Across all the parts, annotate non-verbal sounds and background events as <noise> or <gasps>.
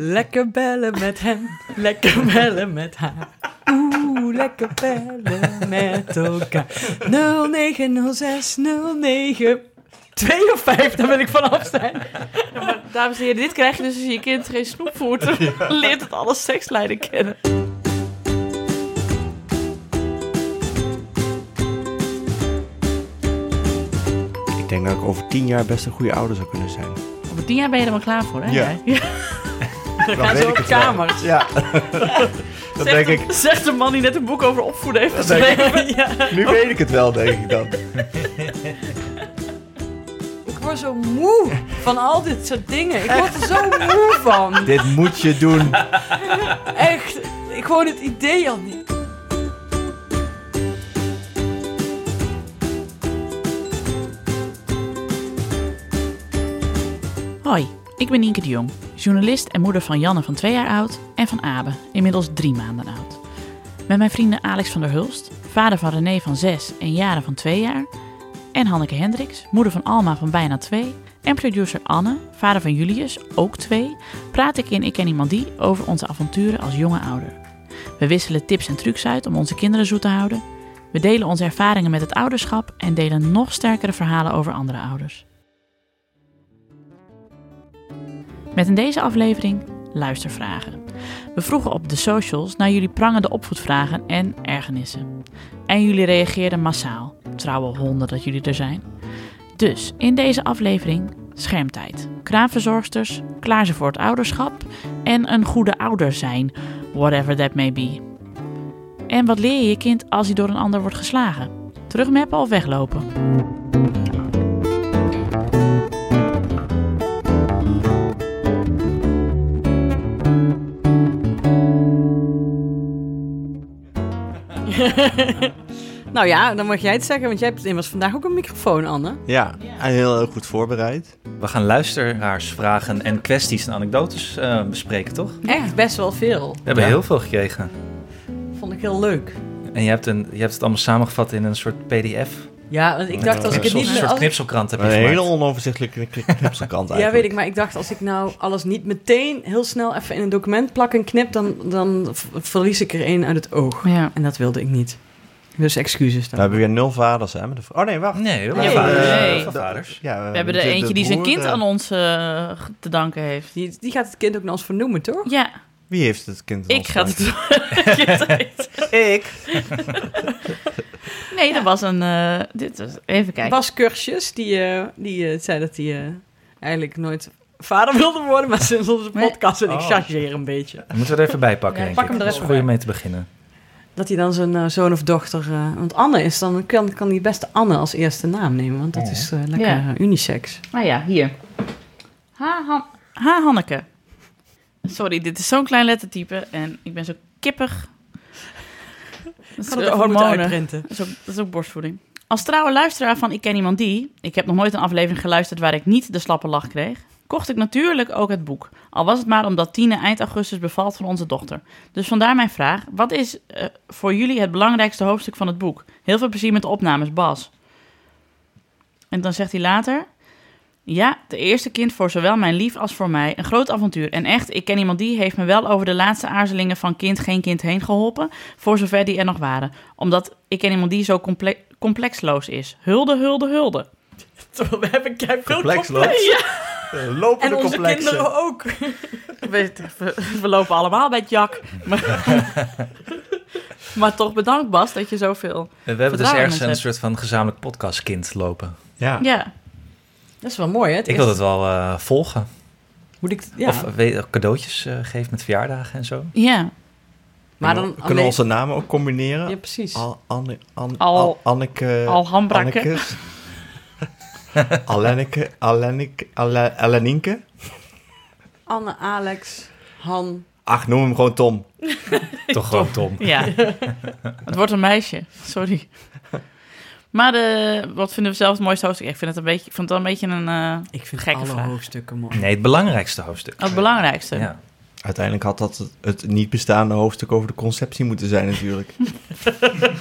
Lekker bellen met hem, lekker bellen met haar. Oeh, lekker bellen met elkaar. 0906 09 2 of 5, daar wil ik vanaf zijn. Ja, maar, dames en heren, dit krijg je dus als je je kind geen snoep voert. <laughs> Leert het alle sekslijnen kennen. Ik denk dat ik over tien jaar best een goede ouder zou kunnen zijn. Over tien jaar ben je er wel klaar voor, hè? Ja. jij? Dan gaan ze op kamers. Ja. <laughs> <laughs> dat Zegt denk de- ik. Zegt de man die net een boek over opvoeden heeft geschreven. <laughs> Ja. Nu weet ik het wel, denk ik dan. Ik word zo moe van al dit soort dingen. Ik word er zo moe van. Dit moet je doen. Echt, ik gewoon het idee al niet. Hoi, ik ben Nienke de Jong, journalist en moeder van Janne van twee jaar oud en van Abe, inmiddels drie maanden oud. Met mijn vrienden Alex van der Hulst, vader van René van zes en Jaren van twee jaar, en Hanneke Hendricks, moeder van Alma van bijna twee, en producer Anne, vader van Julius, ook twee, praat ik in Ik Ken Iemand Die over onze avonturen als jonge ouder. We wisselen tips en trucs uit om onze kinderen zoet te houden. We delen onze ervaringen met het ouderschap en delen nog sterkere verhalen over andere ouders. Met in deze aflevering luistervragen. We vroegen op de socials naar jullie prangende opvoedvragen en ergernissen. En jullie reageerden massaal. Trouwe honden dat jullie er zijn. Dus in deze aflevering schermtijd, kraamverzorgsters, klaar ze voor het ouderschap en een goede ouder zijn, whatever that may be. En wat leer je je kind als hij door een ander wordt geslagen? Terugmappen of weglopen? <laughs> Nou ja, dan mag jij het zeggen, want jij hebt immers vandaag ook een microfoon, Anne. Ja, en heel, heel goed voorbereid. We gaan luisteraarsvragen en kwesties en anekdotes eh, bespreken, toch? We Echt best wel veel. hebben Ja. heel veel gekregen. Vond ik heel leuk. En je hebt, een, je hebt het allemaal samengevat in een soort pdf. Ja, want ik dacht als ik het Een niet... soort als- knipselkrant heb je Een hele gemaakt. onoverzichtelijke kn- knipselkant <laughs> Ja, eigenlijk. weet ik, maar ik dacht als ik nou alles niet meteen heel snel even in een document plak en knip, dan, dan verlies ik er één uit het oog. Ja. En dat wilde ik niet. Dus excuses We dan. hebben weer nul vaders, hè? met de v- Oh nee, wacht. Nee, Nee, vaders. nee. Heel veel vaders. Ja, We hebben er de eentje die zijn kind aan ons eh, te danken heeft. Die, die gaat het kind ook naar ons vernoemen, toch? Ja, Wie heeft het kind aan ik ga het? <laughs> Ik. <laughs> Nee, dat was een... eh, dit was, even kijken. Bas Kursjes, die, eh, die eh, zei dat hij eh, eigenlijk nooit vader wilde worden, maar sinds onze podcast en ik Oh. chargeer een beetje. Dan moeten we er even bij pakken, Ja, denk pak ik. hem er even goed om bij. mee te beginnen. Dat hij dan zijn zoon of dochter... eh, want Anne is dan... Kan, kan hij best Anne als eerste naam nemen, want dat Ja. is eh, lekker Ja. unisex. Ah ja, hier. Ha, Han ha Hanneke. Sorry, dit is zo'n klein lettertype en ik ben zo kippig. Dat is Kan ook hormonen. uitprinten. Dat is, ook, dat is ook borstvoeding. Als trouwe luisteraar van Ik Ken Iemand Die... Ik heb nog nooit een aflevering geluisterd waar ik niet de slappe lach kreeg... kocht ik natuurlijk ook het boek. Al was het maar omdat Tine eind augustus bevalt van onze dochter. Dus vandaar mijn vraag. Wat is eh, voor jullie het belangrijkste hoofdstuk van het boek? Heel veel plezier met de opnames, Bas. En dan zegt hij later... Ja, de eerste kind voor zowel mijn lief als voor mij. Een groot avontuur. En echt, ik ken iemand die heeft me wel over de laatste aarzelingen van kind geen kind heen geholpen. Voor zover die er nog waren. Omdat ik ken iemand die zo comple complexloos is. Hulde, hulde, hulde. We hebben kei veel Complexloos? complex. <laughs> Eh, Lopende En onze complexen. kinderen ook. <laughs> We, lopen allemaal bij Jack. Maar, <laughs> maar toch bedankt Bas dat je zoveel... We hebben dus ergens een soort van gezamenlijk podcastkind lopen. Ja. Ja, Dat is wel mooi, hè? Het Ik wil het wel eh, volgen. Moet ik... Ja, Of weet, cadeautjes eh, geven met verjaardagen en zo. ja. maar dan We kunnen alleen- onze namen ook combineren. Ja, precies. Al, Anne, An, Al- Al, Anneke... <laughs> Alenneke. Anne, Alex, Han. Ach, noem hem gewoon Tom. <laughs> Toch gewoon Tom. Ja. <laughs> het wordt een meisje. Sorry. Maar de, wat vinden we zelf het mooiste hoofdstuk? Ik vind het, een beetje, ik vond het wel een beetje een... eh, Ik vind Gekke alle vraag. hoofdstukken mooi. Nee, het belangrijkste hoofdstuk. het belangrijkste. Ja. Uiteindelijk had dat het, het niet bestaande hoofdstuk over de conceptie moeten zijn natuurlijk.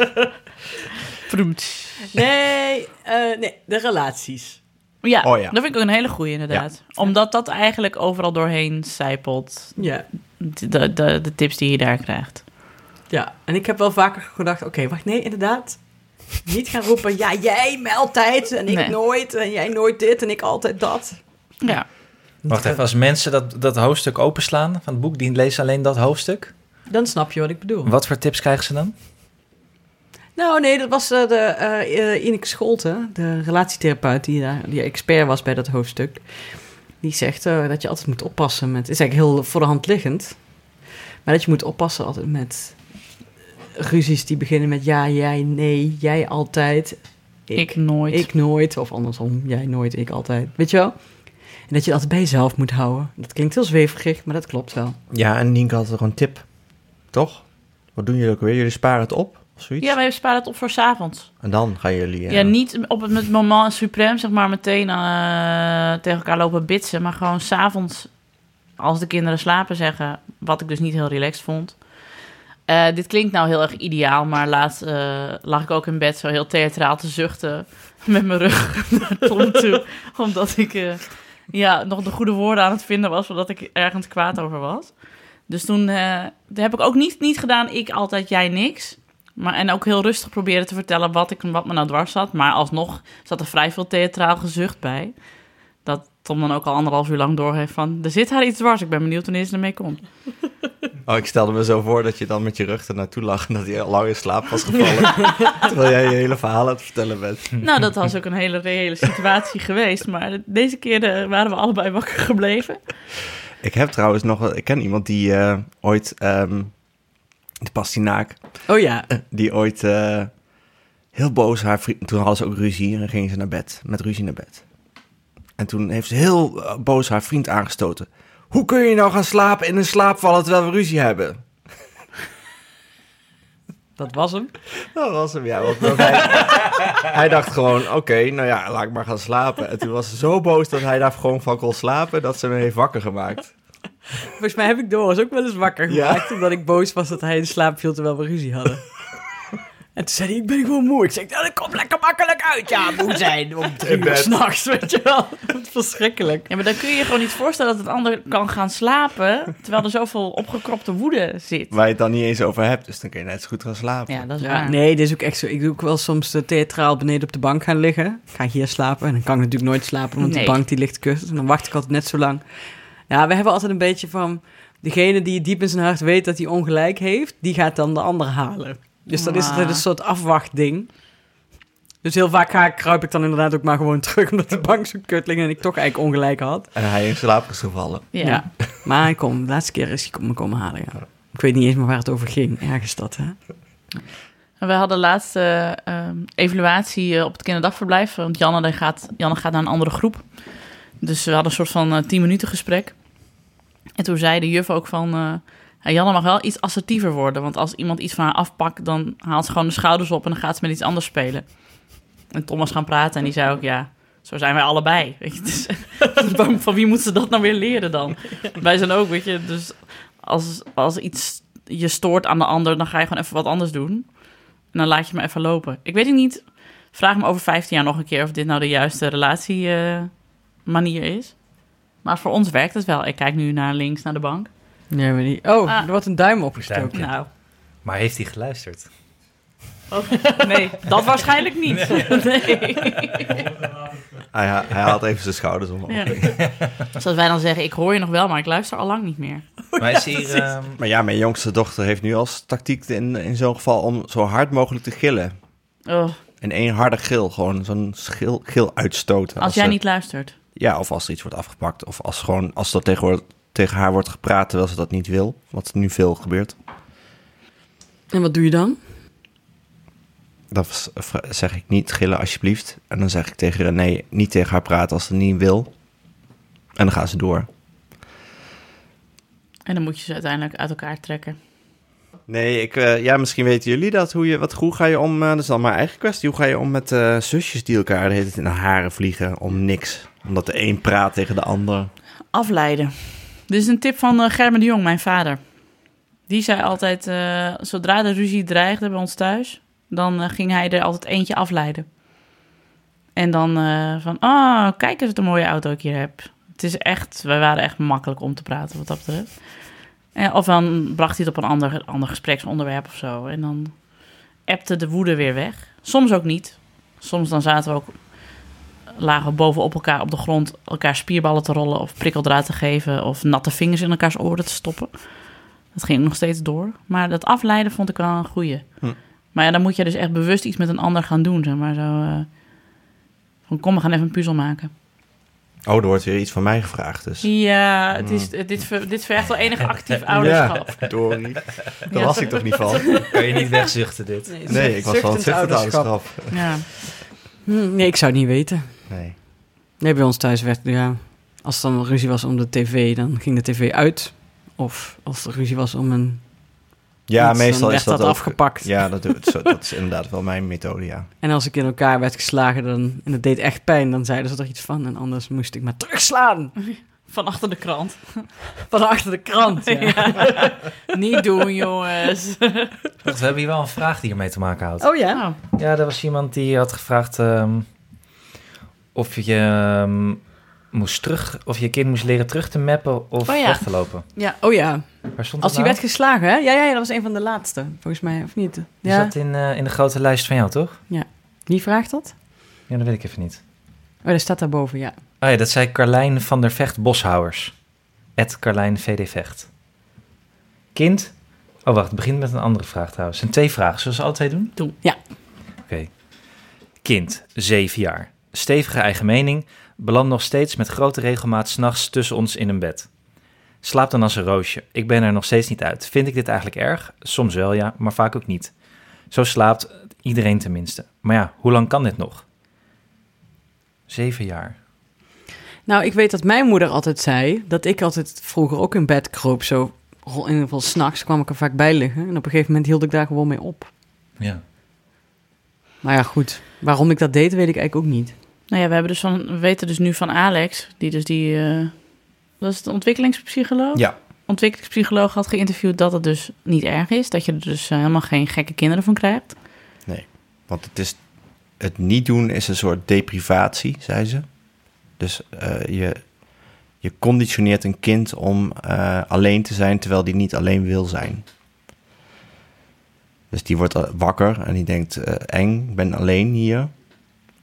<laughs> Vroemt. Nee, eh, nee, de relaties. Ja, Oh ja. dat vind ik ook een hele goeie inderdaad. Omdat dat eigenlijk overal doorheen zijpelt. Ja. De, de, de, de tips die je daar krijgt. Ja, en ik heb wel vaker gedacht, oké, wacht, nee, inderdaad. Niet gaan roepen, ja, jij mij altijd en ik Nee. nooit en jij nooit dit en ik altijd dat. Ja. Wacht even, als mensen dat, dat hoofdstuk openslaan van het boek, die lezen alleen dat hoofdstuk. Dan snap je wat ik bedoel. Wat voor tips krijgen ze dan? Nou, nee, dat was eh, de eh eh, Ineke Scholten, de relatietherapeut die, daar, die expert was bij dat hoofdstuk. Die zegt eh, dat je altijd moet oppassen met... Het is eigenlijk heel voor de hand liggend. Maar dat je moet oppassen altijd met ruzies die beginnen met ja, jij, nee, jij altijd. Ik, nooit. Ik nooit, of andersom, jij nooit, ik altijd. Weet je wel? En dat je dat bij jezelf moet houden. Dat klinkt heel zweverig, maar dat klopt wel. Ja, en Nienke had er een tip. Toch? Wat doen jullie ook weer? Jullie sparen het op? Of zoiets? Ja, wij sparen het op voor 's avonds. En dan gaan jullie... eh, Ja, niet op het met moment suprem, zeg maar, meteen eh, tegen elkaar lopen bitsen. Maar gewoon s'avonds, als de kinderen slapen, zeggen. Wat ik dus niet heel relaxed vond. Eh, dit klinkt nou heel erg ideaal, maar laatst eh, lag ik ook in bed zo heel theatraal te zuchten. <laughs> Met mijn rug naar Tom toe. <laughs> omdat ik eh, ja, nog de goede woorden aan het vinden was, zodat ik ergens kwaad over was. Dus toen heb ik ook niet, niet gedaan, ik altijd, jij niks. Maar, en ook heel rustig proberen te vertellen wat, ik, wat me nou dwars zat. Maar alsnog zat er vrij veel theatraal gezucht bij. Dat Tom dan ook al anderhalf uur lang doorheeft van... er zit haar iets dwars, ik ben benieuwd wanneer ze ermee komt. <laughs> Oh, ik stelde me zo voor dat je dan met je rug er naartoe lag en dat hij al lang in slaap was gevallen. <laughs> terwijl jij je hele verhaal aan het vertellen bent. nou, dat was ook een hele reële situatie geweest. Maar deze keer eh, waren we allebei wakker gebleven. Ik heb trouwens nog... wel- Ik ken iemand die eh, ooit... ehm de pastinaak. Oh ja, Die ooit eh, heel boos haar vriend... Toen hadden ze ook ruzie en dan gingen ze naar bed. Met ruzie naar bed. En toen heeft ze heel eh, boos haar vriend aangestoten. Hoe kun je nou gaan slapen in een slaap vallen terwijl we ruzie hebben? dat was hem. Dat was hem, ja. Want, hij, <laughs> hij dacht gewoon, oké, nou ja, laat ik maar gaan slapen. En toen was ze zo boos dat hij daar gewoon van kon slapen, dat ze me heeft wakker gemaakt. Volgens mij heb ik Doris ook wel eens wakker Ja. gemaakt... omdat ik boos was dat hij in slaap viel terwijl we ruzie hadden. En toen zei hij, ik ben gewoon moe. Ik zeg, nou, dat komt lekker makkelijk uit. Ja, moe zijn om <laughs> drie In uur bed. s'nachts, weet je wel. <laughs> Dat is verschrikkelijk. Ja, maar dan kun je je gewoon niet voorstellen dat het ander kan gaan slapen... terwijl er zoveel opgekropte woede zit. Waar je het dan niet eens over hebt, dus dan kun je net zo goed gaan slapen. Ja, dat is Ja, waar. nee, dit is ook echt zo. Ik doe ook wel soms uh, theatraal beneden op de bank gaan liggen. Ik ga hier slapen en dan kan ik natuurlijk nooit slapen, want Nee. de bank die ligt kussen. En dan wacht ik altijd net zo lang. Ja, we hebben altijd een beetje van... Degene die diep in zijn hart weet dat hij ongelijk heeft, die gaat dan de ander halen. Dus dan is het een soort afwachtding. Dus heel vaak ga ik, kruip ik dan inderdaad ook maar gewoon <laughs> terug... omdat de bank zo kut ligt en ik toch eigenlijk ongelijk had. En hij in slaap is gevallen. Ja. Maar hij kom, de laatste keer is hij me komen halen, ja. Ik weet niet eens meer waar het over ging. Ergens dat, hè? We hadden laatst eh, ehm, evaluatie eh, op het kinderdagverblijf. Want Janne, gaat, Janne gaat naar een andere groep. Dus we hadden een soort van eh 10 minuten gesprek. En toen zei de juf ook van... eh, ja, Janne mag wel iets assertiever worden. Want als iemand iets van haar afpakt... dan haalt ze gewoon de schouders op... en dan gaat ze met iets anders spelen. En Tom was gaan praten en die zei ook... ja, zo zijn wij allebei. Weet je? Dus, <laughs> van, van wie moet ze dat nou weer leren dan? <laughs> Wij zijn ook, weet je... Dus als, als iets je stoort aan de ander... dan ga je gewoon even wat anders doen. En dan laat je me even lopen. Ik weet het niet. Vraag me over 15 jaar nog een keer of dit nou de juiste relatiemanier manier is. Maar voor ons werkt het wel. Ik kijk nu naar links, naar de bank. Nee, maar niet. Oh, Ah. er wordt een duim opgestoken. Duimpje. Nou, Maar heeft hij geluisterd? nee, dat waarschijnlijk niet. Nee. <laughs> Hij, hij haalt even zijn schouders omhoog. Ja. Zoals wij dan zeggen, ik hoor je nog wel, maar ik luister al lang niet meer. Maar is hier... <laughs> ehm, Maar ja, mijn jongste dochter heeft nu als tactiek in, in zo'n geval om zo hard mogelijk te gillen. Oh, In één harde gil, gewoon zo'n gil, gil uitstoten. als jij ze- niet luistert. Ja, of als er iets wordt afgepakt. Of als, gewoon, als er tegenwoordig tegen haar wordt gepraat terwijl ze dat niet wil. Wat nu veel gebeurt. En wat doe je dan? V- zeg ik niet gillen alsjeblieft. En dan zeg ik tegen haar nee, niet tegen haar praten als ze niet wil. En dan gaan ze door. En dan moet je ze uiteindelijk uit elkaar trekken. Nee, ik, eh, ja, misschien weten jullie dat. Hoe, je, wat, hoe ga je om, eh, dat is dan mijn eigen kwestie. Hoe ga je om met eh, zusjes die elkaar de hele tijd in de haren vliegen om niks? Omdat de een praat tegen de ander. Afleiden. Dit is een tip van eh, Gerben de Jong, mijn vader. Die zei altijd, eh, zodra de ruzie dreigde bij ons thuis... dan eh, ging hij er altijd eentje afleiden. En dan van, oh, kijk eens wat een mooie auto ik hier heb. Het is echt, wij waren echt makkelijk om te praten wat dat betreft. Of dan bracht hij het op een ander, ander gespreksonderwerp of zo. En dan appte de woede weer weg. Soms ook niet. Soms dan zaten we ook, lagen we bovenop elkaar op de grond, elkaar spierballen te rollen of prikkeldraad te geven of natte vingers in elkaars oren te stoppen. Dat ging nog steeds door. Maar dat afleiden vond ik wel een goeie. Hm. Maar ja, dan moet je dus echt bewust iets met een ander gaan doen. Zeg maar zo. eh, van kom, we gaan even een puzzel maken. Oh, er wordt weer iets van mij gevraagd, dus. Ja, het is, dit, ver- dit vergt wel enig actief <laughs> ouderschap. <laughs> Verdorie. Daar Ja. was ik toch niet van? <laughs> Kan je niet wegzuchten dit? Nee, ik was van het ouderschap. ouderschap. Ja. Hm, nee, ik zou het niet weten. Nee. Nee, bij ons thuis werd, ja, als er dan ruzie was om de tv, dan ging de tv uit. Of als er ruzie was om een Ja, iets, dan meestal werd is dat, dat ook- afgepakt. Ja, dat, zo, dat is <laughs> inderdaad wel mijn methode, ja. En als ik in elkaar werd geslagen dan, en het deed echt pijn, dan zeiden ze er iets van. En anders moest ik maar terugslaan. <laughs> Van achter de krant. <laughs> Van achter de krant. Ja. Niet doen, jongens. We hebben hier wel een vraag die hiermee te maken houdt. Oh ja? Oh, Ja, er was iemand die had gevraagd ehm, of je ehm, moest terug, of je kind moest leren terug te mappen of Oh ja. weg te lopen. ja. Oh ja. Waar stond Als hij nou? werd geslagen, hè? Ja, ja, ja, dat was een van de laatste, volgens mij, of niet? Die Ja. zat in, eh, in de grote lijst van jou, toch? Wie vraagt dat? Ja, dat weet ik even niet. Oh, dat staat daarboven, ja. Oh ja, dat zei Carlijn van der Vecht Boshouwers. Het Carlijn VD Vecht. Kind. Oh, wacht. Het begint met een andere vraag trouwens. Het zijn twee vragen. Zullen we ze twee doen? Doen. Ja. Oké. Kind, 7 jaar. Stevige eigen mening. Belandt nog steeds met grote regelmaat s'nachts tussen ons in een bed. Slaapt dan als een roosje. Ik ben er nog steeds niet uit. Vind ik dit eigenlijk erg? Soms wel ja, maar vaak ook niet. Zo slaapt iedereen tenminste. Maar ja, hoe lang kan dit nog? Zeven jaar. Nou, ik weet dat mijn moeder altijd zei dat ik altijd vroeger ook in bed kroop. Zo, in ieder geval s'nachts kwam ik er vaak bij liggen. En op een gegeven moment hield ik daar gewoon mee op. Ja. Maar ja, goed. Waarom ik dat deed, weet ik eigenlijk ook niet. Nou ja, we, hebben dus van, we weten dus nu van Alex, die dus die, dat is de ontwikkelingspsycholoog? Ja. Ontwikkelingspsycholoog had geïnterviewd dat het dus niet erg is. Dat je er dus eh, helemaal geen gekke kinderen van krijgt. Want het, is, het niet doen is een soort deprivatie, zei ze. Dus eh, je, je conditioneert een kind om alleen te zijn terwijl die niet alleen wil zijn. Dus die wordt wakker en die denkt, eng, ik ben alleen hier.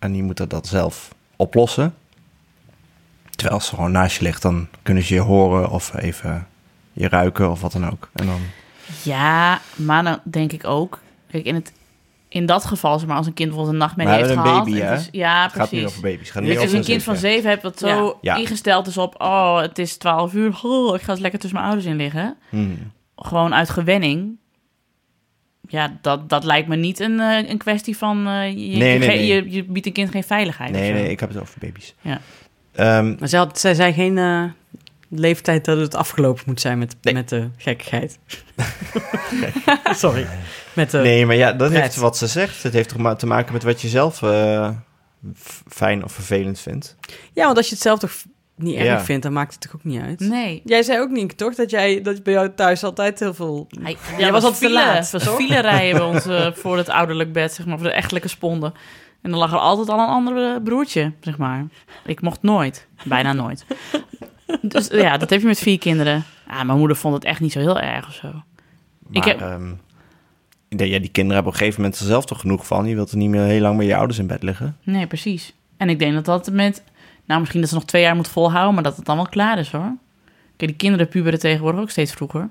En die moet dat zelf oplossen. Terwijl als ze gewoon naast je ligt, dan kunnen ze je horen of even je ruiken of wat dan ook. En dan, Ja, maar dan denk ik ook... Kijk, in, het, in dat geval, zeg maar, als een kind bijvoorbeeld een nachtmerrie heeft een gehad... baby, is- ja, het gaat precies. over baby's. Gaat Als niet je over een kind van zeven. hebt wat zo Ja. ingesteld is op... oh, het is 12 uur, oh, ik ga eens lekker tussen mijn ouders in liggen. Hmm. Gewoon uit gewenning. Ja, dat, dat lijkt me niet een, eh, een kwestie van... eh, je, Nee, je, nee, nee. Je, je biedt een kind geen veiligheid. Nee, nee, ik heb het over baby's. Ja. Ehm, Maar zij, had, zij zei geen eh, leeftijd dat het afgelopen moet zijn met, Nee. met de gekkigheid. <laughs> Sorry. Met de, nee, maar ja, dat pret. heeft wat ze zegt. Het heeft toch maar te maken met wat je zelf eh, fijn of vervelend vindt. Ja, want als je het zelf toch niet erg Ja. vindt, dan maakt het toch ook niet uit? Nee. Jij zei ook niet, toch? Dat jij dat bij jou thuis altijd heel veel... Hij, Jij was altijd te laat, Het was file rijden bij ons eh, <laughs> voor het ouderlijk bed, zeg maar, voor de echtelijke sponden. En dan lag er altijd al een andere broertje, zeg maar. Ik mocht nooit. Bijna nooit. <laughs> Dus ja, dat heb je met vier kinderen. Ja, mijn moeder vond het echt niet zo heel erg of zo. Maar Ik heb- ehm, ik denk, ja, die kinderen hebben op een gegeven moment er zelf toch genoeg van. Je wilt er niet meer heel lang met je ouders in bed liggen. Nee, precies. En ik denk dat dat met... Nou, misschien dat ze nog twee jaar moet volhouden, maar dat het dan wel klaar is, hoor. Kijk, die kinderen puberen tegenwoordig ook steeds vroeger.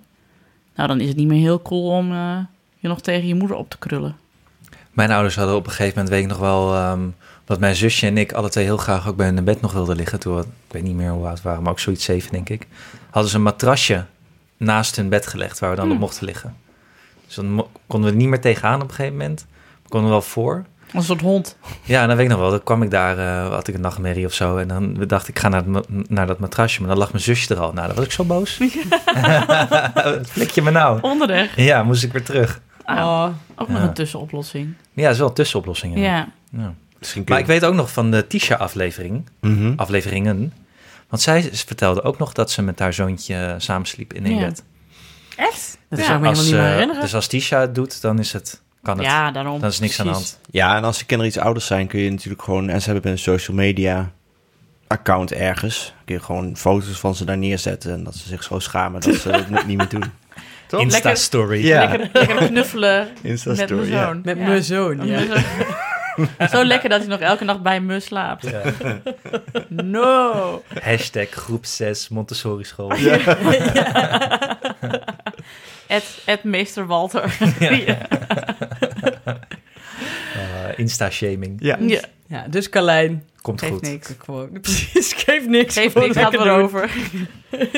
Nou, dan is het niet meer heel cool om eh, je nog tegen je moeder op te krullen. Mijn ouders hadden op een gegeven moment, weet ik nog wel, ehm, dat mijn zusje en ik alle twee heel graag ook bij hun in bed nog wilden liggen. Toen we, ik weet niet meer hoe oud we waren, maar ook zoiets zeven, denk ik. Hadden ze een matrasje naast hun bed gelegd waar we dan op mochten liggen. Dus dan konden we er niet meer tegenaan op een gegeven moment. We konden wel voor. Een soort hond. Ja, en dan weet ik nog wel, dan kwam ik daar, eh, had ik een nachtmerrie of zo. En dan dacht ik, ik ga naar, naar dat matrasje, maar dan lag mijn zusje er al. Nou, dan was ik zo boos. Wat <laughs> flik je me nou? Onderweg. Ja, moest ik weer terug. Oh, ook nog Ja. een tussenoplossing. Ja, dat is wel een tussenoplossing. Ja. Ja. Ja. Misschien Maar ik weet ook nog van de Tisha-aflevering, Mhm. afleveringen. Want zij vertelde ook nog dat ze met haar zoontje samensliep in één Ja. bed. Echt? dat Ja, zou ik me Als, helemaal niet meer eh, herinneren. dus als Tisha het doet, dan is het kan het. Ja, daarom. Dan is niks aan de hand. Ja, en als de kinderen iets ouder zijn, kun je natuurlijk gewoon... En ze hebben een social media account ergens. Kun je gewoon foto's van ze daar neerzetten. En dat ze zich zo schamen dat ze het niet meer doen. <laughs> Toch? Insta-story. Ja. Lekker, lekker knuffelen <laughs> met ja. zoon. Met Ja. mijn zoon, Met ja. mijn zoon. <laughs> Zo lekker dat hij nog elke nacht bij me slaapt. No. Hashtag groep 6 Montessori school. Ed, Ed meester Walter. Ja. <laughs> Eh, Insta-shaming. Ja. Ja. Ja, dus Carlijn, Komt Geeft goed. niks. gewoon, <laughs> precies, geef niks. Geef gewoon niks, gaat erover. <laughs>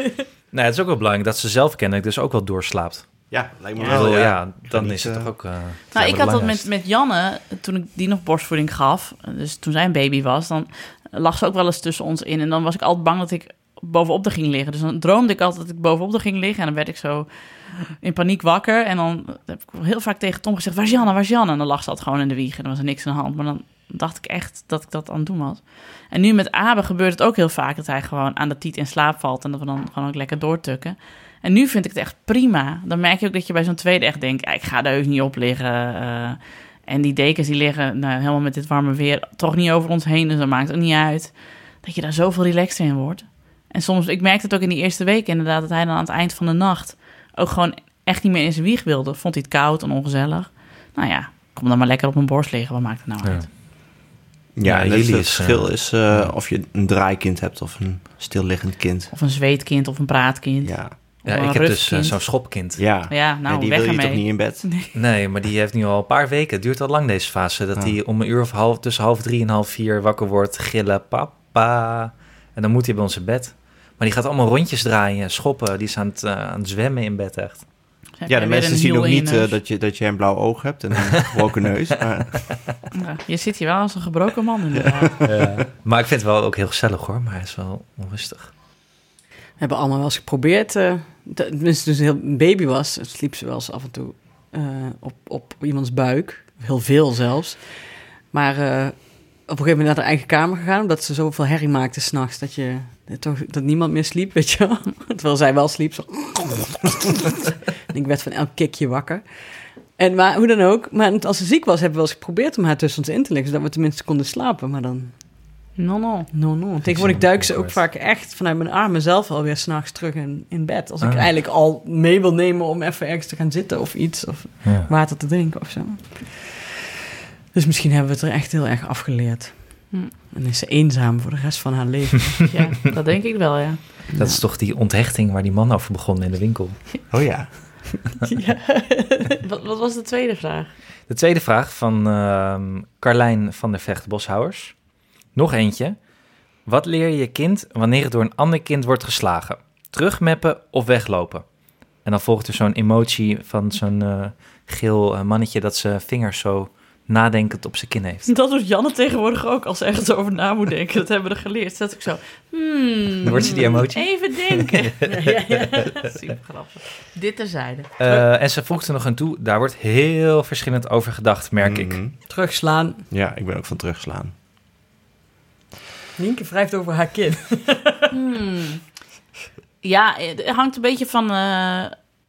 Nou, het is ook wel belangrijk dat ze zelf kennelijk dus ook wel doorslaapt. Ja, lijkt me Ik wel. ja. ja, dan niet, is het eh, toch ook... eh, Nou, ik had dat met, met Janne, toen ik die nog borstvoeding gaf, dus toen zij een baby was, dan lag ze ook wel eens tussen ons in. En dan was ik altijd bang dat ik bovenop er ging liggen. Dus dan droomde ik altijd dat ik bovenop er ging liggen. En dan werd ik zo in paniek wakker. En dan heb ik heel vaak tegen Tom gezegd, waar is Janne, waar is Janne? En dan lag ze altijd gewoon in de wieg en dan was er niks aan de hand. Maar dan dacht ik echt dat ik dat aan het doen was. En nu met Abe gebeurt het ook heel vaak dat hij gewoon aan de tiet in slaap valt. En dat we dan gewoon ook lekker doortukken. En nu vind ik het echt prima. Dan merk je ook dat je bij zo'n tweede echt denkt, ja, ik ga er heus niet op liggen. eh, en die dekens die liggen nou, helemaal met dit warme weer toch niet over ons heen. Dus dat maakt ook niet uit. Dat je daar zoveel relaxter in wordt. En soms, ik merkte het ook in die eerste week inderdaad, dat hij dan aan het eind van de nacht ook gewoon echt niet meer in zijn wieg wilde. Vond hij het koud en ongezellig. Nou ja, kom dan maar lekker op mijn borst liggen. Wat maakt het nou Ja. uit? Ja, jullie het is, verschil eh, is eh, of je een draaikind hebt of een stilliggend kind. Of een zweetkind of een praatkind. Ja, Ja, ik heb dus eh, zo'n schopkind. ja. Ja, nou, Ja, die weg wil je ermee. toch niet in bed? <laughs> Nee, maar die heeft nu al een paar weken. Het duurt al lang deze fase. Dat Ja. hij om een uur of half, tussen half drie en half vier wakker wordt. Gillen, papa. En dan moet hij bij ons in bed. Maar die gaat allemaal rondjes draaien, schoppen. Die is aan het, eh, aan het zwemmen in bed echt. Heb Ja, de mensen zien ook niet eh, dat, je, dat je een blauw oog hebt en een <laughs> gebroken neus. Maar, Ja, je zit hier wel als een gebroken man inderdaad. <laughs> Maar ik vind het wel ook heel gezellig hoor. Maar hij is wel onrustig. We hebben allemaal wel eens geprobeerd. eh, te- tenminste, toen ze heel een baby was, sliep ze wel eens af en toe eh, op, op iemands buik. Heel veel zelfs. Maar eh, op een gegeven moment naar haar eigen kamer gegaan, omdat ze zoveel herrie maakte s'nachts dat je toch dat niemand meer sliep, weet je wel. <laughs> Terwijl zij wel sliep. Zo. en <laughs> ik werd van elk kikje wakker. En maar hoe dan ook, maar als ze ziek was, hebben we wel eens geprobeerd om haar tussen ons in te leggen, zodat we tenminste konden slapen. Maar dan No, no. No, no. Tegenwoordig duik ze ook vaak echt vanuit mijn armen zelf alweer s'nachts terug in, in bed. Als ik Ah. eigenlijk al mee wil nemen om even ergens te gaan zitten of iets. Of Ja. water te drinken of zo. Dus misschien hebben we het er echt heel erg afgeleerd. Hm. En is ze eenzaam voor de rest van haar leven. <laughs> Ja, dat denk ik wel, ja. Dat is toch die onthechting waar die man over begon in de winkel. <laughs> oh ja. <laughs> ja. Wat, wat was de tweede vraag? De tweede vraag van ehm, Carlijn van der Vecht Boshouwers. Nog eentje. Wat leer je je kind wanneer het door een ander kind wordt geslagen? Terugmeppen of weglopen? En dan volgt er zo'n emotie van zo'n eh, geel eh, mannetje dat zijn vingers zo nadenkend op zijn kin heeft. Dat doet Janne tegenwoordig ook als ze ergens over na moet denken. Dat hebben we er geleerd. Dat ik zo, hmm, Dan wordt ze die emotie. Even denken. ja, <laughs> ja, ja. Super grappig. Dit terzijde. Eh, en ze voegt er nog aan toe, daar wordt heel verschillend over gedacht, merk ik. Mhm. Terugslaan. Ja, ik ben ook van terugslaan. Nienke wrijft over haar kind. Hmm. Ja, het hangt een beetje van, eh,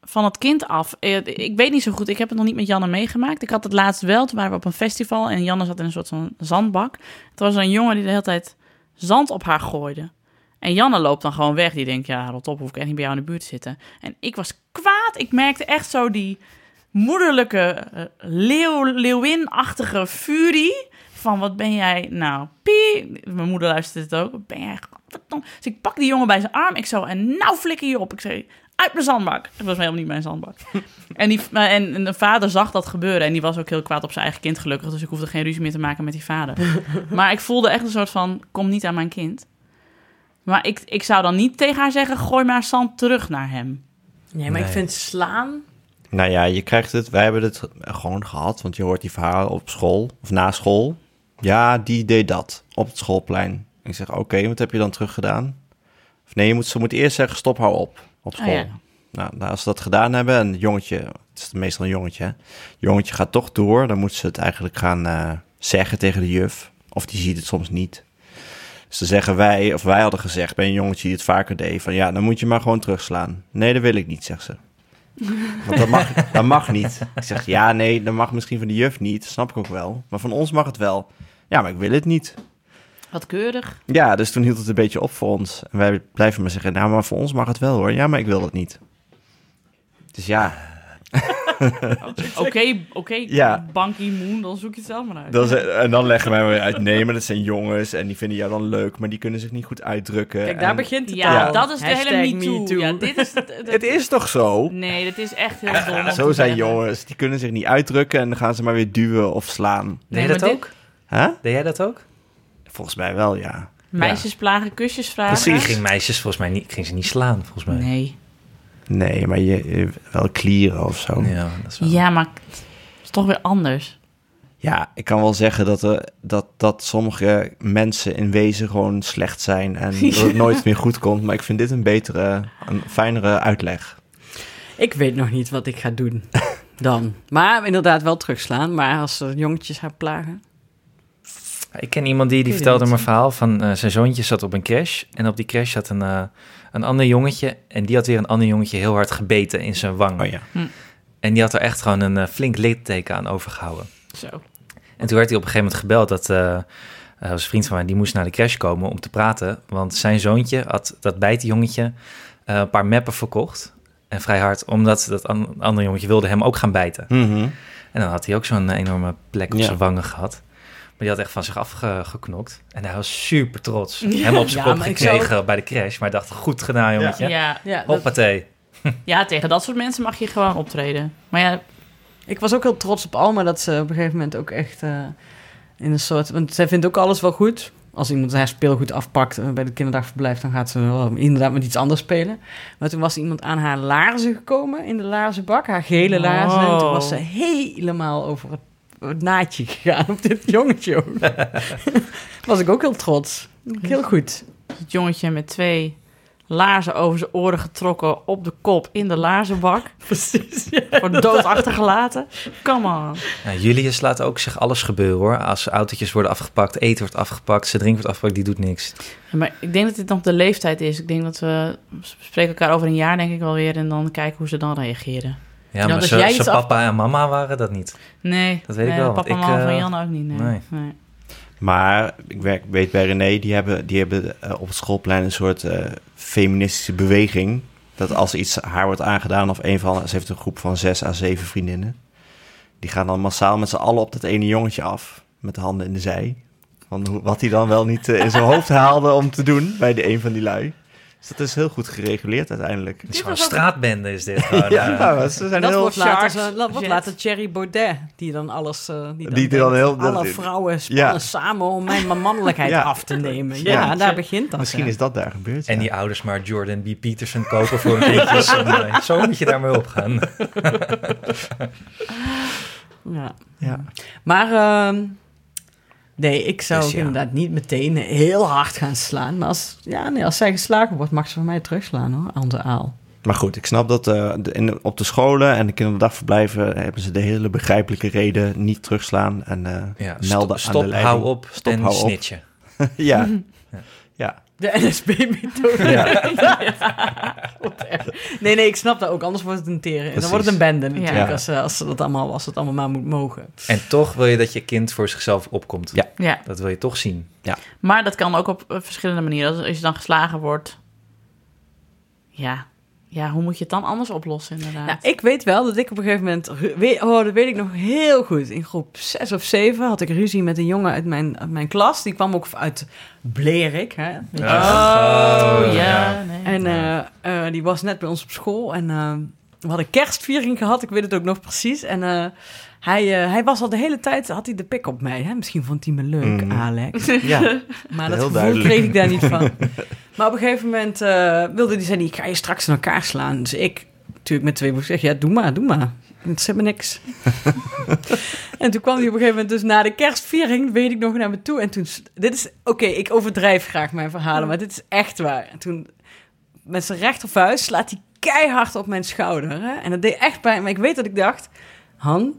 van het kind af. Eh, Ik weet niet zo goed. Ik heb het nog niet met Janne meegemaakt. Ik had het laatst wel. Toen waren we op een festival en Janne zat in een soort van zandbak. Er was een jongen die de hele tijd zand op haar gooide. En Janne loopt dan gewoon weg. Die denkt, ja, rot op, hoef ik echt niet bij jou in de buurt te zitten. En ik was kwaad. Ik merkte echt zo die moederlijke, eh, leeuw, leeuwinachtige furie. Van, wat ben jij nou? Pie. Mijn moeder luistert het ook. Ben jij? Dus ik pak die jongen bij zijn arm. Ik zo, en nou flikker je op. Ik zei, uit mijn zandbak. Het was helemaal niet mijn zandbak. <laughs> en, die, en, en de vader zag dat gebeuren. En die was ook heel kwaad op zijn eigen kind gelukkig. Dus ik hoefde geen ruzie meer te maken met die vader. <laughs> maar ik voelde echt een soort van, kom niet aan mijn kind. Maar ik, ik zou dan niet tegen haar zeggen, gooi maar zand terug naar hem. Nee, maar ik vind slaan... Nou ja, je krijgt het. Wij hebben het gewoon gehad, want je hoort die verhalen op school of na school. Ja, die deed dat op het schoolplein. Ik zeg, oké, wat heb je dan terug gedaan? Of nee, je moet, ze moet eerst zeggen, stop, hou op op school. Oh ja. Nou, nou, als ze dat gedaan hebben en het jongetje, het is meestal een jongetje, hè? jongetje gaat toch door, dan moet ze het eigenlijk gaan eh, zeggen tegen de juf. Of die ziet het soms niet. Dus dan zeggen wij, of wij hadden gezegd bij een jongetje die het vaker deed, van ja, dan moet je maar gewoon terugslaan. Nee, dat wil ik niet, zegt ze. <laughs> Want dat mag, dat mag niet. Ik zeg, ja, nee, dat mag misschien van de juf niet. Snap ik ook wel. Maar van ons mag het wel. Ja, maar ik wil het niet. Wat keurig. Ja, dus toen hield het een beetje op voor ons. En wij blijven maar zeggen, nou, maar voor ons mag het wel hoor. Ja, maar ik wil dat niet. Dus ja, <laughs> <laughs> Oké, oké, Ja. Banky Moon, dan zoek je het zelf maar uit. is- en dan leggen wij weer uit, nee, maar dat zijn jongens en die vinden jou dan leuk, maar die kunnen zich niet goed uitdrukken. Kijk, daar En- begint het ja, al. dat is de Hashtag hele Me Too. MeToo. Ja, dit is <laughs> het, is toch zo? Nee, dat is echt heel dom. om Zo zijn zeggen. jongens, die kunnen zich niet uitdrukken en dan gaan ze maar weer duwen of slaan. Deed Nee, maar dat dit- ook? Huh? Deed jij dat ook? Volgens mij wel, ja. Meisjes plagen, kusjes vragen. Ik ging meisjes volgens mij niet, ging ze niet slaan, volgens mij. Nee. Nee, maar je, je- wel klieren of zo. Ja. Ja, dat is wel... Ja, maar het is toch weer anders. ik kan wel zeggen dat, er, dat, dat sommige mensen in wezen gewoon slecht zijn en <laughs> dat het nooit meer goed komt. Maar ik vind dit een betere, een fijnere uitleg. Ik weet nog niet wat ik ga doen dan. Maar inderdaad wel terugslaan. Maar als er jongetjes haar plagen... Ik ken iemand die, die vertelde me een verhaal van eh, zijn zoontje zat op een crash. En op die crash zat een, eh, een ander jongetje. En die had weer een ander jongetje heel hard gebeten in zijn wang. Oh ja. En die had er echt gewoon een eh, flink litteken aan overgehouden. Zo. En toen werd hij op een gegeven moment gebeld dat... eh eh, was een vriend van mij, die moest naar de crash komen om te praten. Want zijn zoontje had dat bijtjongetje eh een paar meppen verkocht. En vrij hard, omdat dat an- andere jongetje wilde hem ook gaan bijten. Mhm. En dan had hij ook zo'n enorme plek op Ja. zijn wangen gehad. Maar die had echt van zich afgeknokt. En hij was super trots. Ja. Helemaal op zijn Ja, kop zou gekregen bij de crash. Maar hij dacht, goed gedaan jongetje. Ja. Ja, dat- <laughs> ja, tegen dat soort mensen mag je gewoon optreden. Maar ja, Ik was ook heel trots op Alma dat ze op een gegeven moment ook echt eh, in een soort... Want zij vindt ook alles wel goed. Als iemand haar speelgoed afpakt eh, bij de kinderdagverblijf... dan gaat ze wel inderdaad met iets anders spelen. Maar toen was iemand aan haar laarzen gekomen in de laarzenbak. Haar gele laarzen. En toen was ze helemaal over het, het naadje gegaan op dit jongetje. ook. <laughs> was ik ook heel trots. Heel goed. het jongetje met twee laarzen over zijn oren getrokken op de kop in de laarzenbak. <laughs> Precies. Ja. Voor dood achtergelaten. Come on. Ja, Julius laat ook zich alles gebeuren hoor. Als autootjes worden afgepakt, eten wordt afgepakt, zijn drink wordt afgepakt, die doet niks. Ja, maar ik denk dat dit nog de leeftijd is. Ik denk dat we we spreken elkaar over een jaar denk ik wel weer... en dan kijken hoe ze dan reageren. Ja, Ja, maar als zijn af- papa en mama waren dat niet. Nee, Dat weet ik wel, Papa en ik, mama van eh, Jan ook niet, nee. nee. nee. Maar ik werk, weet bij René, die hebben, die hebben eh, op het schoolplein een soort eh, feministische beweging. Dat als iets haar wordt aangedaan, of een van, ze heeft een groep van zes à zeven vriendinnen. Die gaan dan massaal met z'n allen op dat ene jongetje af, met de handen in de zij. Van wat hij dan wel niet in zijn hoofd haalde om te doen bij de een van die lui. Dus dat is heel goed gereguleerd uiteindelijk. Het is gewoon een straatbende is dit <laughs> gewoon. Ja, eh. ze zijn dat heel... wordt later, zo- dat wordt later Thierry Baudet, die dan alles... eh, die dan, Die dan denkt, heel- alle dat- vrouwen spannen Ja. samen om mijn mannelijkheid <laughs> Ja. af te nemen. Ja, Ja. daar begint dat. Misschien ja. is dat daar gebeurd. En die ouders maar Jordan B. Peterson kopen voor hun kindjes. En, <laughs> eh, zo moet je daarmee opgaan. Ja. Ja. Maar ehm, nee, ik zou Dus ja. inderdaad niet meteen heel hard gaan slaan. Maar als, ja, nee, als zij geslagen wordt, mag ze van mij terugslaan hoor, aan de aal. Maar goed, ik snap dat eh, de, in, op de scholen en de kinderdagverblijven hebben ze de hele begrijpelijke reden niet terugslaan en eh, Ja, melden stop, aan stop de leiding. hou op Stop, en hou op. snitchen. <laughs> ja. ja. <laughs> De NSB-methode. Ja. <laughs> nee, nee, ik snap dat ook. Anders wordt het een teren. Dan Precies. wordt het een bende natuurlijk. Ja. Als, eh, als, ze dat allemaal, als het allemaal maar moet mogen. En toch wil je dat je kind voor zichzelf opkomt. Ja. Ja, Dat wil je toch zien. maar dat kan ook op eh, verschillende manieren. Als, als je dan geslagen wordt... Ja. Ja, hoe moet je het dan anders oplossen inderdaad? Nou, ik weet wel dat ik op een gegeven moment... Oh, dat weet ik nog heel goed. In groep 6 of 7 had ik ruzie met een jongen uit mijn, uit mijn klas. Die kwam ook uit Blerik. Hè? Oh, Oh, ja. Nee. En eh, eh, die was net bij ons op school. En eh, we hadden kerstviering gehad. Ik weet het ook nog precies. En eh, hij, eh, hij was al de hele tijd... Had hij de pik op mij. Hè? Misschien vond hij me leuk, Mhm. Alex. <laughs> ja. Maar dat gevoel duidelijk. kreeg ik daar niet van. <laughs> maar op een gegeven moment eh, wilde hij hij, ik ga je straks in elkaar slaan. Dus ik, natuurlijk met twee woorden, zeg, ja, doe maar, doe maar. Het zit me niks. <laughs> en toen kwam hij op een gegeven moment dus na de kerstviering, weet ik nog, naar me toe. En toen, dit is, oké, ik overdrijf graag mijn verhalen, maar dit is echt waar. En toen, met zijn rechtervuist, slaat hij keihard op mijn schouder. Hè? En dat deed echt pijn. Maar ik weet dat ik dacht, Han,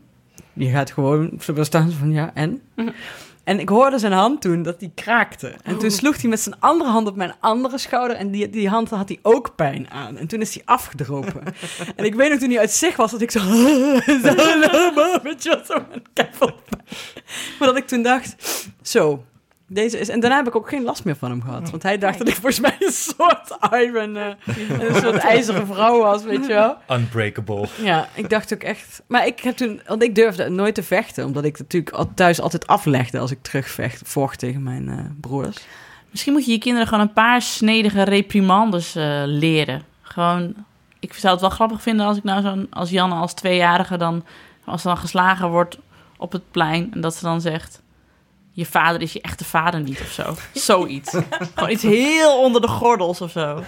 je gaat gewoon staan van, ja, en? En ik hoorde zijn hand toen dat die kraakte. En toen sloeg hij met zijn andere hand op mijn andere schouder. En die, die hand had hij ook pijn aan. En toen is hij afgedropen. <laughs> en ik weet nog toen hij uit zich was, dat ik zo... <laughs> zo weet je wat, zo. <laughs> Maar dat ik toen dacht, zo... Deze is, en daarna heb ik ook geen last meer van hem gehad. Want hij dacht dat ik volgens mij een soort iron, eh, een soort ijzeren vrouw was, weet je wel. Unbreakable. Ja, ik dacht ook echt. Maar ik heb toen, want ik durfde nooit te vechten, omdat ik natuurlijk al thuis altijd aflegde als ik terugvecht, vocht tegen mijn eh, broers. Misschien moet je je kinderen gewoon een paar snedige reprimandes eh, leren. Gewoon, ik zou het wel grappig vinden als ik nou zo'n, als Janne als tweejarige dan, als ze dan geslagen wordt op het plein en dat ze dan zegt, je vader is je echte vader niet of zo. Zoiets. gewoon iets heel onder de gordels of zo.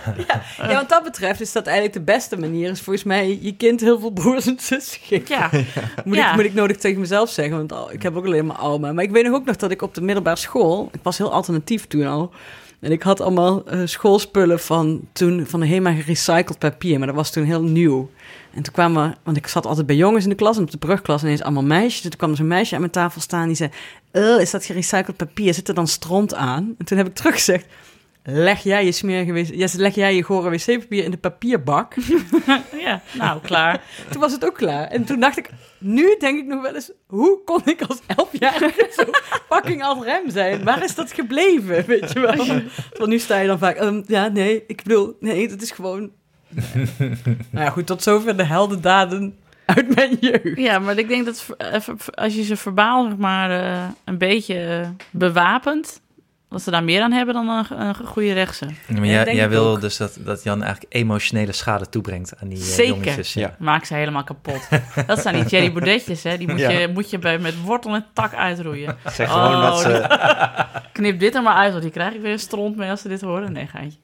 Ja, wat dat betreft is dat eigenlijk de beste manier. Is volgens mij je kind heel veel broers en zussen geven. Ja, <laughs> Moet, Ja. ik, moet ik nodig tegen mezelf zeggen, want al- ik heb ook alleen maar Alma. Maar ik weet nog ook nog dat ik op de middelbare school, ik was heel alternatief toen al. En ik had allemaal eh, schoolspullen van toen, van helemaal gerecycled papier. Maar dat was toen heel nieuw. En toen kwamen, want ik zat altijd bij jongens in de klas en op de brugklas ineens allemaal meisjes. En toen kwam er zo'n meisje aan mijn tafel staan die zei, "Eh, is dat gerecycled papier? Zit er dan stront aan? En toen heb ik teruggezegd, leg jij je smerige leg jij je gore wc-papier in de papierbak? <laughs> ja, nou, klaar. <laughs> toen was het ook klaar. En toen dacht ik, nu denk ik nog wel eens, hoe kon ik als elfjarige <laughs> zo fucking als rem zijn? Waar is dat gebleven, weet je wel? Want nu sta je dan vaak, ehm, ja, nee, ik bedoel, nee, dat is gewoon... nou ja, goed, tot zover de heldendaden uit mijn jeugd. Ja, maar ik denk dat eh, als je ze verbaal zeg maar, eh, een beetje eh, bewapent, dat ze daar meer aan hebben dan een, een goede rechtse. Ja, maar jij, jij wil ook. dus dat, dat Jan eigenlijk emotionele schade toebrengt aan die Zeker. jongetjes. Ja. Maak ze helemaal kapot. <laughs> Dat zijn die Jerry Boudetjes, hè? Die moet Ja. je, moet je bij, met wortel en tak uitroeien. Zeg gewoon Oh, dat ze, Knip dit er maar uit, want die krijg ik weer een stront mee als ze dit horen. Nee, gaatje.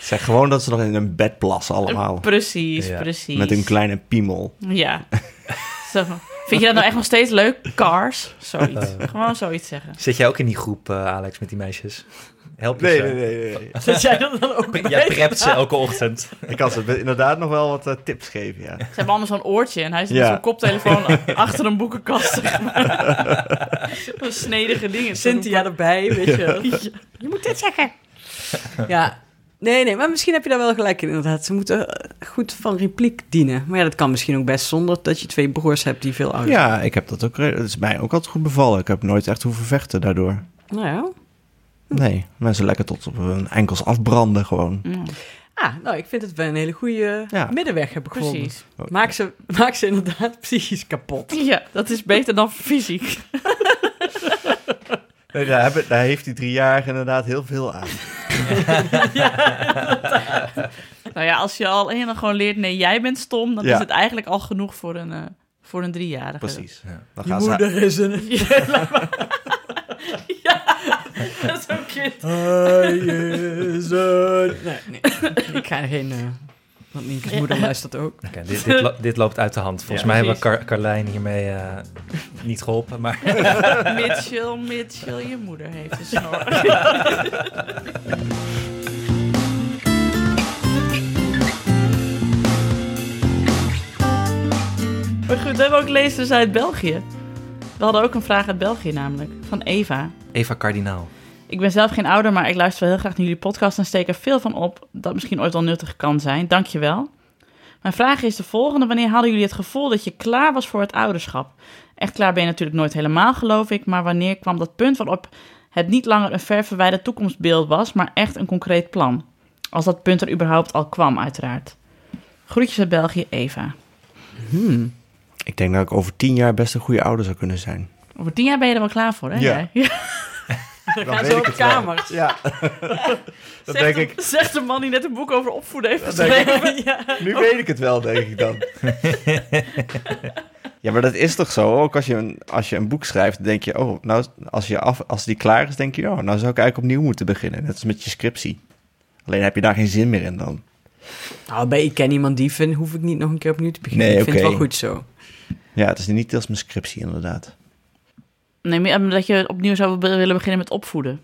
zeg gewoon dat ze nog in een bed plassen allemaal. Precies, Ja. precies. Met een kleine piemel. Ja. <laughs> Zo. Vind je dat nou echt nog steeds leuk? Cars? Zoiets. Gewoon zoiets zeggen. Zit jij ook in die groep, eh, Alex, met die meisjes? Help je Nee, ze? nee, nee, nee. Zet jij dat dan ook <laughs> bij? Jij prept ze elke ochtend. Ik kan ze inderdaad nog wel wat eh, tips geven, ja. Ze hebben allemaal zo'n oortje en hij zit Ja. met zo'n koptelefoon <laughs> achter een boekenkast. Zeg maar. Zo'n snedige dingen. Cynthia erbij, weet je. <laughs> Je moet dit zeggen. Ja, nee, nee, maar misschien heb je daar wel gelijk in, inderdaad. Ze moeten eh, goed van repliek dienen. Maar ja, dat kan misschien ook best zonder dat je twee broers hebt die veel ouder zijn. Ja, ik heb dat ook. Dat is mij ook altijd goed bevallen. Ik heb nooit echt hoeven vechten daardoor. Nou ja. Nee, mensen lekker tot op hun enkels afbranden gewoon. Mm, Ah, nou, ik vind dat we een hele goede Ja. middenweg hebben gevonden. precies. Maak ze, maak ze inderdaad <laughs> psychisch kapot. Ja, dat is beter dan fysiek. Nee, daar, hebben, daar heeft die driejarige inderdaad heel veel aan. <laughs> Nou ja, als je al helemaal gewoon leert, nee, jij bent stom, dan Ja. is het eigenlijk al genoeg voor een, eh, voor een driejarige. Precies. Ja. Dan Je gaan ze... moeder is een... <laughs> <laughs> Dat is ook kind. Hij is een... Nee, nee. Ik ga geen... eh want Nienke's moeder luistert ook. Oké, dit, dit, lo- dit loopt uit de hand. Volgens Ja. mij hebben we. Car- Carlijn hiermee eh, niet geholpen. Maar <laughs> Mitchell, Mitchell, je moeder heeft een snor. Maar goed, we hebben ook lezers uit België. We hadden ook een vraag uit België namelijk, van Eva. Eva Kardinaal. Ik ben zelf geen ouder, maar ik luister wel heel graag naar jullie podcast en steek er veel van op dat misschien ooit wel nuttig kan zijn. Dankjewel. Mijn vraag is de volgende. Wanneer hadden jullie het gevoel dat je klaar was voor het ouderschap? Echt klaar ben je natuurlijk nooit helemaal, geloof ik. Maar wanneer kwam dat punt waarop het niet langer een ver verwijderd toekomstbeeld was, maar echt een concreet plan? Als dat punt er überhaupt al kwam, uiteraard. Groetjes uit België, Eva. Hmm. Ik denk dat ik over tien jaar best een goede ouder zou kunnen zijn. Over tien jaar ben je er wel klaar voor, hè? Ja. jij? Dan gaan ze op kamers. Ja, <laughs> dat Zegt, denk de, ik. zegt de man die net een boek over opvoeden heeft Dat geschreven. <laughs> ja. Nu <laughs> weet ik het wel, denk ik dan. Ja, maar dat is toch zo? Ook als je een, als je een boek schrijft, denk je, oh, nou, als, je af, als die klaar is, denk je, oh, nou zou ik eigenlijk opnieuw moeten beginnen. Net als met je scriptie. Alleen heb je daar geen zin meer in dan. Nou, bij ik ken iemand die vind, hoef ik niet nog een keer opnieuw te beginnen. Nee, ik vind het oké. wel goed zo. Ja, het is niet als mijn scriptie, inderdaad. Nee, maar dat je opnieuw zou willen beginnen met opvoeden.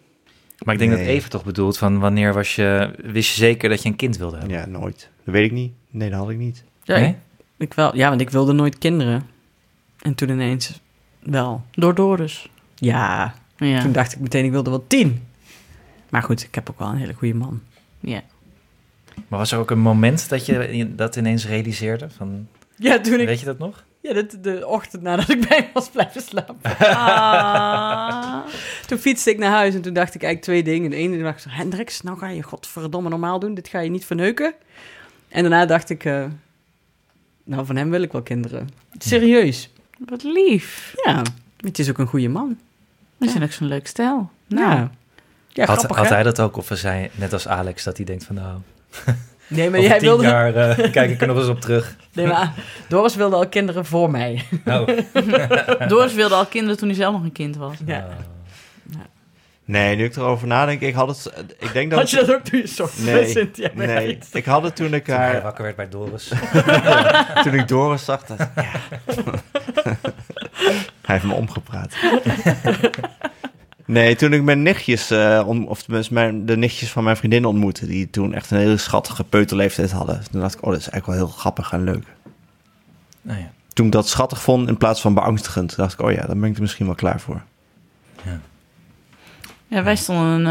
Maar ik denk dat. Eva toch bedoelt van wanneer was je, wist je zeker dat je een kind wilde hebben? Ja, nooit. Dat weet ik niet. Nee, dat had ik niet. Ja, Nee? ik, ik wel. Ja, want ik wilde nooit kinderen. En toen ineens wel. Door Doris. Ja, Ja. Toen dacht ik meteen, ik wilde wel tien. Maar goed, ik heb ook wel een hele goede man. ja. Maar was er ook een moment dat je je dat ineens realiseerde? Van, Ja, toen ik... Weet je dat nog? Ja, de, de ochtend nadat ik bij hem was blijven slapen. Ah. Toen fietste ik naar huis en toen dacht ik eigenlijk twee dingen. De ene dacht ik, Hendricks, nou ga je godverdomme normaal doen. Dit ga je niet verneuken. En daarna dacht ik, eh, nou van hem wil ik wel kinderen. Serieus. Wat lief. Ja, het is ook een goede man. We zijn ook zo'n leuk stel. Nou, Ja, grappig had hij dat ook? Of was hij net als Alex dat hij denkt van nou, Nee, maar over jij tien wilde... jaar eh, kijk ik er nog eens op terug. <laughs> Nee, maar Doris wilde al kinderen voor mij. Oh. <laughs> Doris wilde al kinderen toen hij zelf nog een kind was. Ja. Oh. Nee, nu ik erover nadenk, ik had het... Ik denk dat... Had je dat ook toen je zocht Nee, nee, ik had het toen ik Toen haar... wakker werd bij Doris. <laughs> toen ik Doris zag, dat, ja. Hij heeft me omgepraat. Nee, toen ik mijn nichtjes, eh, om, of tenminste mijn, de nichtjes van mijn vriendin ontmoette, die toen echt een hele schattige peuterleeftijd hadden. Toen dacht ik, oh, dat is eigenlijk wel heel grappig en leuk. Nou ja. Toen ik dat schattig vond in plaats van beangstigend, dacht ik, oh ja, daar ben ik er misschien wel klaar voor. Ja, wij stonden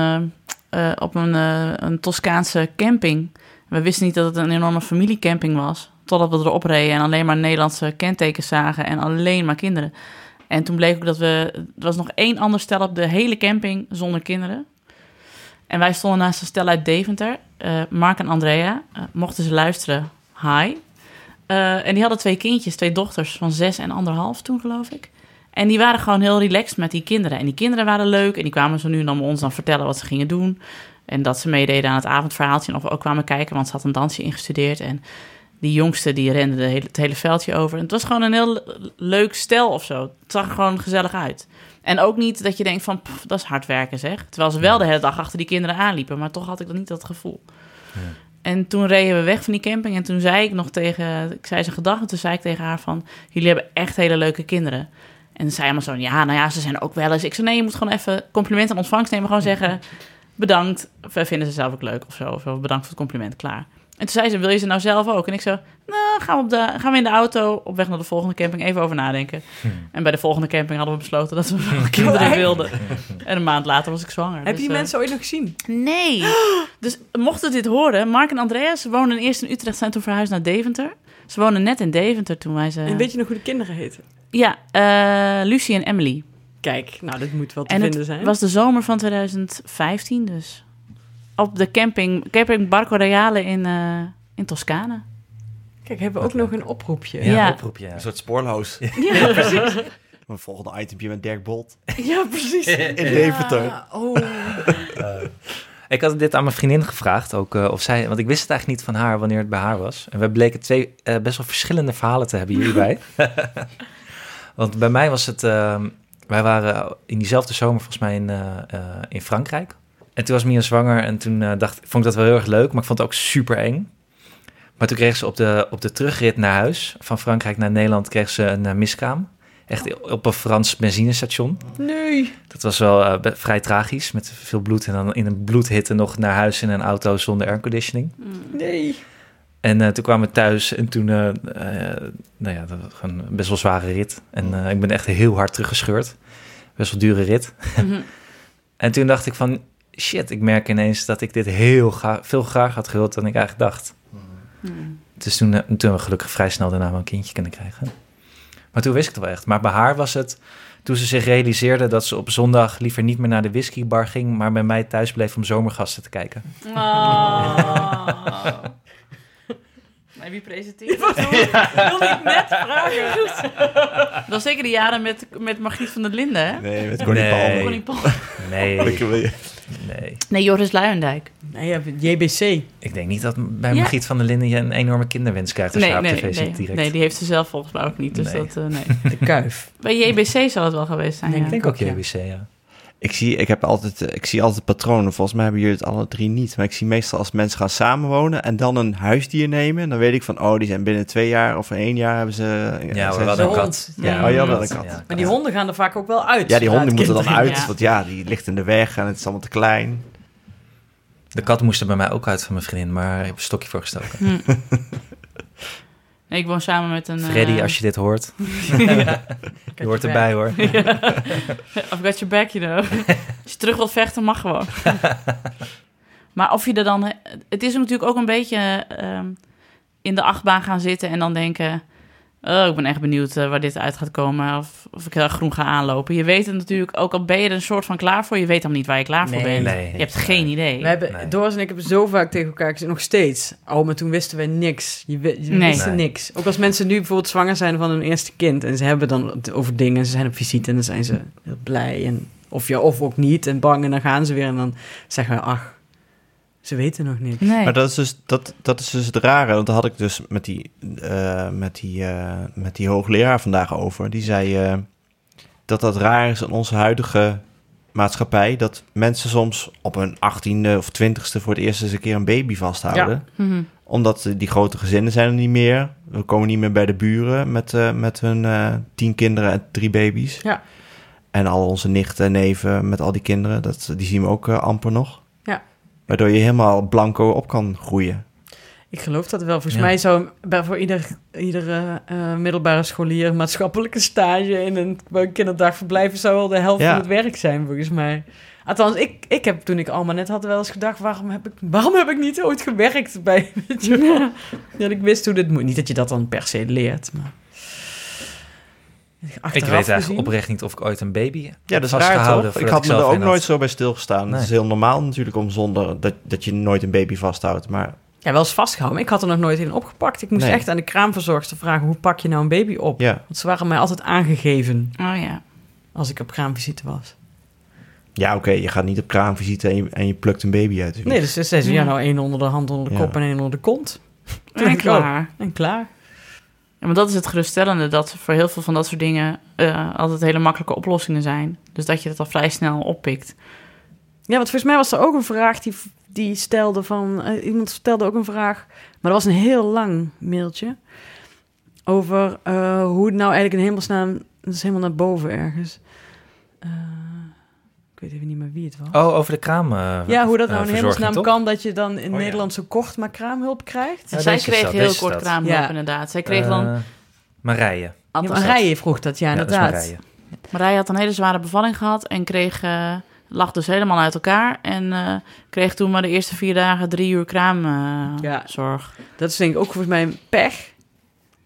eh, eh, op een, eh, een Toscaanse camping. We wisten niet dat het een enorme familiecamping was. Totdat we erop reden en alleen maar Nederlandse kentekens zagen en alleen maar kinderen. En toen bleek ook dat we... Er was nog één ander stel op de hele camping zonder kinderen. En wij stonden naast een stel uit Deventer. eh, Mark en Andrea. Eh, mochten ze luisteren, hi. Eh, en die hadden twee kindjes, twee dochters van zes en anderhalf toen, geloof ik. En die waren gewoon heel relaxed met die kinderen. En die kinderen waren leuk. En die kwamen zo nu en dan ons dan vertellen wat ze gingen doen. En dat ze meededen aan het avondverhaaltje. En of we ook kwamen kijken, want ze had een dansje ingestudeerd. En die jongste, die rende de hele, het hele veldje over. En het was gewoon een heel le- leuk stel of zo. Het zag er gewoon gezellig uit. En ook niet dat je denkt van, pff, dat is hard werken zeg. Terwijl ze wel de hele dag achter die kinderen aanliepen. Maar toch had ik dat niet dat gevoel. En toen reden we weg van die camping. En toen zei ik nog tegen... Ik zei ze gedag. En toen zei ik tegen haar van... Jullie hebben echt hele leuke kinderen. En zei allemaal zo... Ja, nou ja, ze zijn ook wel eens... Ik zei, nee, je moet gewoon even compliment aan ontvangst nemen. Gewoon zeggen... Bedankt. We vinden ze zelf ook leuk of zo. Of bedankt voor het compliment. Klaar. En toen zei ze, wil je ze nou zelf ook? En ik zo, nou, gaan we, op de, gaan we in de auto op weg naar de volgende camping even over nadenken. En bij de volgende camping hadden we besloten dat we wel kinderen <laughs> wilden. En een maand later was ik zwanger. Heb Dus, je die eh, mensen ooit nog gezien? Nee. <gasps> Dus mochten dit horen, Mark en Andreas ze woonden eerst in Utrecht, zijn toen verhuisd naar Deventer. Ze woonden net in Deventer toen wij ze... En weet je nog hoe de kinderen heten? Ja, eh, Lucie en Emily. Kijk, nou, dit moet wel te En vinden het zijn. was de zomer van 2015 dus. Op de camping, camping Barco Reale in, eh, in Toscane. Kijk, hebben we ook nog een oproepje. Ja, Ja. oproep, ja. Een soort spoorloos. Ja, <laughs> precies. Een volgende itempje met Dirk Bolt. Ja, precies. In Deventer. Ja, Oh. Ik had dit aan mijn vriendin gevraagd, ook, eh, of zij, want ik wist het eigenlijk niet van haar wanneer het bij haar was. En we bleken twee eh, best wel verschillende verhalen te hebben hierbij. <laughs> want bij mij was het, eh, wij waren in diezelfde zomer volgens mij in, eh, eh, in Frankrijk. En toen was Mia zwanger en toen eh, dacht, vond ik dat wel heel erg leuk, maar ik vond het ook super eng. Maar toen kreeg ze op de, op de terugrit naar huis, van Frankrijk naar Nederland, kreeg ze een eh, miskraam. Echt op een Frans benzinestation. Nee. Dat was wel eh, vrij tragisch, met veel bloed en dan in een bloedhitte nog naar huis in een auto zonder airconditioning. Nee. En eh, toen kwamen we thuis en toen, nou ja, dat was een best wel zware rit. En eh, ik ben echt heel hard teruggescheurd. Best wel dure rit. Mhm. <laughs> En toen dacht ik van, shit, ik merk ineens dat ik dit heel graag, veel graag had gewild dan ik eigenlijk dacht. Hmm. Dus toen, eh, toen hebben we gelukkig vrij snel daarna wel een kindje kunnen krijgen. Maar toen wist ik het wel echt. Maar bij haar was het toen ze zich realiseerde dat ze op zondag liever niet meer naar de whiskybar ging, maar bij mij thuis bleef om zomergasten te kijken. Oh. <laughs> Nee, wie presenteert? Dat wilde ik net vragen. <laughs> Dat was zeker de jaren met, met Margriet van der Linden, hè? Nee, met Connie Nee. Palmer. Connie. Nee, wil. Nee. Nee, Joris Luijendijk. Nee, ja, JBC. Ik denk niet dat bij Ja. Margriet van der Linden je een enorme kinderwens krijgt als Nee, je op nee, tv nee, zit direct. nee, die heeft ze zelf volgens mij ook niet. Dus Nee. dat, eh, nee. De Kuif. Bij JBC zal het wel geweest zijn, Nee, ja. ik denk ook Ja. JBC, ja. Ik zie, ik, heb altijd, eh, ik zie altijd patronen. Volgens mij hebben jullie het alle drie niet. Maar ik zie meestal als mensen gaan samenwonen en dan een huisdier nemen. Dan weet ik van, oh, die zijn binnen twee jaar of één jaar hebben ze... Ja, zijn we ze- hadden De een hond. kat. Ja. Oh, had wel een kat. ja. Maar die honden gaan er vaak ook wel uit. Ja, die honden moeten dan uit. Ja. Want ja, die ligt in de weg en het is allemaal te klein. De kat moest er bij mij ook uit van mijn vriendin, maar ik heb een stokje voor gestoken. <laughs> Ik woon samen met een... Freddy, eh, als je dit hoort, <laughs> <laughs> ja. je hoort erbij hoor. <laughs> I've got your back, you know. Als je terug wilt vechten, mag gewoon. maar of je er dan... Het is natuurlijk ook een beetje ehm, in de achtbaan gaan zitten en dan denken... Oh, ik ben echt benieuwd eh, waar dit uit gaat komen. Of, of ik er groen ga aanlopen. Je weet het natuurlijk, ook al ben je er een soort van klaar voor... je weet dan niet waar je klaar voor bent. Nee. Je hebt geen idee. We hebben, Nee. Doris en ik hebben zo vaak tegen elkaar gezegd, nog steeds. Oh, maar toen wisten wij niks. Je, je Nee. wisten Nee. niks. Ook als mensen nu bijvoorbeeld zwanger zijn van hun eerste kind... en ze hebben dan het over dingen, ze zijn op visite... en dan zijn ze heel blij. En, of ja, of ook niet, en bang. En dan gaan ze weer en dan zeggen we, ach, ze weten nog niks. Nee. Maar dat is, dus, dat, dat is dus het rare. Want daar had ik dus met die, eh, met die, eh, met die hoogleraar vandaag over. Die zei eh, dat dat raar is in onze huidige maatschappij. Dat mensen soms op hun achttiende of twintigste voor het eerst eens een keer een baby vasthouden. Mhm. Omdat die grote gezinnen zijn er niet meer. We komen niet meer bij de buren met, eh, met hun eh, tien kinderen en drie baby's. Ja. En al onze nichten en neven met al die kinderen, dat, die zien we ook amper nog. Ja. Waardoor je helemaal blanco op kan groeien. Ik geloof dat wel. Volgens Ja. mij zou bij, voor ieder, iedere eh, middelbare scholier maatschappelijke stage in een, kinderdagverblijf zou wel de helft Ja. van het werk zijn, volgens mij. Althans, ik, ik heb toen ik Alma net had wel eens gedacht, waarom heb ik, waarom heb ik niet ooit gewerkt bij, <laughs> weet je wel? Dat ik wist hoe dit moet. Niet dat je dat dan per se leert, maar... Ik weet eigenlijk gezien- oprecht niet of ik ooit een baby Ja, dat is raar toch? Ik had me er ook had. nooit zo bij stilgestaan. Nee. Het is heel normaal natuurlijk om zonder dat, dat je nooit een baby vasthoudt. Maar Ja, wel eens vastgehouden. maar Ik had er nog nooit in opgepakt. Ik moest Nee. echt aan de kraamverzorgster vragen, hoe pak je nou een baby op? ja, Want ze waren mij altijd aangegeven Oh ja. als ik op kraamvisite was. ja oké, je gaat niet op kraamvisite en je, en je plukt een baby uit. Nee, dus ze zei ze, ja, nou één onder de hand, onder de Ja. kop en één onder de kont. En oh, klaar. en klaar. Maar dat is het geruststellende, dat voor heel veel van dat soort dingen eh, altijd hele makkelijke oplossingen zijn. Dus dat je het al vrij snel oppikt. Ja, want volgens mij was er ook een vraag die, die stelde van... eh, iemand stelde ook een vraag, maar dat was een heel lang mailtje... over eh, hoe het nou eigenlijk in hemelsnaam... Dat is helemaal naar boven ergens. Ik weet even niet meer wie het was. Oh, over de kraam. eh, ja, hoe dat nou in hemelsnaam kan dat je dan in ja. Nederland zo kort maar kraamhulp krijgt. Ja, Zij kreeg heel kort stad. kraamhulp Ja. inderdaad. Zij kreeg dan... Eh, Marije. Ja, Rijen vroeg dat, ja, Ja, dat is inderdaad. Marije. Marije had een hele zware bevalling gehad en kreeg, lag dus helemaal uit elkaar. En eh, kreeg toen maar de eerste vier dagen drie uur kraamzorg. Ja. zorg. dat is denk ik ook volgens mij een pech.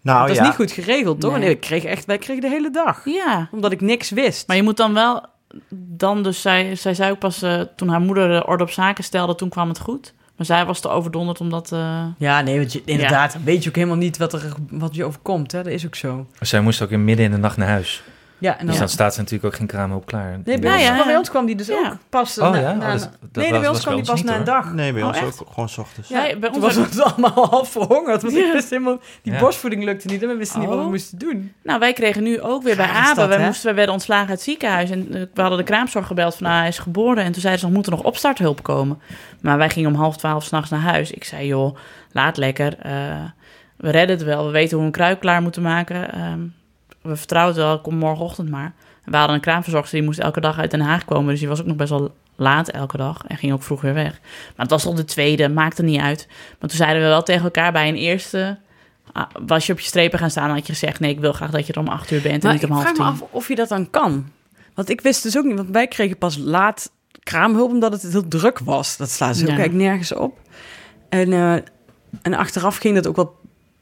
Nou dat is ja, niet goed geregeld, toch? Nee. Nee, ik kreeg echt, wij kregen de hele dag. ja, Omdat ik niks wist. maar je moet dan wel... Dan dus, zij, zij zei ook pas eh, toen haar moeder de orde op zaken stelde, toen kwam het goed. Maar zij was te overdonderd omdat... eh, Ja, nee, want je, inderdaad, weet je ook helemaal niet wat, er, wat je overkomt. Hè? Dat is ook zo. Zij moest ook in midden in de nacht naar huis. Ja, en Dus dan... dan staat ze natuurlijk ook geen kraamhulp klaar. Nee, bij, Ja, ons, ja, ja. bij ons kwam die dus Ja. ook pas Oh na, ja? na- Oh, dat- dat nee, bij ons kwam die pas na een dag. nee, bij Oh, ons echt? ook gewoon 's ochtends. Ja, bij ons was het allemaal half verhongerd, want Ja. ik wist helemaal... Die Ja. borstvoeding lukte niet en we wisten niet wat we moesten doen. Nou, wij kregen nu ook weer bij Wij, hè? moesten, wij werden ontslagen uit het ziekenhuis. En eh, we hadden de kraamzorg gebeld van, nou, hij is geboren. En toen zeiden ze, nog moet er nog opstarthulp komen. Maar wij gingen om half twaalf s'nachts naar huis. Ik zei, joh, laat lekker. eh, we redden het wel. We weten hoe we een kruik klaar moeten maken. Ehm, we vertrouwen het wel, kom morgenochtend maar. We hadden een kraamverzorgster, die moest elke dag uit Den Haag komen. Dus die was ook nog best wel laat elke dag. En ging ook vroeg weer weg. Maar het was al de tweede, maakte niet uit. Maar toen zeiden we wel tegen elkaar bij een eerste... ah, was je op je strepen gaan staan, had je gezegd... nee, ik wil graag dat je er om acht uur bent en Maar niet ik om half vraag me tien. af of je dat dan kan. Want ik wist dus ook niet, want wij kregen pas laat kraamhulp omdat het heel druk was. Dat slaat ze ook Ja. eigenlijk nergens op. En, eh, en achteraf ging dat ook wel,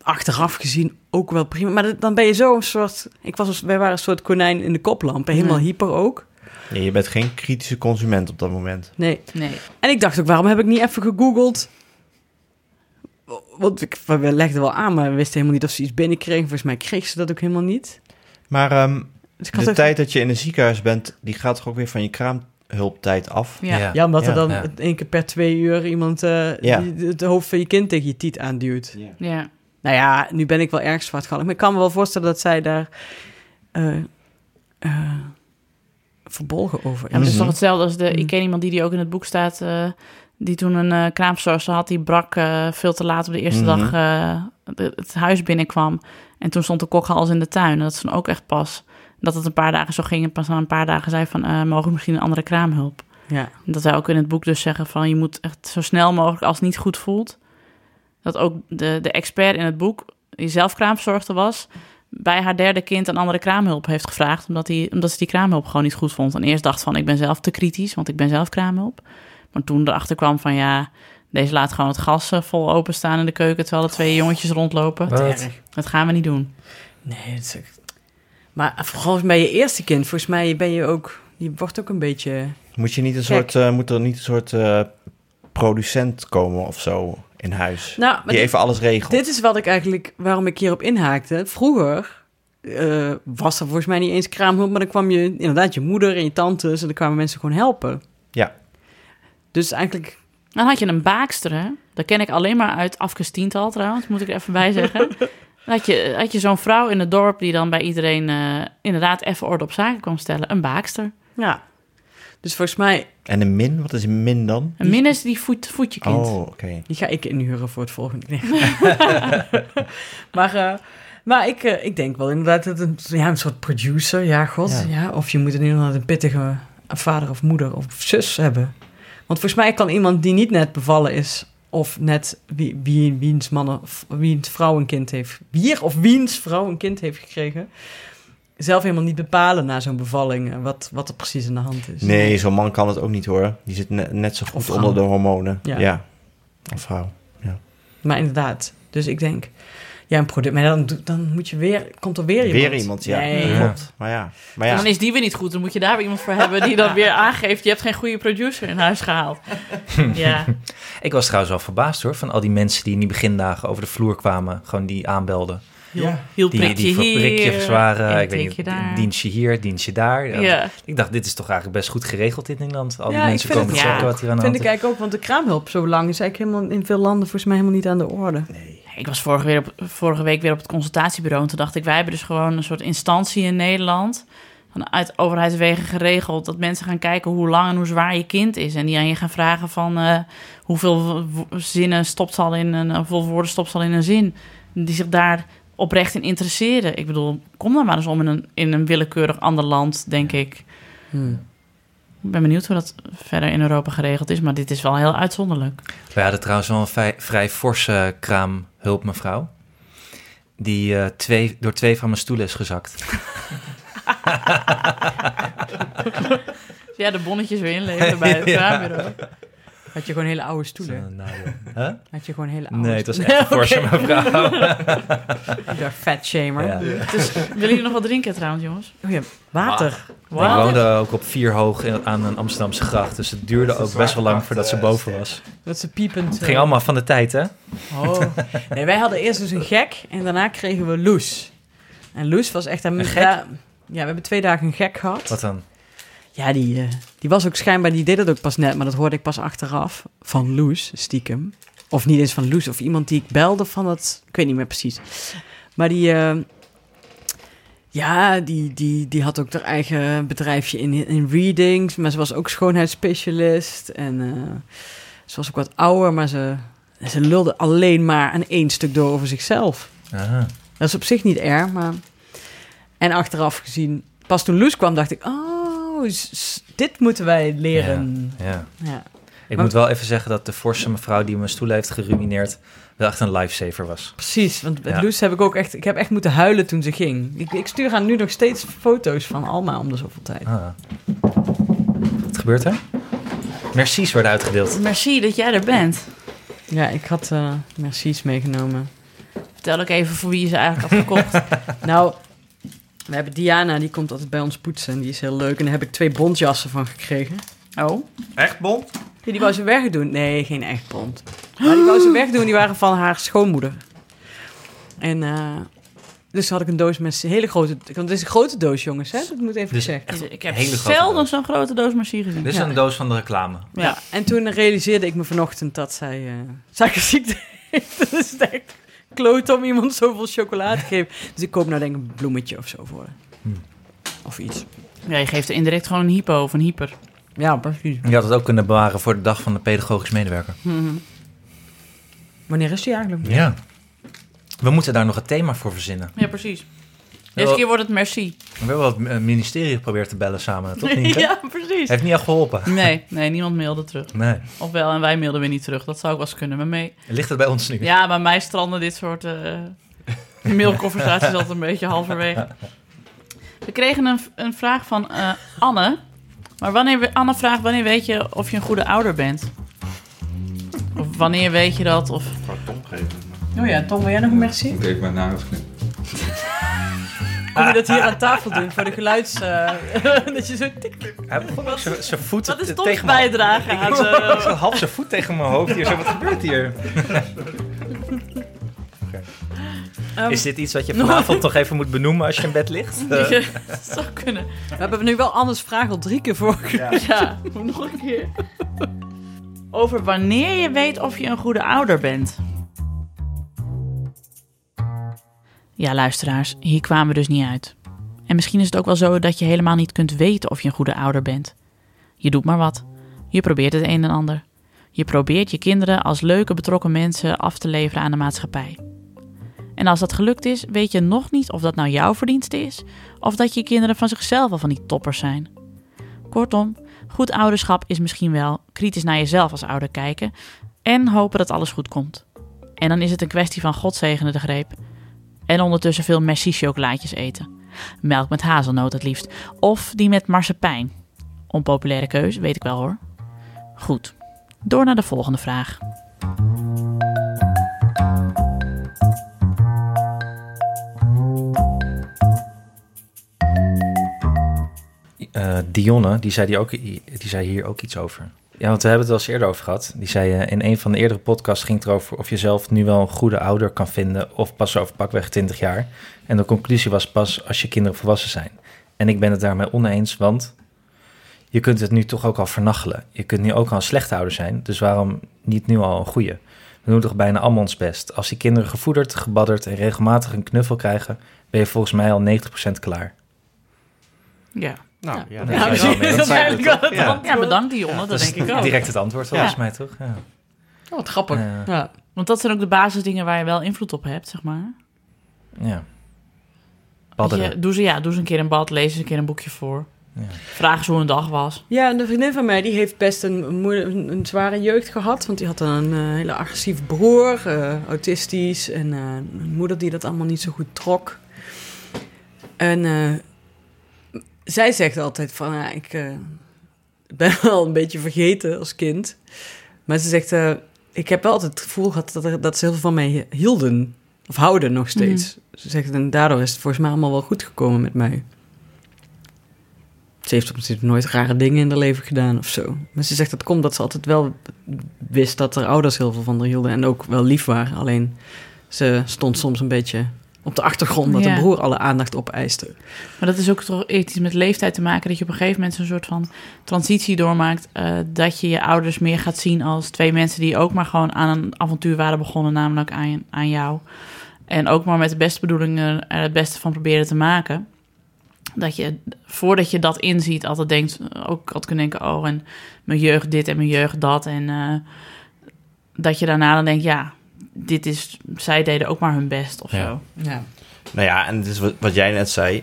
achteraf gezien ook wel prima. Maar dan ben je zo een soort, ik was, als- wij waren een soort konijn in de koplamp. Helemaal hyper ook. Ja, je bent geen kritische consument op dat moment. Nee. Nee. En ik dacht ook, waarom heb ik niet even gegoogeld? Want ik, we legden wel aan, maar we wisten helemaal niet of ze iets binnenkregen. Volgens mij kreeg ze dat ook helemaal niet. Maar Dus had de ook- tijd dat je in een ziekenhuis bent, die gaat toch ook weer van je kraamhulptijd af? Ja. Ja, omdat Ja, er dan ja. één keer per twee uur iemand eh, Ja. die- het hoofd van je kind tegen je tiet aanduwt. ja. Nou ja, nu ben ik wel erg zwartgallig. Maar ik kan me wel voorstellen dat zij daar eh, eh, verbolgen over Ja, maar het is Mhm. toch hetzelfde als de... Mm. Ik ken iemand die, die ook in het boek staat... eh, die toen een kraamverzorgster had... die brak eh, veel te laat op de eerste Mhm. dag eh, de- het huis binnenkwam. En toen stond de kok alles in de tuin. En dat is dan ook echt pas... Dat het een paar dagen zo ging en pas na een paar dagen zei van... eh, mogen we misschien een andere kraamhulp? Ja. Dat wij ook in het boek dus zeggen van... je moet echt zo snel mogelijk als het niet goed voelt... dat ook de, de expert in het boek die zelf kraamverzorgster was, bij haar derde kind een andere kraamhulp heeft gevraagd, omdat, hij, omdat ze die kraamhulp gewoon niet goed vond. En eerst dacht van, ik ben zelf te kritisch, want ik ben zelf kraamhulp. Maar toen erachter kwam van, ja, deze laat gewoon het gas eh, vol openstaan in de keuken, terwijl er twee jongetjes rondlopen. Wat? Dat gaan we niet doen. Nee, het is echt... Maar vooral bij je eerste kind, volgens mij ben je ook... Je wordt ook een beetje... Moet, je niet een Gek. soort, eh, moet er niet een soort eh, producent komen of zo in huis? Nou, die dit- even alles regelt. Dit is wat ik eigenlijk, waarom ik hierop inhaakte. Vroeger eh, was er volgens mij niet eens kraamhulp, maar dan kwam je inderdaad je moeder en je tantes en dan kwamen mensen gewoon helpen. Ja. Dus eigenlijk, Dan had je een baakster, hè? Dat ken ik alleen maar uit Afkes tiental trouwens, moet ik er even bij zeggen. <laughs> Had je, had je zo'n vrouw in het dorp die dan bij iedereen eh, inderdaad even orde op zaken kwam stellen. Een baakster. ja. Dus volgens mij, En een min? Wat is een min dan? Een min is die voet, voet je kind. Oh, oké. die ga ik inhuren voor het volgende. Nee. <laughs> maar eh, maar ik, eh, ik denk wel inderdaad dat een, ja, een soort producer, ja, god. Ja. Ja. of je moet in inderdaad een pittige vader of moeder of zus hebben. Want volgens mij kan iemand die niet net bevallen is, of net wie, wie, wiens man of wiens vrouw een kind heeft, wie of wiens vrouw een kind heeft gekregen, zelf helemaal niet bepalen na zo'n bevalling eh, wat, wat er precies aan de hand is. Nee, zo'n man kan het ook niet hoor. Die zit ne- net zo goed onder de hormonen. Ja. Ja. Of vrouw. Maar inderdaad, dus ik denk, ja, een product, maar dan, dan moet je weer, komt er weer iemand. Weer iemand, ja. Nee. Dat klopt. Maar ja. Maar En ja. dan is die weer niet goed. Dan moet je daar weer iemand voor hebben die dan weer aangeeft... je hebt geen goede producer in huis gehaald. <laughs> ja. Ik was trouwens wel verbaasd hoor, van al die mensen die in die begindagen over de vloer kwamen, gewoon die aanbelden. Ja. Hield Die, prikje die hier, prikjes waren, ik weet niet, dienstje hier, dienstje daar. Ja. Ja. Ik dacht, dit is toch eigenlijk best goed geregeld in Nederland. Al die Ja, ik mensen vind komen het- checken ja, wat hier aan de vind hand ik is. eigenlijk ook, want de kraamhulp zo lang is eigenlijk helemaal in veel landen volgens mij helemaal niet aan de orde. Ik was vorige, weer op, vorige week weer op het consultatiebureau... en toen dacht ik, wij hebben dus gewoon een soort instantie in Nederland... vanuit overheidswegen geregeld... dat mensen gaan kijken hoe lang en hoe zwaar je kind is... en die aan je gaan vragen van... eh, hoeveel zinnen stopt al in een... hoeveel woorden stopt al in een zin... die zich daar oprecht in interesseren. Ik bedoel, kom dan maar eens om in een, in een willekeurig ander land, denk ik. Ik ben benieuwd hoe dat verder in Europa geregeld is... maar dit is wel heel uitzonderlijk. We hadden trouwens wel een vrij, vrij forse kraamhulpmevrouw. Die eh, twee, door twee van mijn stoelen is gezakt. <laughs> Ja, de bonnetjes weer inleveren bij het <laughs> kraambureau. Had je gewoon hele oude stoelen? Zo, nou. Huh? Had je gewoon hele oude Nee, het was echt een forse <laughs> Oké. mevrouw. <laughs> Ik dacht fat shamer. Ja. Dus, willen jullie nog wat drinken trouwens, jongens? Oh ja, water. Ik woonde ook op vier hoog in- aan een Amsterdamse gracht. Dus het duurde ook best wel lang voordat ze boven was. Dat ze piepend... Het ging allemaal van de tijd, hè? Oh. Nee, wij hadden eerst dus een gek en daarna kregen we Loes. En Loes was echt... Een gek? Ja, we hebben twee dagen een gek gehad. Wat dan? Ja, die, eh, die was ook schijnbaar, die deed het ook pas net, maar dat hoorde ik pas achteraf van Loes, stiekem. Of niet eens van Loes, of iemand die ik belde van het, ik weet niet meer precies. Maar die, eh, ja, die, die, die had ook haar eigen bedrijfje in, in readings, maar ze was ook schoonheidsspecialist. En eh, ze was ook wat ouder, maar ze, ze lulde alleen maar aan één stuk door over zichzelf. Aha. Dat is op zich niet erg, maar... En achteraf gezien, pas toen Loes kwam, dacht ik... Oh, s- dit moeten wij leren. Ja. Ja. Ik Maar- moet wel even zeggen dat de forse mevrouw die mijn stoel heeft geruineerd... wel echt een lifesaver was. precies. Want met Ja. Loes heb ik ook echt... Ik heb echt moeten huilen toen ze ging. Ik, ik stuur haar nu nog steeds foto's van Alma om de zoveel tijd. Ah. Wat gebeurt er? Mercies worden uitgedeeld. Merci dat jij er bent. Ja, ik had eh Mercies meegenomen. Vertel ook even voor wie je ze eigenlijk had gekocht. <laughs> Nou, we hebben Diana, die komt altijd bij ons poetsen. En die is heel leuk. En daar heb ik twee bondjassen van gekregen. Oh, Echt, Bon? Ja, die wou ze wegdoen. Nee, geen echt bond. Maar die wou ze wegdoen. Die waren van haar schoonmoeder. En eh, dus had ik een doos met een hele grote... Want het is een grote doos, jongens. Hè? Dat moet even Dus gezegd. echt ik heb Hele grote zelden zo'n grote doos merci gezien. Dit is Ja. een doos van de reclame. Ja. Ja. En toen realiseerde ik me vanochtend dat zij eh <laughs> suikerziekte heeft. Dat is echt kloot om iemand zoveel chocolade te geven. Dus ik koop nou denk ik een bloemetje of zo voor. Hmm. Of iets. Ja, je geeft er indirect gewoon een hypo of een hyper. Ja, precies. Je had het ook kunnen bewaren voor de dag van de pedagogisch medewerker. Mhm. Wanneer is die eigenlijk? Ja. We moeten daar nog een thema voor verzinnen. Ja, precies. Deze keer wordt het merci. We hebben wel het eh, ministerie geprobeerd te bellen samen, toch niet? hè? <laughs> ja, precies. Heeft niet echt geholpen. Nee, nee, niemand mailde terug. Nee. Ofwel, en wij mailden weer niet terug. Dat zou ook wel eens kunnen. Maar mee. Ligt het bij ons nu? Ja, bij mij stranden dit soort... eh, De mailconversatie is altijd een beetje halverwege. We kregen een, een vraag van eh, Anne. Maar wanneer, Anne vraagt, wanneer weet je of je een goede ouder bent? Of wanneer weet je dat? Of... Oh ja, Tom, wil jij nog een merci? Ik even mijn nagels knippen. Moet je dat hier aan tafel doen voor de geluids... eh, <laughs> dat je zo tik... Hij begon ook zijn zijn voet Wat is Toms me- bijdrage Ik aan ook zo half zijn voet tegen mijn hoofd hier. Zo, wat gebeurt hier? Ehm, Is dit iets wat je vanavond toch even moet benoemen als je in bed ligt? <laughs> Eh, dat zou kunnen. We hebben nu wel Anne's vraag al drie keer voor. Ja, nog een keer. Over wanneer je weet of je een goede ouder bent. Ja, luisteraars, hier kwamen we dus niet uit. En misschien is het ook wel zo dat je helemaal niet kunt weten of je een goede ouder bent. Je doet maar wat. Je probeert het een en ander. Je probeert je kinderen als leuke betrokken mensen af te leveren aan de maatschappij. En als dat gelukt is, weet je nog niet of dat nou jouw verdienste is, of dat je kinderen van zichzelf al van die toppers zijn. Kortom, goed ouderschap is misschien wel kritisch naar jezelf als ouder kijken en hopen dat alles goed komt. En dan is het een kwestie van God zegene de greep. En ondertussen veel merci chocolaatjes eten. Melk met hazelnoot het liefst. Of die met marsepein. Onpopulaire keuze, weet ik wel hoor. Goed, door naar de volgende vraag. eh, Dionne, die zei, die, ook, die zei hier ook iets over. Ja, want we hebben het wel eens eerder over gehad. Die zei eh, in een van de eerdere podcasts ging het erover of je zelf nu wel een goede ouder kan vinden of pas over pakweg 20 jaar. En de conclusie was pas als je kinderen volwassen zijn. En ik ben het daarmee oneens, want je kunt het nu toch ook al vernachelen. Je kunt nu ook al een slechte ouder zijn, dus waarom niet nu al een goede? We doen toch bijna allemaal ons best. Als die kinderen gevoederd, gebadderd en regelmatig een knuffel krijgen, ben je volgens mij al 90% klaar. Ja, Nou, Ja. ja, Ja, Ja, dat is precies. wel mee. Dat is eigenlijk wel het Ja. antwoord. ja bedankt Dionne, dat denk ik ook. Direct het antwoord volgens mij, toch? Ja. Oh, wat grappig. Ja. Ja. Want dat zijn ook de basisdingen waar je wel invloed op hebt, zeg maar. ja. Je, doe, ze, ja, doe ze een keer een bad, lees eens een keer een boekje voor. Ja. Vraag eens hoe een dag was. Ja, en een vriendin van mij die heeft best een, moe- een, een zware jeugd gehad. Want die had een eh, hele agressieve broer, eh, autistisch. En eh, een moeder die dat allemaal niet zo goed trok. En eh, zij zegt altijd van, ja, ik eh, ben <laughs> wel een beetje vergeten als kind. Maar ze zegt, eh, ik heb wel altijd het gevoel gehad dat, er, dat ze heel veel van mij hielden. Of houden nog steeds. Ze zegt, en daardoor is het volgens mij allemaal wel goed gekomen met mij. Ze heeft op zich nooit rare dingen in haar leven gedaan of zo. Maar ze zegt dat komt dat ze altijd wel wist dat haar ouders heel veel van haar hielden. En ook wel lief waren. Alleen ze stond soms een beetje op de achtergrond dat Ja. de broer alle aandacht opeiste. Maar dat is ook toch iets met leeftijd te maken... dat je op een gegeven moment zo'n soort van transitie doormaakt... eh, dat je je ouders meer gaat zien als twee mensen... die ook maar gewoon aan een avontuur waren begonnen... namelijk aan, aan jou. En ook maar met de beste bedoelingen er het beste van proberen te maken. Dat je, voordat je dat inziet, altijd denkt... ook had kunnen denken, oh, en mijn jeugd dit en mijn jeugd dat. En eh, dat je daarna dan denkt, ja... Dit is, zij deden ook maar hun best of Ja. zo. Ja. Nou ja, en het is wat, wat jij net zei.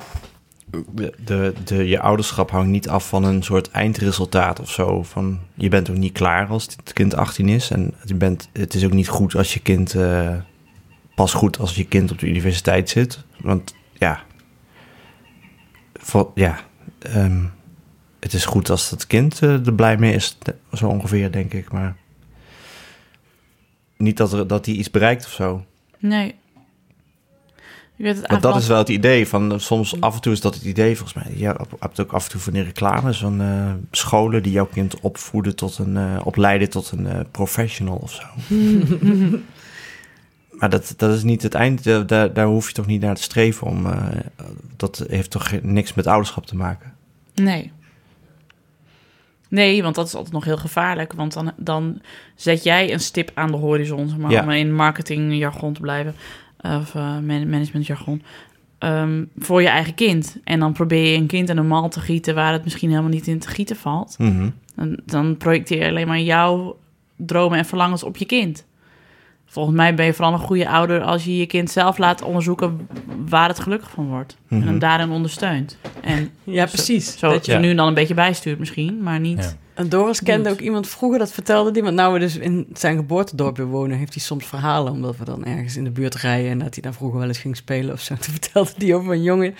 De, de, de, je ouderschap hangt niet af van een soort eindresultaat of zo. Van, je bent ook niet klaar als het kind 18 is. En je bent, het is ook niet goed als je kind... eh, pas goed als je kind op de universiteit zit. Want ja... Voor, ja ehm, het is goed als het kind eh, er blij mee is. Zo ongeveer, denk ik. Maar niet dat, er, dat hij iets bereikt of zo. Nee. Ik weet het Want dat is wel het idee van eh, soms af en toe is dat het idee volgens mij. Je hebt ook af en toe van die reclames van eh, scholen die jouw kind opvoeden tot een eh, opleiden tot een professional of zo. <laughs> maar dat, dat is niet het eind. daar, daar hoef je toch niet naar te streven om. dat heeft toch niks met ouderschap te maken. Nee. Nee, want dat is altijd nog heel gevaarlijk. Want dan, dan zet jij een stip aan de horizon, zeg maar, Ja. om in marketingjargon te blijven. Of eh, man- managementjargon. ehm, voor je eigen kind. En dan probeer je een kind in een mal te gieten waar het misschien helemaal niet in te gieten valt. Dan, dan projecteer je alleen maar jouw dromen en verlangens op je kind. Volgens mij ben je vooral een goede ouder als je je kind zelf laat onderzoeken waar het gelukkig van wordt. En hem Mhm. daarin ondersteunt. En Ja, precies. zo Dat je, je Ja. nu en dan een beetje bijstuurt misschien, maar niet... Ja. En Doris kende ook iemand vroeger, dat vertelde die. Want nou we dus in zijn geboortedorp weer wonen, heeft hij soms verhalen. Omdat we dan ergens in de buurt rijden en dat hij daar vroeger wel eens ging spelen of zo. <laughs> Toen vertelde hij over een jongen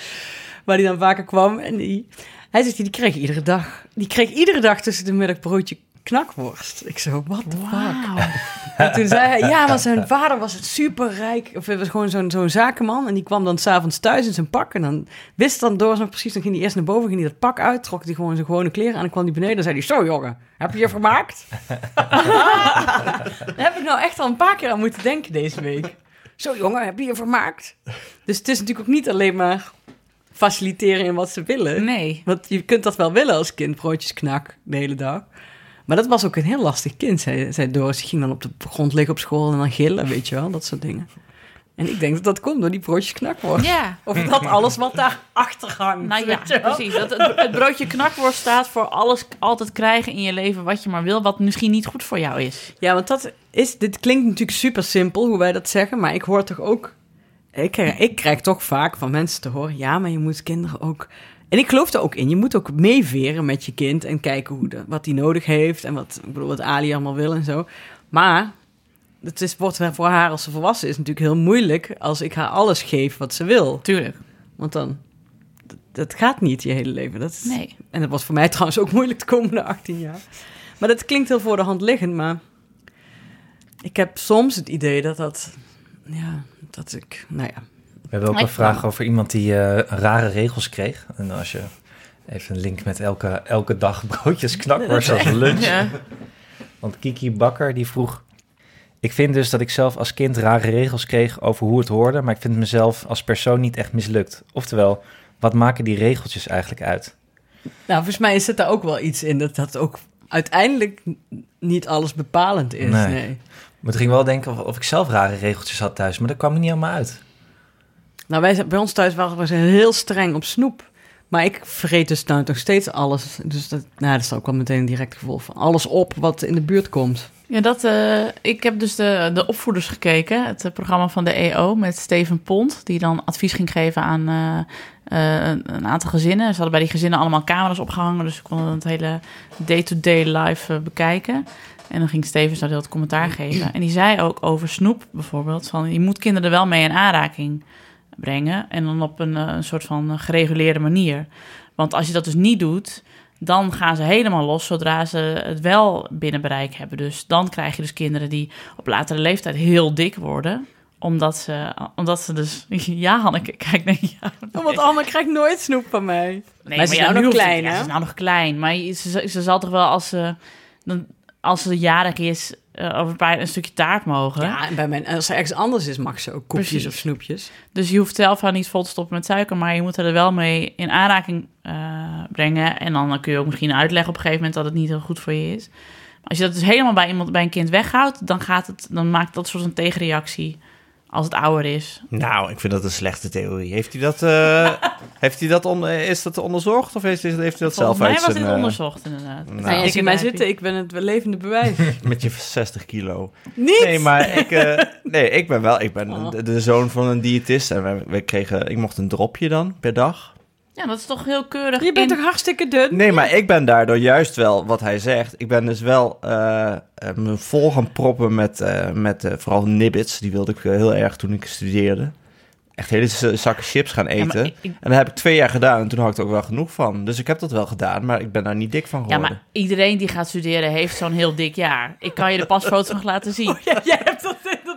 waar hij dan vaker kwam. En die, hij zegt, die kreeg iedere dag, die kreeg iedere dag tussen de middag broodje knakworst. Ik zo, wat the fuck? <laughs> En toen zei hij, ja, want zijn <laughs> vader was het superrijk. Of hij was gewoon zo'n zo'n zakenman. En die kwam dan s'avonds thuis in zijn pak. En dan wist dan Doris nog precies. Dan ging hij eerst naar boven, ging hij dat pak uit. Trok hij gewoon zijn gewone kleren aan. En dan kwam hij beneden. Dan zei hij, zo jongen, heb je je vermaakt? <laughs> Daar heb ik nou echt al een paar keer aan moeten denken deze week. Zo jongen, heb je je vermaakt? Dus het is natuurlijk ook niet alleen maar faciliteren in wat ze willen. Nee. Want je kunt dat wel willen als kind, broodjes knak de hele dag. Maar dat was ook een heel lastig kind, zei, zei Doris. Die ging dan op de grond liggen op school en dan gillen, weet je wel, dat soort dingen. En ik denk dat dat komt door die broodjes knakworst. Ja. Of dat alles wat daarachter hangt. Nou ja, precies. Dat, het, het broodje knakworst staat voor alles altijd krijgen in je leven wat je maar wil, wat misschien niet goed voor jou is. Ja, want dat is, dit klinkt natuurlijk super simpel hoe wij dat zeggen, maar ik hoor toch ook, ik krijg toch vaak van mensen te horen, ja, maar je moet kinderen ook, en ik geloof er ook in, je moet ook meeveren met je kind en kijken hoe de, wat hij nodig heeft en wat, ik bedoel, wat Ali allemaal wil en zo. Maar het is, wordt voor haar als ze volwassen is natuurlijk heel moeilijk als ik haar alles geef wat ze wil. Tuurlijk. Want dan, dat, dat gaat niet je hele leven. Dat is, Nee. En dat was voor mij <laughs> trouwens ook moeilijk de komende 18 jaar. Maar dat klinkt heel voor de hand liggend, maar ik heb soms het idee dat dat, ja, dat ik, nou ja. We hebben ook een vraag over iemand die eh, rare regels kreeg. En als je even een link met elke, elke dag <laughs> broodjes knakworst als lunch. Ja. <laughs> Want Kiki Bakker die vroeg... Ik vind dus dat ik zelf als kind rare regels kreeg over hoe het hoorde... maar ik vind mezelf als persoon niet echt mislukt. Oftewel, wat maken die regeltjes eigenlijk uit? Nou, volgens mij zit daar ook wel iets in dat dat ook uiteindelijk niet alles bepalend is. Nee. Nee. Maar toen ging wel denken of, of ik zelf rare regeltjes had thuis... maar dat kwam er niet helemaal uit. Nou, wij, bij ons thuis waren we heel streng op snoep. Maar ik vreet dus nou nog steeds alles. Dus dat, nou, dat is ook wel meteen een direct gevolg van alles op wat in de buurt komt. Ja, dat, eh, ik heb dus de, de opvoeders gekeken. Het eh, programma van de EO met Steven Pont. Die dan advies ging geven aan eh, een, aantal gezinnen. Ze hadden bij die gezinnen allemaal camera's opgehangen. Dus ze konden het hele day-to-day live eh, bekijken. En dan ging Steven zo heel het commentaar geven. <clears throat> En die zei ook over snoep bijvoorbeeld. Van, je moet kinderen er wel mee in aanraking brengen. En dan op een, eh, een soort van eh, gereguleerde manier. Want als je dat dus niet doet, dan gaan ze helemaal los zodra ze het wel binnen bereik hebben. Dus dan krijg je dus kinderen die op latere leeftijd heel dik worden. Omdat ze, omdat ze dus... <laughs> Ja, Hanneke, <laughs> kijk, nee, ja. Oh, want Anne krijgt nooit snoep van mij. Nee, Maar ze is nou nu nog het- klein, ja, ze is nou nog klein. Maar je- ze, ze zal toch wel als ze... Dan, als ze jarig is, eh, over een, paar, een stukje taart mogen. Ja, en bij mijn, als er ergens anders is, mag ze ook koekjes Precies. of snoepjes. Dus je hoeft zelf haar niet vol te stoppen met suiker, maar je moet haar er wel mee in aanraking eh, brengen. En dan kun je ook misschien uitleggen op een gegeven moment dat het niet heel goed voor je is. Maar als je dat dus helemaal bij iemand, bij een kind weghoudt, dan gaat het, dan maakt dat soort een tegenreactie als het ouder is. Nou, ik vind dat een slechte theorie. Heeft hij dat, eh, <laughs> heeft hij dat on, eh, is dat onderzocht of heeft, heeft hij dat zelf Volgens mij uit was zijn... dit eh, onderzocht inderdaad. nou, Nou, Ik mij zitten, ik ben het levende bewijs. <laughs> met je 60 kilo. Niet? Nee, maar ik, eh, <laughs> nee, ik ben wel, ik ben Oh. de, de zoon van een diëtist en we, we kregen, ik mocht een dropje dan per dag. Ja, dat is toch heel keurig. Je bent in- toch hartstikke dun? Nee, maar ik ben daardoor juist wel, wat hij zegt, ik ben dus wel eh, eh, me vol gaan proppen met, eh, met eh, vooral nibbits. Die wilde ik heel erg toen ik studeerde. Echt hele zakken chips gaan Ja, eten. maar ik- ik- En dat heb ik twee jaar gedaan en toen had ik er ook wel genoeg van. Dus ik heb dat wel gedaan, maar ik ben daar niet dik van ja, geworden. maar iedereen die gaat studeren heeft zo'n heel dik jaar. Ik kan je de pasfoto's <laughs> nog laten zien. Oh, ja, jij hebt dat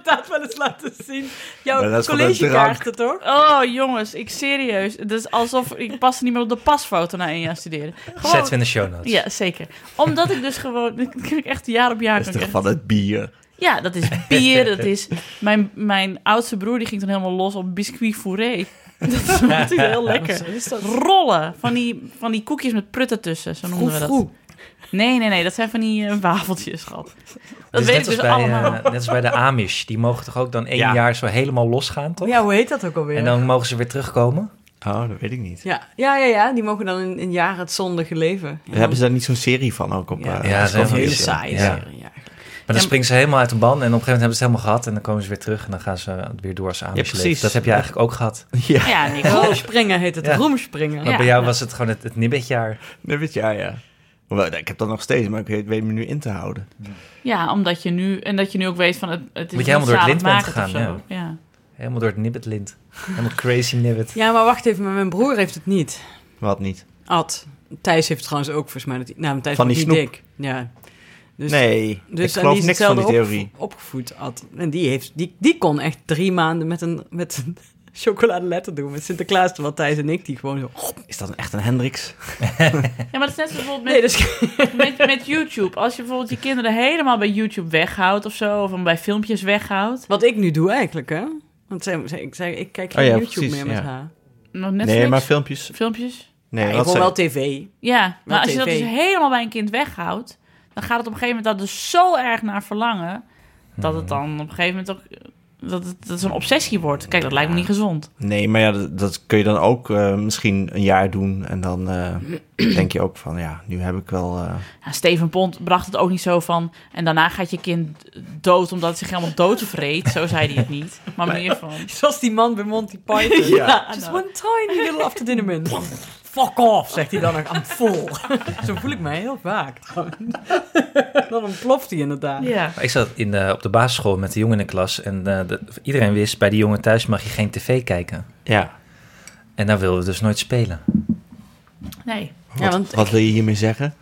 inderdaad wel eens laten zien. Jouw dat collegekaarten, toch? Oh, jongens, ik serieus. Het is alsof ik pas niet meer op de pasfoto na één jaar studeren. Gewoon- we in de show notes. Ja, zeker. Omdat ik dus gewoon... <laughs> Ik kan echt jaar op jaar... Dat is ik toch van het bier. Ja, dat is bier, dat is... Mijn, mijn oudste broer die ging dan helemaal los op biscuit fourré. <laughs> Dat is natuurlijk heel lekker. Is dat Rollen, van die, van die koekjes met prutten tussen, zo noemen we dat. Nee, nee, nee, dat zijn van die eh, wafeltjes, schat. Dat Dus weet net ik als dus bij, allemaal. eh, net als bij de Amish. Die mogen toch ook dan één Ja. jaar zo helemaal losgaan, toch? Ja, hoe heet dat ook alweer? En dan mogen ze weer terugkomen. Oh, dat weet ik niet. Ja, ja, ja, ja, die mogen dan in een jaar het zondige leven. Ja. Hebben ze daar niet zo'n serie van ook op? Ja, eh, Ja, dat is een ze hele hebben- saaie ja. serie. Ja. Maar dan Ja, springen ze helemaal uit de ban. En op een gegeven moment hebben ze het helemaal gehad. En dan komen ze weer terug. En dan gaan ze weer door als Amish precies. leven. Dat heb je eigenlijk ook gehad. <laughs> ja, Ja, Nico. <laughs> Roemspringen heet het, Ja. roemspringen. Maar Ja. bij jou was het gewoon het, het je, ja, ja. Ik heb dat nog steeds, maar ik weet, me nu in te houden. Ja, omdat je nu... En dat je nu ook weet van... Het, het is Moet je helemaal door het lint bent gegaan, zo. Ja. Helemaal door het nibbetlint. Helemaal crazy nibbit. Ja, maar wacht even, maar mijn broer heeft het niet. Wat niet? Ad. Thijs heeft het trouwens ook, volgens mij. Dat hij, nou, Thijs Van die snoep. dik. Ja. Dus, nee, dus, ik geloof die is niks van die theorie. opgevo- opgevoed, Ad. En die, heeft, die, die kon echt drie maanden met een, met een chocoladeletter doen. Met Sinterklaas, terwijl Thijs en ik die gewoon zo... Is dat echt een Hendrix? ja, maar dat is net zoals bijvoorbeeld met, Nee, dus... met, met YouTube. Als je bijvoorbeeld je kinderen helemaal bij YouTube weghoudt of zo... of hem bij filmpjes weghoudt... Wat ik nu doe eigenlijk, hè? Want zij, zij- ik, zei, ik kijk geen Oh ja, YouTube precies, meer met ja. haar. nog Netflix, Nee, maar filmpjes. filmpjes... Nee, Ja, ik wat wil zei- wel tv. Ja, maar Wel als je dat tv. dus helemaal bij een kind weghoudt... dan gaat het op een gegeven moment dat dus zo erg naar verlangen... dat het dan op een gegeven moment ook... dat het, dat zo'n obsessie wordt. Kijk, dat lijkt me niet gezond. Nee, maar ja, dat, dat kun je dan ook eh, misschien een jaar doen. En dan eh, <clears throat> denk je ook van, ja, nu heb ik wel... eh, Ja, Steven Pont bracht het ook niet zo van... en daarna gaat je kind dood omdat het zich helemaal doodvreet. Zo zei hij het niet. Maar meer van... Zoals die man bij Monty Python. <laughs> Ja. Just one tiny little after dinner mint. <laughs> Fuck off, zegt hij dan nog. I'm full. Zo voel ik mij heel vaak. <laughs> dan ontploft hij inderdaad. Ja. Ik zat in de, op de basisschool met de jongen in de klas. En eh, de- iedereen wist, bij die jongen thuis mag je geen tv kijken. ja, En daar wilden we dus nooit spelen. Nee. wat, Ja, want wat wil je hiermee zeggen?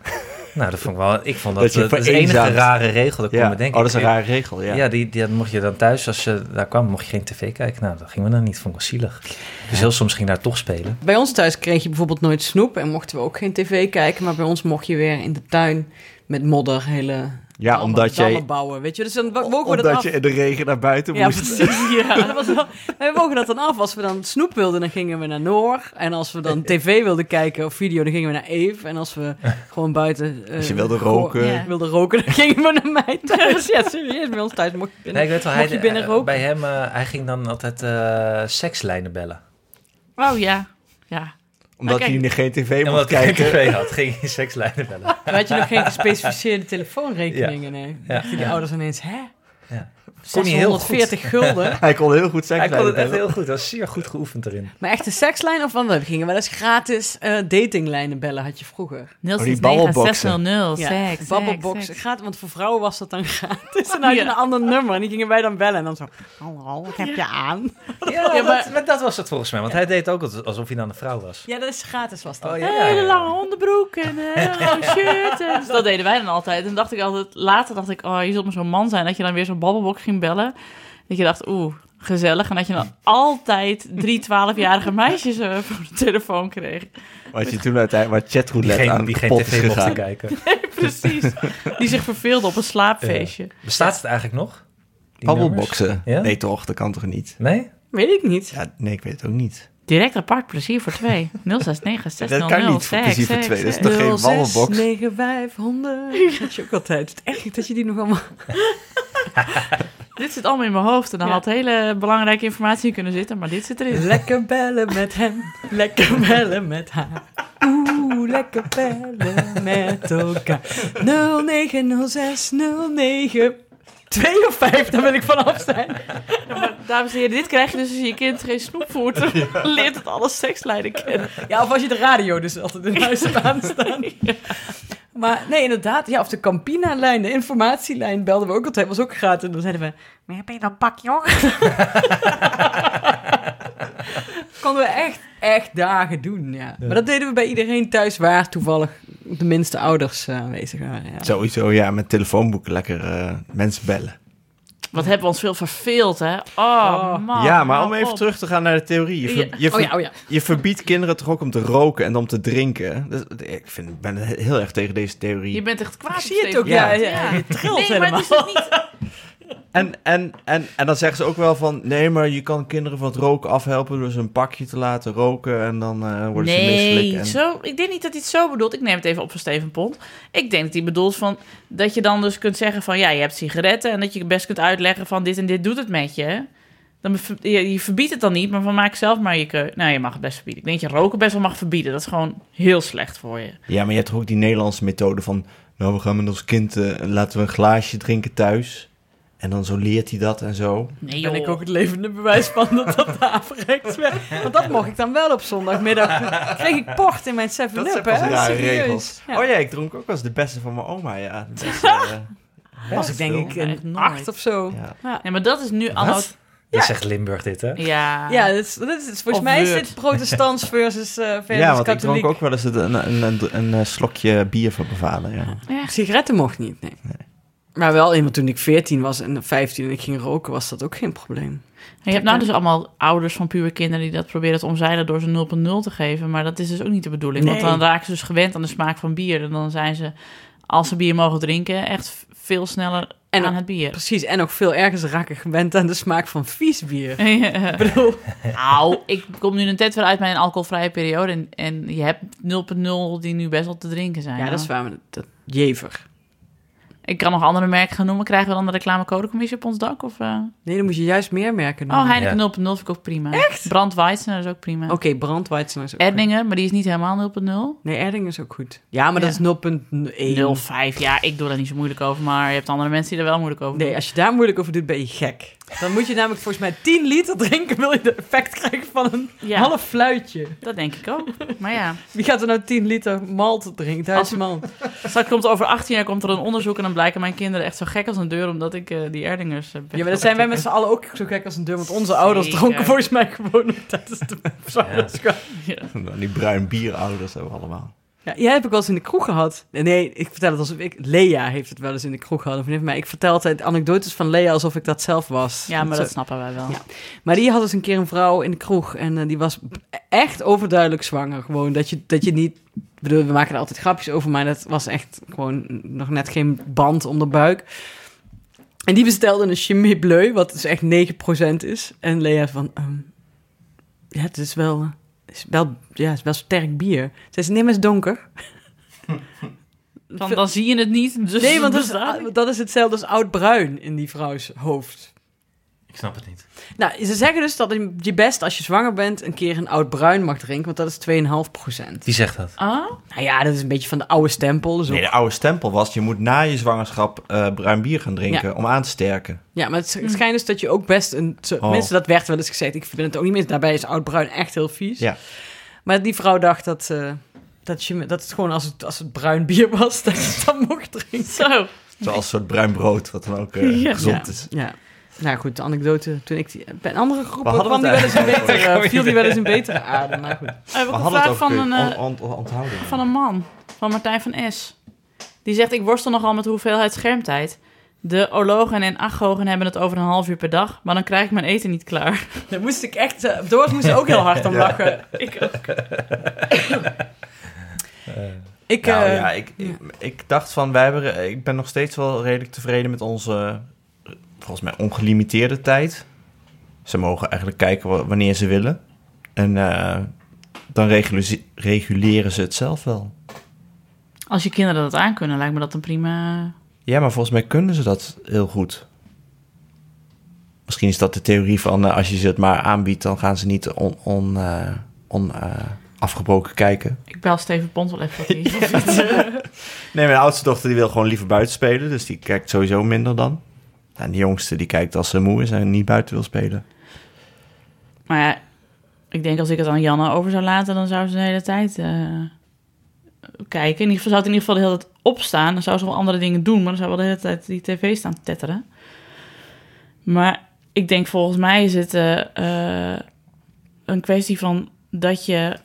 Nou, dat vond ik wel... Ik vond dat, Dat je dat, is de enige rare regel dat ik kon Ja, bedenken. oh, dat is een rare regel, ja. Ja, die, die dat mocht je dan thuis, als je daar kwam, mocht je geen tv kijken. Nou, dat gingen we dan niet, vond ik wel zielig. Dus heel soms ging daar toch spelen. Bij ons thuis kreeg je bijvoorbeeld nooit snoep en mochten we ook geen tv kijken. Maar bij ons mocht je weer in de tuin met modder hele Ja, dammen- omdat jij, dammen bouwen. Weet je, dus dan mogen we dat omdat af. je in de regen naar buiten Ja, moest. precies. Ja. <laughs> <laughs> Dat was wel, wij mogen dat dan af. Als we dan snoep wilden, dan gingen we naar Noor. En als we dan tv wilden kijken of video, dan gingen we naar Eve. En als we <laughs> gewoon buiten... eh, Als je wilde roken. Ja. wilde roken, dan gingen we naar mij thuis. Ja, serieus. Bij ons thuis mocht je binnen. Nee, ik weet wel, Mocht hij, je binnen eh, roken? bij hem, eh, hij ging dan altijd sekslijnen bellen. Oh ja. Ja. Omdat kijk, je nu geen tv mocht omdat hij geen kijken. tv had, ging hij sekslijnen bellen. Dan had je nog geen gespecificeerde telefoonrekeningen, nee. Ja. Dachten die ouders ineens, hè? Ja. Kon hij heel goed. 640 gulden. <laughs> Hij kon heel goed seks Hij kon het echt heel goed, hij was zeer goed geoefend erin. Maar echt een sekslijn of wat? We gingen wel eens gratis eh, datinglijnen bellen, had je vroeger. Oh, die babbelboxen. 0600, Ja, seks, babbelbox. seks. Gratis, want voor vrouwen was dat dan gratis. En dan had je Ja. een ander nummer en die gingen wij dan bellen. En dan zo, hallo, wat heb je aan? <laughs> Ja, Ja, maar- dat, maar dat was het volgens mij, want hij deed ook als- alsof hij dan een vrouw was. Ja, dat is gratis was dat. Oh, Een hele lange onderbroek en <laughs> hele lange shirt. En, dus dat deden wij dan altijd. En dacht ik altijd, later dacht ik, oh, je zult maar zo'n man zijn. Dat je dan weer zo'n babbelbox ging bellen. Dat je dacht, oeh, gezellig. En dat je dan <laughs> altijd drie 12-jarige meisjes eh, voor de telefoon kreeg. Wat je toen uiteindelijk, waar Die chatroulette geen, aan die geen tv mochten gegaan. kijken. <laughs> Precies. Die zich verveelde op een slaapfeestje. Bestaat het eigenlijk nog? Die Babbelboxen? Ja? Nee toch, dat kan toch niet? Nee? Weet ik niet. Ja, nee, ik weet het ook niet. Direct apart, plezier voor twee. <laughs> 069 600 Dat kan niet voor plezier voor twee. Dat is toch geen babbelbox? 069 Dat je ook altijd. Het is echt dat je die nog allemaal... <laughs> Dit zit allemaal in mijn hoofd. En dan Ja. had hele belangrijke informatie in kunnen zitten. Maar dit zit erin. Lekker bellen met hem, lekker bellen met haar. Oeh, lekker bellen met elkaar. 0906 09 2 of 5, daar wil ik vanaf zijn. Ja, maar, dames en heren, dit krijg je dus als je kind geen snoep voert. Dan leert het alle sekslijnen kennen. Ja, of als je de radio dus altijd in huis hebt aanstaan. <laughs> Maar nee, inderdaad. Ja, of de Campina-lijn, de informatielijn belden we ook altijd. was ook gratis. En dan zeiden we, maar heb je dan pak, joh? <laughs> Konden we echt, echt dagen doen, ja. Maar dat deden we bij iedereen thuis waar toevallig de minste ouders eh, aanwezig waren. Ja. Sowieso, ja, met telefoonboeken lekker eh, mensen bellen. Wat hebben we ons veel verveeld, hè? Oh, Oh. man. ja, maar om even op. terug te gaan naar de theorie. Je, ver- Ja. je, Oh ja, oh ja. je verbiedt kinderen toch ook om te roken en om te drinken? Dat, ik vind, ik ben heel erg tegen deze theorie. Je bent echt kwaad. Ik zie het ook, ja. Ja. ja, Je trilt Nee, maar helemaal. het is ook niet... En, en, en, en dan zeggen ze ook wel van... nee, maar je kan kinderen van het roken afhelpen... door ze een pakje te laten roken... en dan eh, worden ze misselijk. Nee, En... zo, ik denk niet dat hij het zo bedoelt. Ik neem het even op van Steven Pont. Ik denk dat hij bedoelt van dat je dan dus kunt zeggen van ja, je hebt sigaretten en dat je best kunt uitleggen van dit en dit doet het met je. Dan je verbiedt het dan niet, maar van maak zelf maar je keuze. Nou, je mag het best verbieden. Ik denk dat je roken best wel mag verbieden. Dat is gewoon heel slecht voor je. Ja, maar je hebt toch ook die Nederlandse methode van... nou, we gaan met ons kind... eh, laten we een glaasje drinken thuis... En dan zo leert hij dat en zo. Nee, ben ik ook het levende bewijs van dat dat <laughs> averechts werd. Want dat mocht ik dan wel op zondagmiddag. Dan kreeg ik port in mijn 7-Up, Dat zijn hè? regels. Ja. Oh ja, ik dronk ook wel eens de beste van mijn oma, ja. De beste, eh, <laughs> was ik denk ik een acht of zo. Ja. Ja, maar dat is nu. Wat? Dat echt Limburg dit, hè? Ja. Ja, dat is, dat is, volgens Of mij is dit protestants <laughs> versus, eh versus Ja, want ik katholiek. dronk ook wel eens een, een, een, slokje bier van mijn vader, ja. Ja. Sigaretten mocht niet, nee. Maar wel, want toen ik 14 was en 15 en ik ging roken, was dat ook geen probleem. Je hebt nou dus allemaal ouders van puber kinderen die dat proberen te omzeilen door ze 0.0 te geven. Maar dat is dus ook niet de bedoeling. Want dan raken ze dus gewend aan de smaak van bier. En dan zijn ze, als ze bier mogen drinken, echt veel sneller En aan ook- het bier. Precies, en nog veel erger, ze raken gewend aan de smaak van vies bier. <laughs> ik bedoel, nou, ik kom nu een tijd weer uit mijn alcoholvrije periode. En, en je hebt 0.0 die nu best wel te drinken zijn. Ja, dat is hoor. waar, maar dat, jever. Ik kan nog andere merken gaan noemen. Krijgen we dan de reclamecodecommissie op ons dak? Of, eh? Nee, dan moet je juist meer merken. Oh, Heineken 0.0 vind ik ook prima. Echt? Brandweizen is ook prima. Oké, brandweitsen is ook goed. Erdingen, maar die is niet helemaal 0.0. Nee, Erding is ook goed. Ja, maar Ja. dat is 0.1. 0,5. Ja, ik doe daar niet zo moeilijk over, maar je hebt andere mensen die er wel moeilijk over doen. Nee, als je daar moeilijk over doet, ben je gek. Dan moet je namelijk volgens mij 10 liter drinken... wil je de effect krijgen van een Ja. half fluitje. Dat denk ik ook. Maar ja, Wie gaat er nou 10 liter malt drinken? Duitse malt. straks komt over 18 jaar komt er een onderzoek en dan blijken mijn kinderen echt zo gek als een deur omdat ik eh, die Erdingers heb. Ja, maar dat zijn wij met z'n allen ook zo gek als een deur. Want onze ouders dronken volgens mij gewoon tijdens de zwangerschap. <laughs> Die bruin bierouders hebben we allemaal. Ja, jij heb ik wel eens in de kroeg gehad. Nee, ik vertel het alsof ik... Lea heeft het wel eens in de kroeg gehad. Maar ik vertel altijd anekdotes van Lea alsof ik dat zelf was. Ja, maar dat snappen wij wel. Ja. Maar die had dus een keer een vrouw in de kroeg. En eh, die was echt overduidelijk zwanger. Gewoon dat je, dat je niet... Bedoel, we maken er altijd grapjes over. Maar dat was echt gewoon nog net geen band om de buik. En die bestelde een chimie bleu. Wat dus echt 9% is. En Lea van... ehm, ja, het is wel... is wel, ja, het is wel sterk bier. Ze is donker. <laughs> Dan, dan zie je het niet. Dus nee, want dat is, dat is hetzelfde als oud-bruin in die vrouws hoofd. Ik snap het niet. Nou, ze zeggen dus dat je best als je zwanger bent een keer een oud-bruin mag drinken, want dat is 2,5%. Wie zegt dat? Ah? Nou ja, dat is een beetje van de oude stempel. Dus Nee, de oude stempel was, je moet na je zwangerschap eh, bruin bier gaan drinken Ja. om aan te sterken. Ja, maar het, het schijnt dus dat je ook best een... Zo, Oh. Mensen, dat werd wel eens gezegd. Ik vind het ook niet mis. Daarbij is oud-bruin echt heel vies. Ja. Maar die vrouw dacht dat, eh, dat, je, dat het gewoon als het, als het bruin bier was, <laughs> dat je het dan mocht drinken. Zo. Zoals een soort bruin brood, wat dan ook eh, Ja. gezond ja. is. Ja. Nou goed, de anekdote. Toen ik die, bij een andere groep kwam die wel eens een betere, viel die wel eens een betere aarde. Maar goed. We We hebben ook een hadden het vraag van een, eh, on- on- onthouden. van een man, van Martijn van S. Die zegt, ik worstel nogal met de hoeveelheid schermtijd. De ologen en agogen hebben het over een half uur per dag, maar dan krijg ik mijn eten niet klaar. <laughs> Daar moest ik echt... eh, Doris moest ook heel hard om <laughs> lachen. ik ook. Ik, Nou eh, ja, ik, ik, ik dacht van, wij hebben, ik ben nog steeds wel redelijk tevreden met onze, eh, volgens mij, ongelimiteerde tijd. Ze mogen eigenlijk kijken wa- wanneer ze willen. En eh, dan reguleren ze het zelf wel. Als je kinderen dat aankunnen, lijkt me dat een prima... Ja, maar volgens mij kunnen ze dat heel goed. Misschien is dat de theorie van, eh, als je ze het maar aanbiedt, dan gaan ze niet on, on, eh, on, afgebroken kijken. Ik bel Steven Pont wel even. wat hij- <laughs> Nee, mijn oudste dochter die wil gewoon liever buiten spelen, dus die kijkt sowieso minder dan. En de jongste die kijkt als ze moe is en niet buiten wil spelen. Maar ja, ik denk als ik het aan Janne over zou laten, dan zou ze de hele tijd eh, kijken. In ieder geval zou het in ieder geval de hele tijd opstaan. Dan zou ze wel andere dingen doen, maar dan zou wel de hele tijd die tv staan tetteren. Maar ik denk volgens mij is het eh, eh, een kwestie van dat je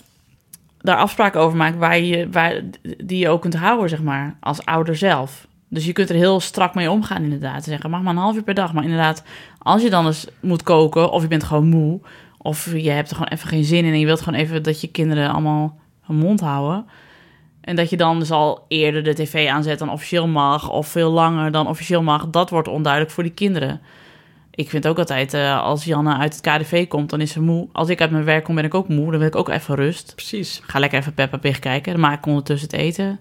daar afspraken over maakt waar je, waar, die je ook kunt houden, zeg maar, als ouder zelf. Dus je kunt er heel strak mee omgaan, inderdaad. Zeggen, mag maar een half uur per dag. Maar inderdaad, als je dan eens moet koken, of je bent gewoon moe, of je hebt er gewoon even geen zin in en je wilt gewoon even dat je kinderen allemaal hun mond houden. En dat je dan dus al eerder de tv aanzet dan officieel mag, of veel langer dan officieel mag, dat wordt onduidelijk voor die kinderen. Ik vind ook altijd, eh, als Janne uit het KDV komt, dan is ze moe. Als ik uit mijn werk kom, ben ik ook moe. Dan wil ik ook even rust. Precies. Ga lekker even Peppa Pig kijken. Dan maak ik ondertussen het eten.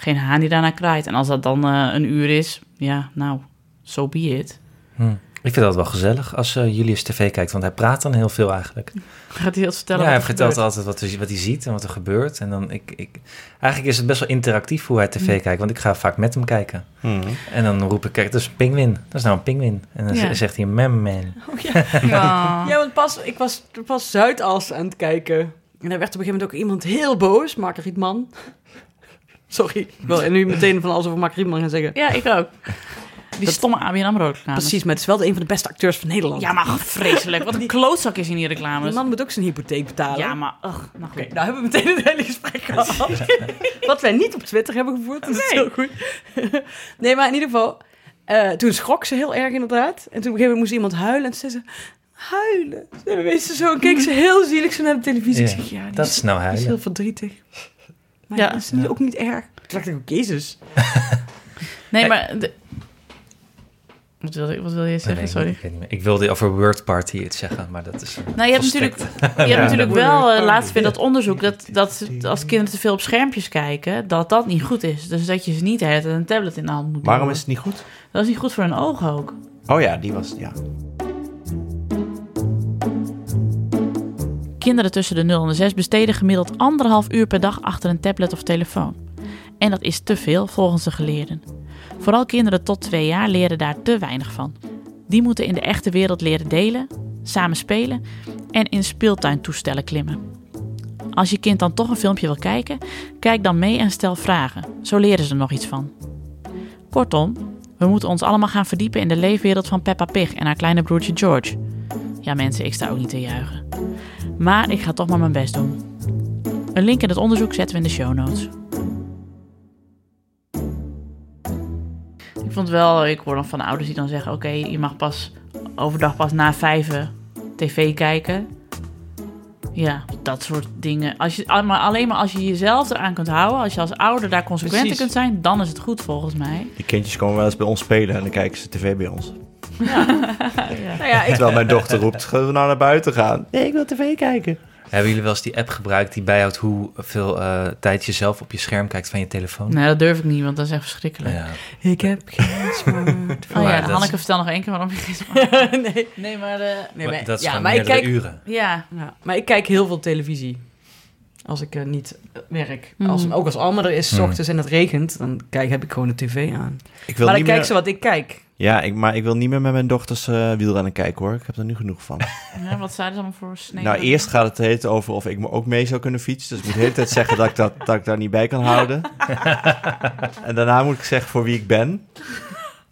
Geen haan die daarna kraait. En als dat dan eh, een uur is, ja, nou, so be it. Hm. Ik vind dat wel gezellig als eh, Julius tv kijkt, want hij praat dan heel veel eigenlijk. <laughs> Gaat hij dat vertellen? ja, wat hij er vertelt gebeurt? altijd wat, hij- wat hij ziet en wat er gebeurt. En dan ik, ik, eigenlijk is het best wel interactief hoe hij tv kijkt, want ik ga vaak met hem kijken. Mhm. En dan roep ik, kijk, dat is een pinguïn. Dat is nou een pinguïn. En dan Ja. zegt hij, mem, man. Oh, ja. Ja. <laughs> Ja, want pas, ik was pas Zuidas aan het kijken. En daar werd op een gegeven moment ook iemand heel boos. Mark Rietman. Sorry, ik wil nu meteen van alles over Mark Rietman gaan zeggen. Ja, ik ook. Die stomme ABN AMRO reclames. Precies, maar het is wel de een van de beste acteurs van Nederland. Ja, maar vreselijk. Wat een klootzak is in die Die reclames. man moet ook zijn hypotheek betalen. Ja, maar... Ugh, nou nou hebben we meteen het hele gesprek gehad. <laughs> Wat wij niet op Twitter hebben gevoerd, dat is Nee. heel goed. nee, maar in ieder geval, eh, toen schrok ze heel erg inderdaad. En toen op een gegeven moment moest iemand huilen. En toen zei ze, huilen. Ze ze zo en keek ze heel zielig zo naar de televisie. Ik Ja, zeg, ja, die Dat is, is nou die is huilen. heel verdrietig. Maar Ja. dat is niet- ook niet erg. Toen dacht ik ook, jezus. <laughs> Nee, Hey. maar... de- Wat, wil, je- wat zeggen? nee, Sorry. Ik, weet niet meer. ik wilde over Word Party iets zeggen, maar dat is... eh, Nou, je hebt natuurlijk, <laughs> je hebt Ja. natuurlijk wel eh, laatst weer dat onderzoek dat, dat als kinderen te veel op schermpjes kijken, dat dat niet goed is. Dus dat je ze niet hebt een tablet in de hand moet Waarom is het niet goed? Dat is niet goed voor hun ogen ook. Oh ja, die was... Ja. Kinderen tussen de 0 en de 6 besteden gemiddeld anderhalf uur per dag achter een tablet of telefoon. En dat is te veel volgens de geleerden. Vooral kinderen tot twee jaar leren daar te weinig van. Die moeten in de echte wereld leren delen, samen spelen en in speeltuintoestellen klimmen. Als je kind dan toch een filmpje wil kijken, kijk dan mee en stel vragen. Zo leren ze er nog iets van. Kortom, we moeten ons allemaal gaan verdiepen in de leefwereld van Peppa Pig en haar kleine broertje George. Ja mensen, ik sta ook niet te juichen. Maar ik ga toch maar mijn best doen. Een link in het onderzoek zetten we in de show notes. Ik vond wel, ik hoor dan van ouders die dan zeggen: Oké, je mag pas overdag pas na vijven tv kijken. Ja, dat soort dingen. Als je, maar alleen maar als je jezelf eraan kunt houden, als je als ouder daar consequent in kunt zijn, dan is het goed volgens mij. Die kindjes komen wel eens bij ons spelen en dan kijken ze tv bij ons. <laughs> Nou ja, ik, Terwijl mijn dochter roept, gaan we nou naar buiten gaan? Nee, ik wil tv kijken. Hebben jullie wel eens die app gebruikt die bijhoudt hoeveel eh tijd je zelf op je scherm kijkt van je telefoon? Nee, dat durf ik niet, want dat is echt verschrikkelijk. Ja. ik heb geen <laughs> smartphone. Oh ja, dat- Hanneke, vertel nog één keer waarom je geen smartphone <laughs> nee. Nee, maar... eh, nee Maar maar, dat is ja, maar ik kijk, uren. ja, ja, maar ik kijk heel veel televisie. Als ik eh, niet werk. Mhm. Als, ook als Alma er is, s Mhm. ochtends en het regent, dan kijk, heb ik gewoon de tv aan. Ik wil maar dan niet kijk meer... ze wat ik kijk. Ja, ik, maar ik wil niet meer met mijn dochters eh wielrennen kijken hoor. Ik heb er nu genoeg van. <laughs> Ja, wat zijn er allemaal voor snee? nou, eerst gaat het heet over of ik me ook mee zou kunnen fietsen. Dus ik moet de hele tijd zeggen dat ik, dat, dat ik daar niet bij kan houden. <laughs> en daarna moet ik zeggen voor wie ik ben.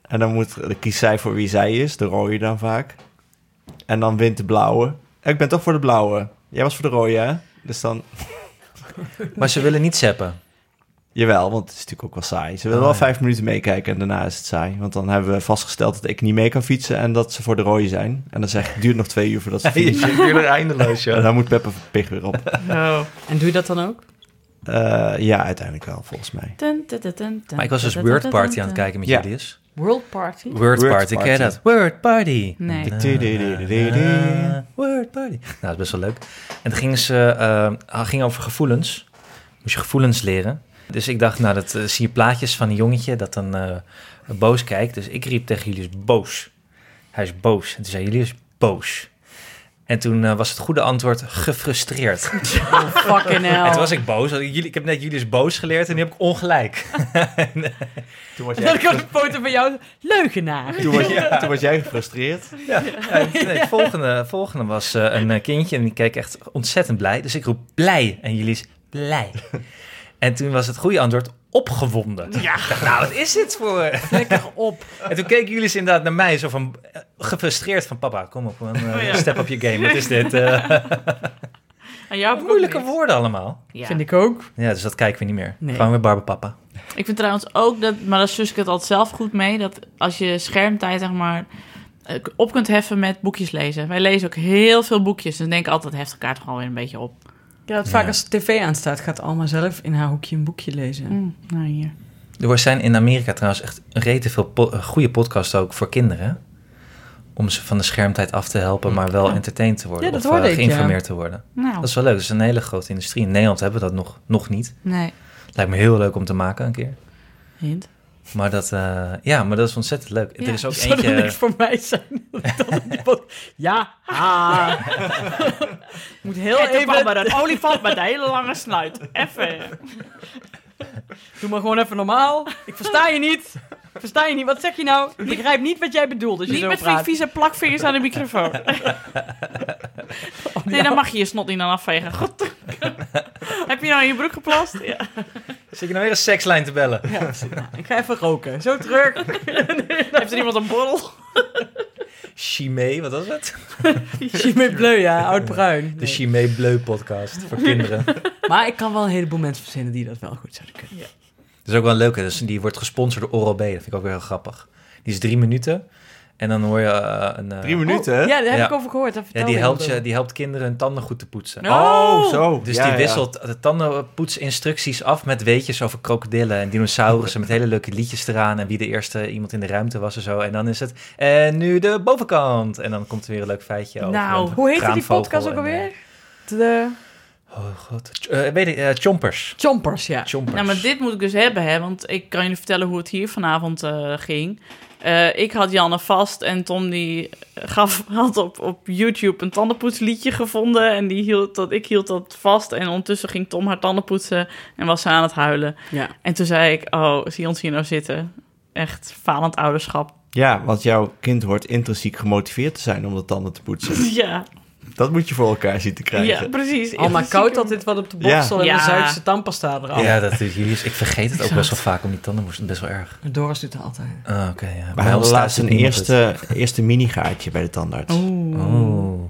En dan, moet, dan kiest zij voor wie zij is, de rode dan vaak. En dan wint de blauwe. En ik ben toch voor de blauwe. Jij was voor de rode, hè? Dus dan... Maar ze willen niet zappen. Jawel, want het is natuurlijk ook wel saai. Ze willen Oh, wel ja. vijf minuten meekijken en daarna is het saai. Want dan hebben we vastgesteld dat ik niet mee kan fietsen en dat ze voor de rode zijn. En dan zeg ik, het duurt nog twee uur voordat ze <laughs> fietsen. je er eindeloos, En dan moet Peppa Pig weer op. <laughs> Oh. En doe je dat dan ook? Eh, ja, uiteindelijk wel, volgens mij. Dun, dun, dun, dun, Maar ik was dus Word Party aan het kijken met Ja. Julius. World Party? Word, Word Party, ken je Party. dat? Word Party. Nee. Ah, Word Party. Nou, dat is best wel leuk. En toen gingen ze, eh, ging over gevoelens. Moest je gevoelens leren. Dus ik dacht, nou, dat eh, zie je plaatjes van een jongetje dat dan eh, boos kijkt. Dus ik riep tegen Julius, boos. Hij is boos. En toen zei Julius, boos. En toen eh, was het goede antwoord gefrustreerd. <laughs> Oh, fucking hell. En toen was ik boos. ik heb net Julius boos geleerd en nu heb ik ongelijk. <laughs> Toen was Dan jij, een foto van jou. Leugenaar. toen was jij, toen was jij gefrustreerd. Ja, <laughs> ja, nee, het volgende, volgende was een kindje en die keek echt ontzettend blij. Dus ik roep blij en jullie is blij. En toen was het goede antwoord opgewonden. Ja. Ik dacht, nou, wat is dit voor... Lekker op. En toen keken jullie inderdaad naar mij zo van eh, gefrustreerd van papa, kom op, een, eh, Oh ja. step up je game. Wat is dit? <laughs> Eh, En jou moeilijke woorden allemaal. Ja. Vind ik ook. Ja, dus dat kijken we niet meer. Nee. Gewoon weer Barbe papa. Ik vind trouwens ook dat, maar dat zus ik het altijd zelf goed mee, dat als je schermtijd zeg maar op kunt heffen met boekjes lezen. Wij lezen ook heel veel boekjes, dus denk ik altijd heft elkaar toch wel weer een beetje op. Ja, het vaak Ja. als de tv aanstaat, gaat Alma zelf in haar hoekje een boekje lezen. Mm, nou hier. Er zijn in Amerika trouwens echt rete veel po- eh, goede podcasts ook voor kinderen. Om ze van de schermtijd af te helpen, maar wel entertained te worden. Ja, dat of hoorde ik, geïnformeerd te worden. Nou, Dat is wel leuk. Dat is een hele grote industrie. In Nederland hebben we dat nog, nog niet. nee. Lijkt me heel leuk om te maken een keer. Hint. Maar dat, eh, ja, maar dat is ontzettend leuk. er is ook Zou eentje... niks voor mij zijn? <laughs> Dat <laughs> ja, ha. Ik moet heel even... er een <laughs> olifant met een hele lange snuit. Even. Doe maar gewoon even normaal. Ik versta je niet. Ik versta je niet. Wat zeg je nou? Ik begrijp niet wat jij bedoelt als je Niet zo met praat. vieze plakvingers aan de microfoon. <laughs> Nee, dan mag je je snot niet aan afvegen. God. <laughs> Heb je nou in je broek geplast? Ja. Zit je nou weer een sekslijn te bellen? Ja. Nou, ik ga even roken. Zo terug. <laughs> Heeft er iemand een borrel? Chimay, wat was het? Chimay Bleu, ja. Oud-bruin. De Nee. Chimay Bleu podcast voor kinderen. Maar ik kan wel een heleboel mensen verzinnen die dat wel goed zouden kunnen. Dat is ook wel. Dus die wordt gesponsord door Oral-B. Dat vind ik ook weer heel grappig. Die is drie minuten. En dan hoor je eh, een... eh, Drie minuten? Oh, ja, daar heb Ja. ik over gehoord. Dat ja, die helpt, je, die helpt kinderen hun tanden goed te poetsen. Oh, zo. Dus Ja, die ja. wisselt de tandenpoetsinstructies af met weetjes over krokodillen en dinosaurussen met hele leuke liedjes eraan en wie de eerste iemand in de ruimte was en zo. En dan is het, en nu de bovenkant. En dan komt er weer een leuk feitje over. Nou, Hoe heette die podcast ook en, alweer? eh, De Oh god, eh, weet ik, eh, Chompers. Chompers, ja. Chompers. Nou, maar dit moet ik dus hebben, hè. Want ik kan jullie vertellen hoe het hier vanavond eh, ging. Eh, ik had Janne vast en Tom die gaf, <laughs> had op, op YouTube een tandenpoetsliedje gevonden. En die hield dat, ik hield dat vast. En ondertussen ging Tom haar tanden poetsen en was ze aan het huilen. ja. En toen zei ik, oh, zie ons hier nou zitten. Echt falend ouderschap. Ja, want jouw kind hoort intrinsiek gemotiveerd te zijn om de tanden te poetsen. <laughs> Ja, Dat moet je voor elkaar zien te krijgen. ja precies. Al maar koud altijd wat op de boksel en Ja. de Zuidse tandpasta eraf. Ja, dat is jullie. Ik vergeet het ook best wel vaak om die tanden moesten. Best wel erg. Doris doet het altijd. Ah, oké. ja. We hadden laatst een eerste, eerste mini-gaatje bij de tandarts. Oeh. Oh.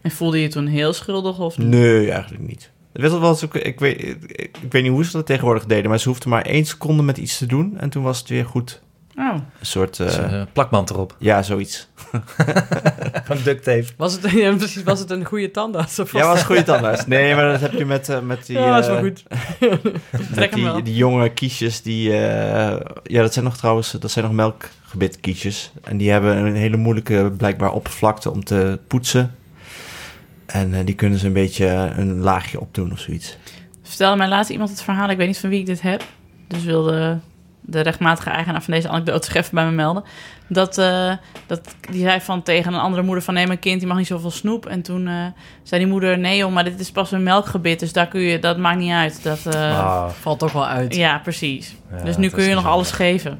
En voelde je je toen heel schuldig of niet? Nee, eigenlijk niet. Wat, ik, ik, weet, ik, ik weet niet hoe ze dat tegenwoordig deden, maar ze hoefden maar één seconde met iets te doen en toen was het weer goed. Oh. Een soort, eh, Dus, eh, plakband erop. ja, zoiets. <laughs> Gewoon duct tape. Was het, ja, precies, was het een goede tandarts? Of Ja, was een goede tandarts. Nee, maar dat heb je met, eh, met die... Ja, dat is eh, <laughs> wel goed. Met die, die jonge kiesjes die... eh, ja, dat zijn nog trouwens... Dat zijn nog melkgebitkiesjes. En die hebben een hele moeilijke, blijkbaar, oppervlakte om te poetsen. En eh, die kunnen ze een beetje een laagje opdoen of zoiets. Vertelde mij laatst iemand het verhaal, ik weet niet van wie ik dit heb. Dus wilde de rechtmatige eigenaar van deze anekdote zich even bij me melden. Dat, eh, dat die zei van tegen een andere moeder van... nee, mijn kind die mag niet zoveel snoep. En toen eh, zei die moeder... nee joh, maar dit is pas een melkgebit, dus daar kun je, dat maakt niet uit. Dat, eh, Ah, Valt toch wel uit. Ja, precies. ja, dus nu kun je nog alles geven.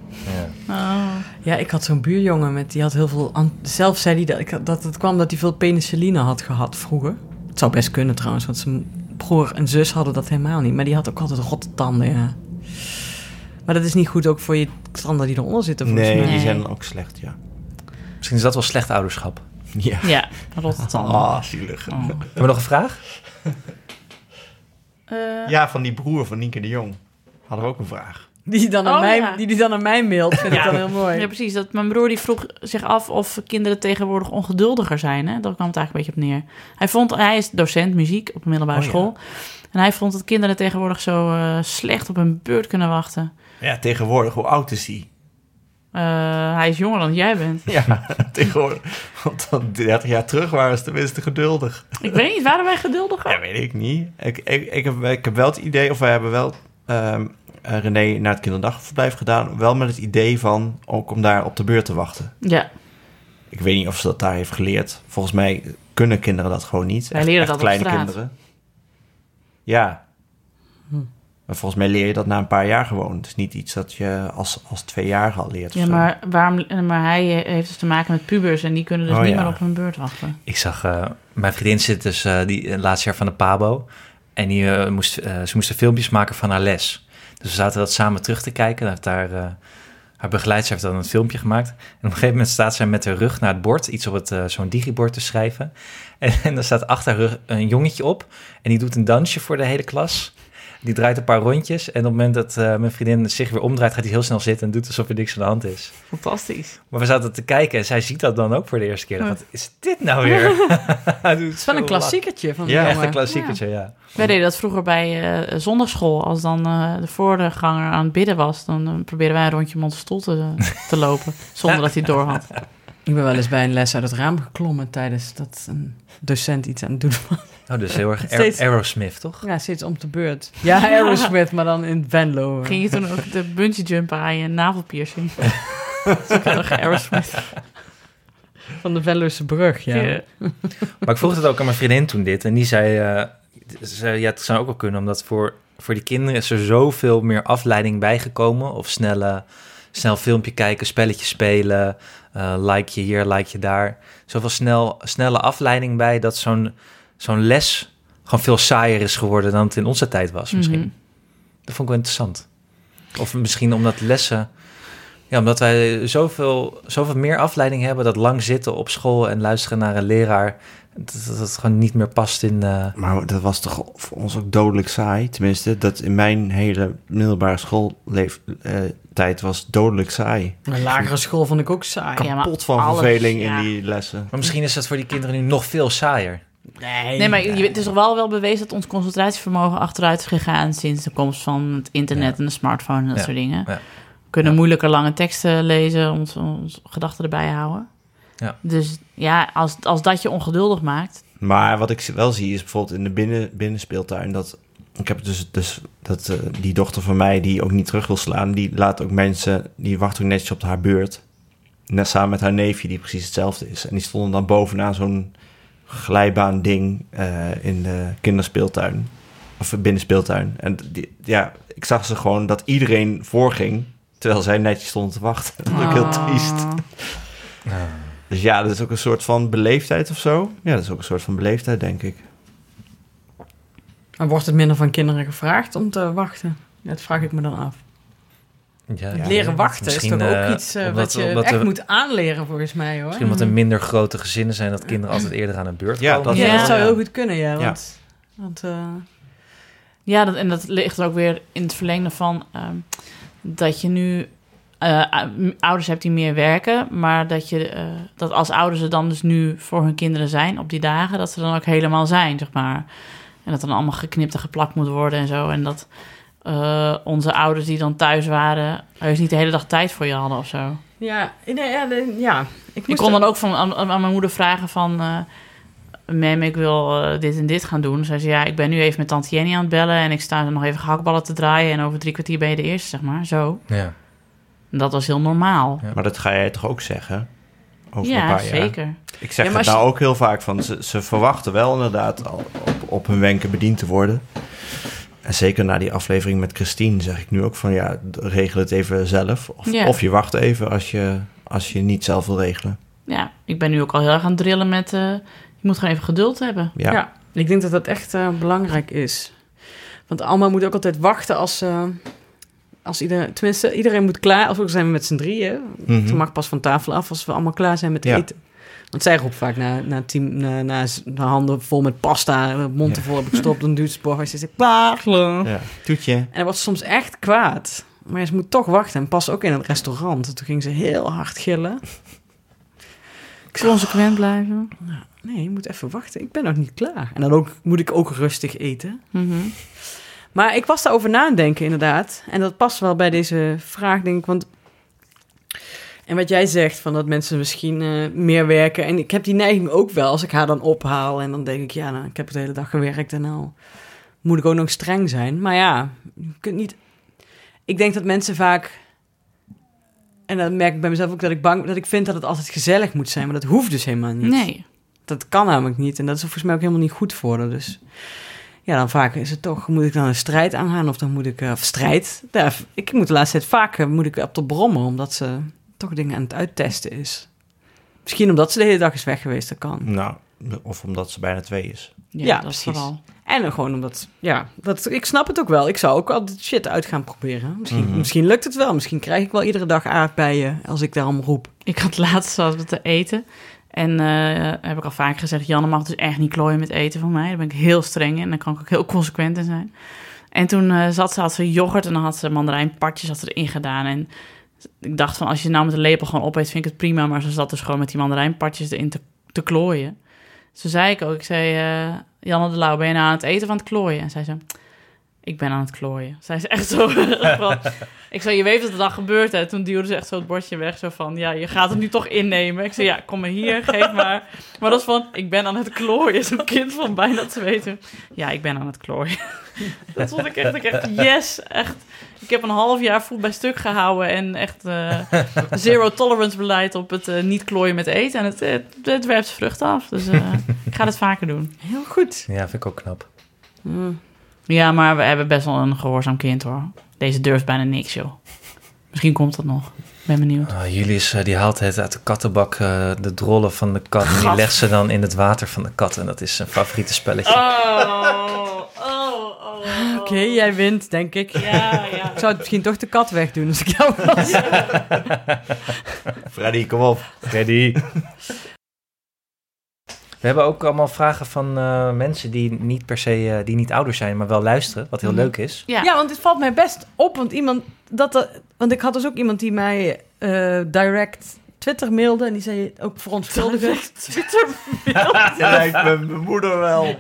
Ja. Oh. Ja, ik had zo'n buurjongen met, die had heel veel... Zelf zei hij dat, ik, dat het kwam dat hij veel penicilline had gehad vroeger. Het zou best kunnen trouwens, want zijn broer en zus hadden dat helemaal niet. Maar die had ook altijd rotte tanden, ja. Maar dat is niet goed ook voor je tanden die eronder zitten, volgens Nee, mij. die zijn dan ook slecht, ja. Misschien is dat wel slecht ouderschap. <laughs> Ja. Ja, Rotterdam. Ah, zielig. Oh. Hebben we nog een vraag? <laughs> Eh, Ja, van die broer van Nienke de Jong. Hadden we ook een vraag. Die dan aan Oh, mij, ja. die, die dan aan mij mailt, vind ik Ja. dan heel mooi. Ja, precies. Dat, mijn broer die vroeg zich af of kinderen tegenwoordig ongeduldiger zijn. Hè? Daar kwam het eigenlijk een beetje op neer. Hij, vond, hij is docent muziek op een middelbare Oh, ja. school. En hij vond dat kinderen tegenwoordig zo eh, slecht op hun beurt kunnen wachten. Ja, tegenwoordig, hoe oud is die? Eh, hij is jonger dan jij bent. <laughs> Ja, tegenwoordig. Want dan 30 jaar terug waren ze tenminste geduldig. Ik weet niet, waren wij geduldiger? Ja, weet ik niet. Ik, ik, ik, heb, ik heb wel het idee, of wij hebben wel ehm, eh, René naar het kinderdagverblijf gedaan. Wel met het idee van ook om daar op de beurt te wachten. Ja, Ik weet niet of ze dat daar heeft geleerd. Volgens mij kunnen kinderen dat gewoon niet. Wij leren dat kleine kinderen. Ja. Maar volgens mij leer je dat na een paar jaar gewoon. Het is niet iets dat je als, als tweejaarige al leert. ja maar, waarom, maar hij eh, heeft dus te maken met pubers en die kunnen dus Oh, niet ja. meer op hun beurt wachten. Ik zag, eh, mijn vriendin zit dus eh, die, het laatste jaar van de PABO. En die, moest, eh, ze moesten filmpjes maken van haar les. Dus we zaten dat samen terug te kijken. Heeft haar, eh, haar begeleidster heeft dan een filmpje gemaakt. En op een gegeven moment staat zij met haar rug naar het bord. Iets op het, zo'n digibord te schrijven. <laughs> En, en dan staat achter haar rug een jongetje op. En die doet een dansje voor de hele klas. Die draait een paar rondjes. En op het moment dat eh, mijn vriendin zich weer omdraait... gaat hij heel snel zitten en doet alsof er niks aan de hand is. Fantastisch. Maar we zaten te kijken en zij ziet dat dan ook voor de eerste keer. Wat is dit nou weer? <laughs> het is wel een klassiekertje van Ja, die Echt een klassiekertje, ja. Wij deden dat vroeger bij eh zondagschool. Als dan eh, de voorganger aan het bidden was, dan probeerden wij een rondje om onze stoel te, te lopen. Zonder <laughs> dat hij het door had. Ik ben wel eens bij een les uit het raam geklommen tijdens dat een docent iets aan het doen was. Oh, dus heel erg <laughs> Steeds- Aerosmith, toch? Ja, steeds om de beurt. Ja, <laughs> Aerosmith, maar dan in Venlo. Ging je toen ook de bungee jumpen aan je navelpiercing? <laughs> Aerosmith. Van de Venlose brug, ja. Ja. Maar ik vroeg het ook aan mijn vriendin toen dit. En die zei, eh, ze zei ja, het zou ook wel kunnen. Omdat voor, voor die kinderen is er zoveel meer afleiding bijgekomen. Of snelle, snel filmpje kijken, spelletje spelen. Eh, like je hier, like je daar. Zoveel snel, snelle afleiding bij dat zo'n zo'n les gewoon veel saaier is geworden dan het in onze tijd was misschien. Mhm. Dat vond ik wel interessant. Of misschien omdat lessen... Ja, omdat wij zoveel, zoveel meer afleiding hebben... dat lang zitten op school en luisteren naar een leraar... dat dat het gewoon niet meer past in... eh, Maar dat was toch voor ons ook dodelijk saai. Tenminste, dat in mijn hele middelbare schooltijd was dodelijk saai. Een lagere school vond ik ook saai. Ja, maar Kapot van alles, verveling ja. in die lessen. Maar misschien is het voor die kinderen nu nog veel saaier. Nee, Nee, maar je, het is toch wel wel bewezen dat ons concentratievermogen achteruit is gegaan sinds de komst van het internet Ja. en de smartphone en dat Ja. soort dingen. Ja. We kunnen Ja. moeilijker lange teksten lezen, ons, ons gedachten erbij houden. Ja. Dus ja, als, als dat je ongeduldig maakt. Maar wat ik wel zie is bijvoorbeeld in de binnen, binnenspeeltuin dat ik heb dus, dus dat eh, die dochter van mij die ook niet terug wil slaan, die laat ook mensen, die wacht ook netjes op haar beurt. Net samen met haar neefje die precies hetzelfde is. En die stonden dan bovenaan zo'n glijbaan ding eh, in de kinderspeeltuin. Of binnenspeeltuin. En die, ja, ik zag ze gewoon dat iedereen voorging, terwijl zij netjes stonden te wachten. <laughs> Dat is ook heel Oh. triest. Dus ja, dat is ook een soort van beleefdheid of zo. Ja, dat is ook een soort van beleefdheid, denk ik. Maar wordt het minder van kinderen gevraagd om te wachten? Dat vraag ik me dan af. Ja, Het leren wachten is misschien, toch ook eh, iets eh, omdat- wat je omdat echt er- moet aanleren, volgens mij, hoor. Misschien omdat er minder grote gezinnen zijn... dat kinderen altijd eerder aan de beurt Ja, komen. dat- ja, dat zou Ja. heel goed kunnen, ja. Ja. Want, want eh, Ja, dat, en dat ligt ook weer in het verlengde van ehm, dat je nu eh, ou- ouders hebt die meer werken, maar dat je eh, dat als ouders er dan dus nu voor hun kinderen zijn op die dagen, dat ze dan ook helemaal zijn, zeg maar. En dat dan allemaal geknipt en geplakt moet worden en zo. En dat eh, onze ouders die dan thuis waren, heus niet de hele dag tijd voor je hadden of zo. ja, nee, ja, de- ja. Ik, Ik kon dan ook van, aan, aan mijn moeder vragen van... eh Mem, ik wil eh, dit en dit gaan doen. Zei ze, ja, ik ben nu even met tante Jenny aan het bellen... en ik sta er nog even gehaktballen te draaien... en over drie kwartier ben je de eerste, zeg maar. Zo. Ja. En dat was heel normaal. Ja. Maar dat ga jij toch ook zeggen? Over een Ja, paar jaar. zeker. Ik zeg Ja, maar het nou je- ook heel vaak van. Ze, ze verwachten wel inderdaad al op, hun wenken bediend te worden. En zeker na die aflevering met Christine zeg ik nu ook van ja, regel het even zelf. Of, Ja. of je wacht even als je, als je niet zelf wil regelen. Ja, ik ben nu ook al heel erg aan het drillen met... eh, je moet gewoon even geduld hebben. Ja. Ja. ik denk dat dat echt eh, belangrijk is. Want Alma moet ook altijd wachten als... eh, als iedereen, tenminste, iedereen moet klaar. Als we zijn we met z'n drieën. Ze mag pas van tafel af als we allemaal klaar zijn met Ja. eten. Want zij roept vaak na, na, tien, na, na handen vol met pasta, mond Ja. vol heb ik gestopt, dan duwt ze het en ze zegt klaar. Ja, toetje. En wordt ze soms echt kwaad. Maar ze moet toch wachten. En pas ook in het restaurant. En toen ging ze heel hard gillen. Ik zei, Consequent blijven. nee, je moet even wachten. Ik ben nog niet klaar. En dan ook, moet ik ook rustig eten. Mhm. Maar ik was daarover nadenken, inderdaad. En dat past wel bij deze vraag, denk ik. Want... En wat jij zegt, van dat mensen misschien eh, meer werken. En ik heb die neiging ook wel, als ik haar dan ophaal. En dan denk ik, ja, nou, ik heb de hele dag gewerkt en nou moet ik ook nog streng zijn. Maar ja, je kunt niet... Ik denk dat mensen vaak... En dan merk ik bij mezelf ook dat ik bang... dat ik vind dat het altijd gezellig moet zijn. Maar dat hoeft dus helemaal niet. Nee. Dat kan namelijk niet. En dat is volgens mij ook helemaal niet goed voor haar. Dus ja, dan vaak is het toch... Moet ik dan een strijd aangaan? Of dan moet ik... of strijd? Ja, ik moet de laatste tijd vaak... eh, moet ik op de brommen. Omdat ze toch dingen aan het uittesten is. Misschien omdat ze de hele dag is weg geweest. Dat kan. Nou, of omdat ze bijna twee is. Ja, Ja, dat precies. vooral. En dan gewoon omdat... Ja, dat, ik snap het ook wel. Ik zou ook altijd shit uit gaan proberen. Misschien, Mhm. misschien lukt het wel. Misschien krijg ik wel iedere dag aardbeien... als ik daarom roep. Ik had laatst zat we te eten. En eh, heb ik al vaak gezegd, Janne mag dus echt niet klooien met eten van mij. Daar ben ik heel streng in en daar kan ik ook heel consequent in zijn. En toen eh, zat ze, had ze yoghurt en dan had ze mandarijnpartjes had ze erin gedaan. En ik dacht van, als je nou met een lepel gewoon opeet, vind ik het prima. Maar ze zat dus gewoon met die mandarijnpartjes erin te, te klooien. Toen zei ik ook, ik zei, eh, Janne de Lauw, ben je nou aan het eten van het klooien? En zei, Ik ben aan het klooien. Zij is echt zo... <laughs> van- ik zei, je weet wat er dan gebeurt, hè? Toen duwde ze echt zo het bordje weg. Zo van, ja, je gaat het nu toch innemen. Ik zei, ja, kom maar hier, geef maar. Maar dat is van, ik ben aan het klooien. Zo'n kind van bijna twee. Toen, ja, ik ben aan het klooien. <laughs> dat vond ik echt, ik echt, yes, echt. Ik heb een half jaar voet bij stuk gehouden en echt eh, zero tolerance beleid op het eh, niet klooien met eten. En het, het, het werpt zijn vruchten af. Dus eh, ik ga het vaker doen. Heel goed. Ja, vind ik ook knap. Ja, maar we hebben best wel een gehoorzaam kind hoor. Deze durft bijna niks, joh. Misschien komt dat nog. Ben benieuwd. Oh, Julius eh, die haalt het uit de kattenbak eh, de drollen van de kat. En die legt ze dan in het water van de kat. En dat is zijn favoriete spelletje. Oh, oh, oh. Oké, jij wint, denk ik. Ja, ja. Ik zou het misschien toch de kat wegdoen als ik jou was. <laughs> Freddy, kom op. Ready. We hebben ook allemaal vragen van eh, mensen die niet per se eh, die niet ouder zijn, maar wel luisteren. Wat heel Mhm. leuk is. Ja. Ja, want het valt mij best op, want iemand dat er, want ik had dus ook iemand die mij eh, direct Twitter mailde en die zei ook verontschuldigen. Twitter. <laughs> <laughs> Ja, lijkt me mijn moeder wel. <laughs>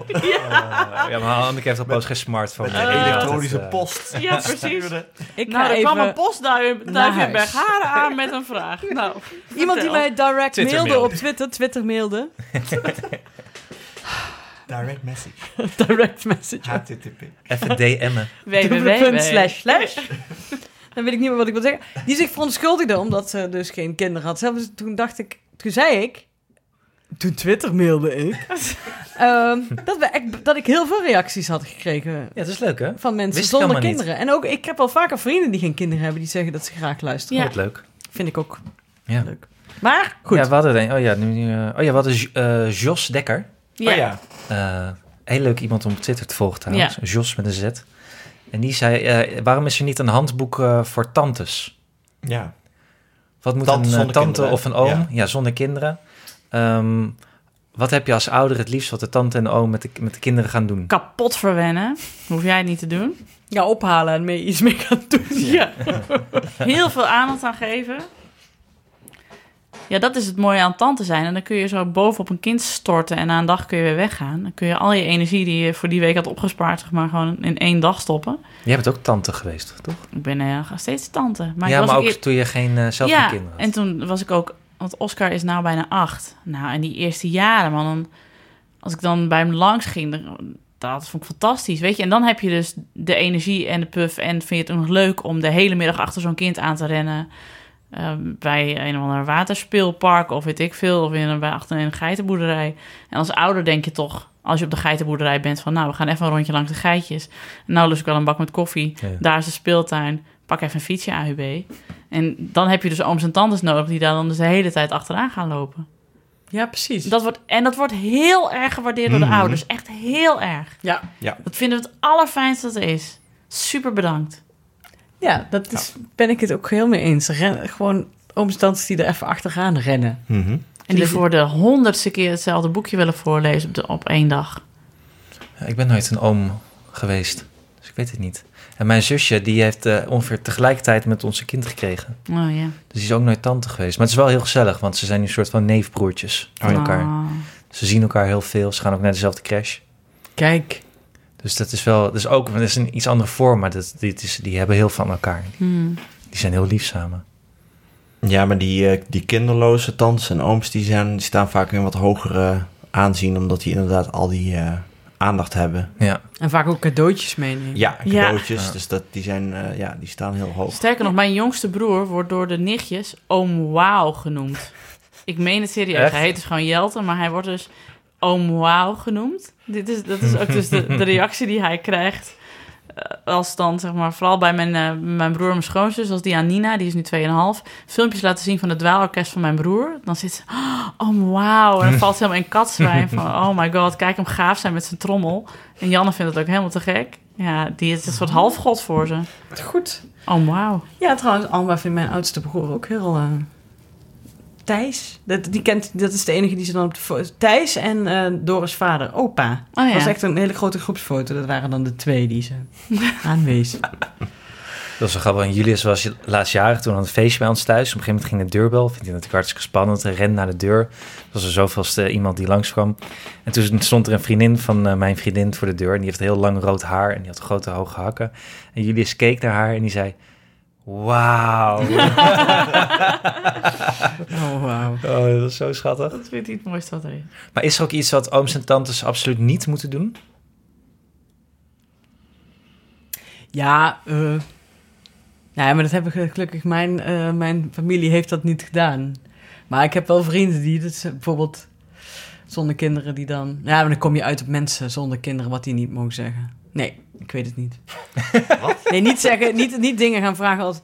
Eh, ja, maar Anneke heeft al pas geen smartphone. Met Eh, elektronische eh, post. Ja, precies. Ik Nou, er kwam een postduif in huis. Bergharen aan met een vraag. Nou, iemand die mij direct Twitter mailde mail. op Twitter, Twitter mailde, Direct message. direct message. HTTP. Even DM'en. Www. slash slash. Dan weet ik niet meer wat ik wil zeggen. Die zich verontschuldigde omdat ze dus geen kinderen had. Zelfs toen dacht ik, toen zei ik, toen Twitter mailde ik, <laughs> ehm, dat, we echt, dat ik heel veel reacties had gekregen Ja, dat is leuk hè? van mensen Wist zonder niet. kinderen. En ook, ik heb al vaker vrienden die geen kinderen hebben, die zeggen dat ze graag luisteren. Ja. Wat leuk. Vind ik ook Ja. leuk. Maar, goed. Ja, we hadden een, oh ja, nu, eh, oh ja, we hadden Jo- eh, Jos Dekker. Ja. Oh ja. Eh, heel leuk iemand om op Twitter te volgen trouwens. Jos met een Z. En die zei, eh, waarom is er niet een handboek eh, voor tantes? Ja. Wat moet Tante een eh, tante kinderen, of een oom? ja. Ja, zonder kinderen. Ehm, wat heb je als ouder het liefst wat de tante en de oom met de, met de kinderen gaan doen? Kapot verwennen. Hoef jij het niet te doen. Ja, ophalen en mee, iets mee gaan doen. Ja. <laughs> Heel veel aandacht aan geven. Ja, dat is het mooie aan tante zijn. En dan kun je zo bovenop een kind storten en na een dag kun je weer weggaan. Dan kun je al je energie die je voor die week had opgespaard, zeg maar, gewoon in één dag stoppen. Jij bent ook tante geweest, toch? Ik ben nog steeds tante. Maar ja, ik was maar ook eer- toen je geen, eh, zelf ja, geen kinderen had. en toen was ik ook... Want Oscar is nou bijna acht. Nou, en die eerste jaren, man. Dan, als ik dan bij hem langs ging, dan, dat vond ik fantastisch, weet je. En dan heb je dus de energie en de puff... en vind je het ook nog leuk om de hele middag achter zo'n kind aan te rennen... eh, bij een of ander waterspeelpark of weet ik veel... of in een, bij achter een geitenboerderij. En als ouder denk je toch... als je op de geitenboerderij bent van... nou, we gaan even een rondje langs de geitjes. Nou lust ik wel een bak met koffie. Ja. Daar is de speeltuin. Pak even een fietsje AUB. En dan heb je dus ooms en tantes nodig die daar dan dus de hele tijd achteraan gaan lopen. Ja, precies. Dat wordt, en dat wordt heel erg gewaardeerd door de Mhm. ouders. Echt heel erg. ja. Dat vinden we het allerfijnste dat er is. Super bedankt. Ja, dat is, ben ik het ook heel mee eens. Ren, gewoon tantes die er even achteraan rennen. Mhm. En die voor de honderdste keer hetzelfde boekje willen voorlezen op, de, op één dag. Ja, ik ben nooit een oom geweest, dus ik weet het niet. En mijn zusje, die heeft eh, ongeveer tegelijkertijd met onze kind gekregen. Oh ja. Dus die is ook nooit tante geweest. Maar het is wel heel gezellig, want ze zijn nu een soort van neefbroertjes van elkaar. Oh. Ze zien elkaar heel veel, ze gaan ook naar dezelfde crash. Kijk. Dus dat is wel, dat is ook, dat is een iets andere vorm, maar dat, dit is, die hebben heel veel van elkaar. Hmm. Die zijn heel lief samen. Ja, maar die, eh, die kinderloze tantes en ooms die, zijn, die staan vaak in wat hogere aanzien, omdat die inderdaad al die eh, aandacht hebben. Ja, En vaak ook cadeautjes meenemen. Ja, Ja. cadeautjes. Ja. Dus dat, die, zijn, eh, ja, die staan heel hoog. Sterker nog, mijn jongste broer wordt door de nichtjes oom Wauw genoemd. Ik meen het serieus. Echt? Hij heet dus gewoon Jelte, maar hij wordt dus oom Wauw genoemd. Dit is, dat is ook dus de, de reactie die hij krijgt. eh, Als dan, zeg maar, vooral bij mijn, eh, mijn broer en mijn schoonzus, als die aan Nina, die is nu 2,5, filmpjes laten zien van het dwaalorkest van mijn broer. Dan zit ze, oh, oom Wauw. En dan valt ze helemaal in katzwijn van, oh my god, kijk hem gaaf zijn met zijn trommel. En Janne vindt het ook helemaal te gek. Ja, die is een soort halfgod voor ze. Goed. Oom Wauw. Ja, trouwens, Alma vindt mijn oudste broer ook heel... eh, Thijs. Dat, die kent, dat is de enige die ze dan op de Thijs en eh, Doris' vader, opa. Oh ja. Dat was echt een hele grote groepsfoto. Dat waren dan de twee die ze <laughs> aanwezen. Dat was wel grappig. En Julius was laatstjarig toen aan het feestje bij ons thuis. Op een gegeven moment ging de deurbel. Vindt hij natuurlijk hartstikke spannend. Hij rende naar de deur. Was er zoveelste iemand die langskwam. En toen stond er een vriendin van eh, mijn vriendin voor de deur. En die heeft heel lang rood haar en die had grote hoge hakken. En Julius keek naar haar en die zei... Wauw. <laughs> Oh, wauw. Oh, dat is zo schattig. Dat vindt hij het mooiste wat er is. Maar is er ook iets wat ooms en tantes absoluut niet moeten doen? Ja, eh ja, maar dat hebben ge- gelukkig mijn, eh, mijn familie heeft dat niet gedaan. Maar ik heb wel vrienden die dat bijvoorbeeld zonder kinderen die dan... Ja, maar dan kom je uit op mensen zonder kinderen wat die niet mogen zeggen. Nee, ik weet het niet. Nee, niet zeggen, niet, niet dingen gaan vragen als...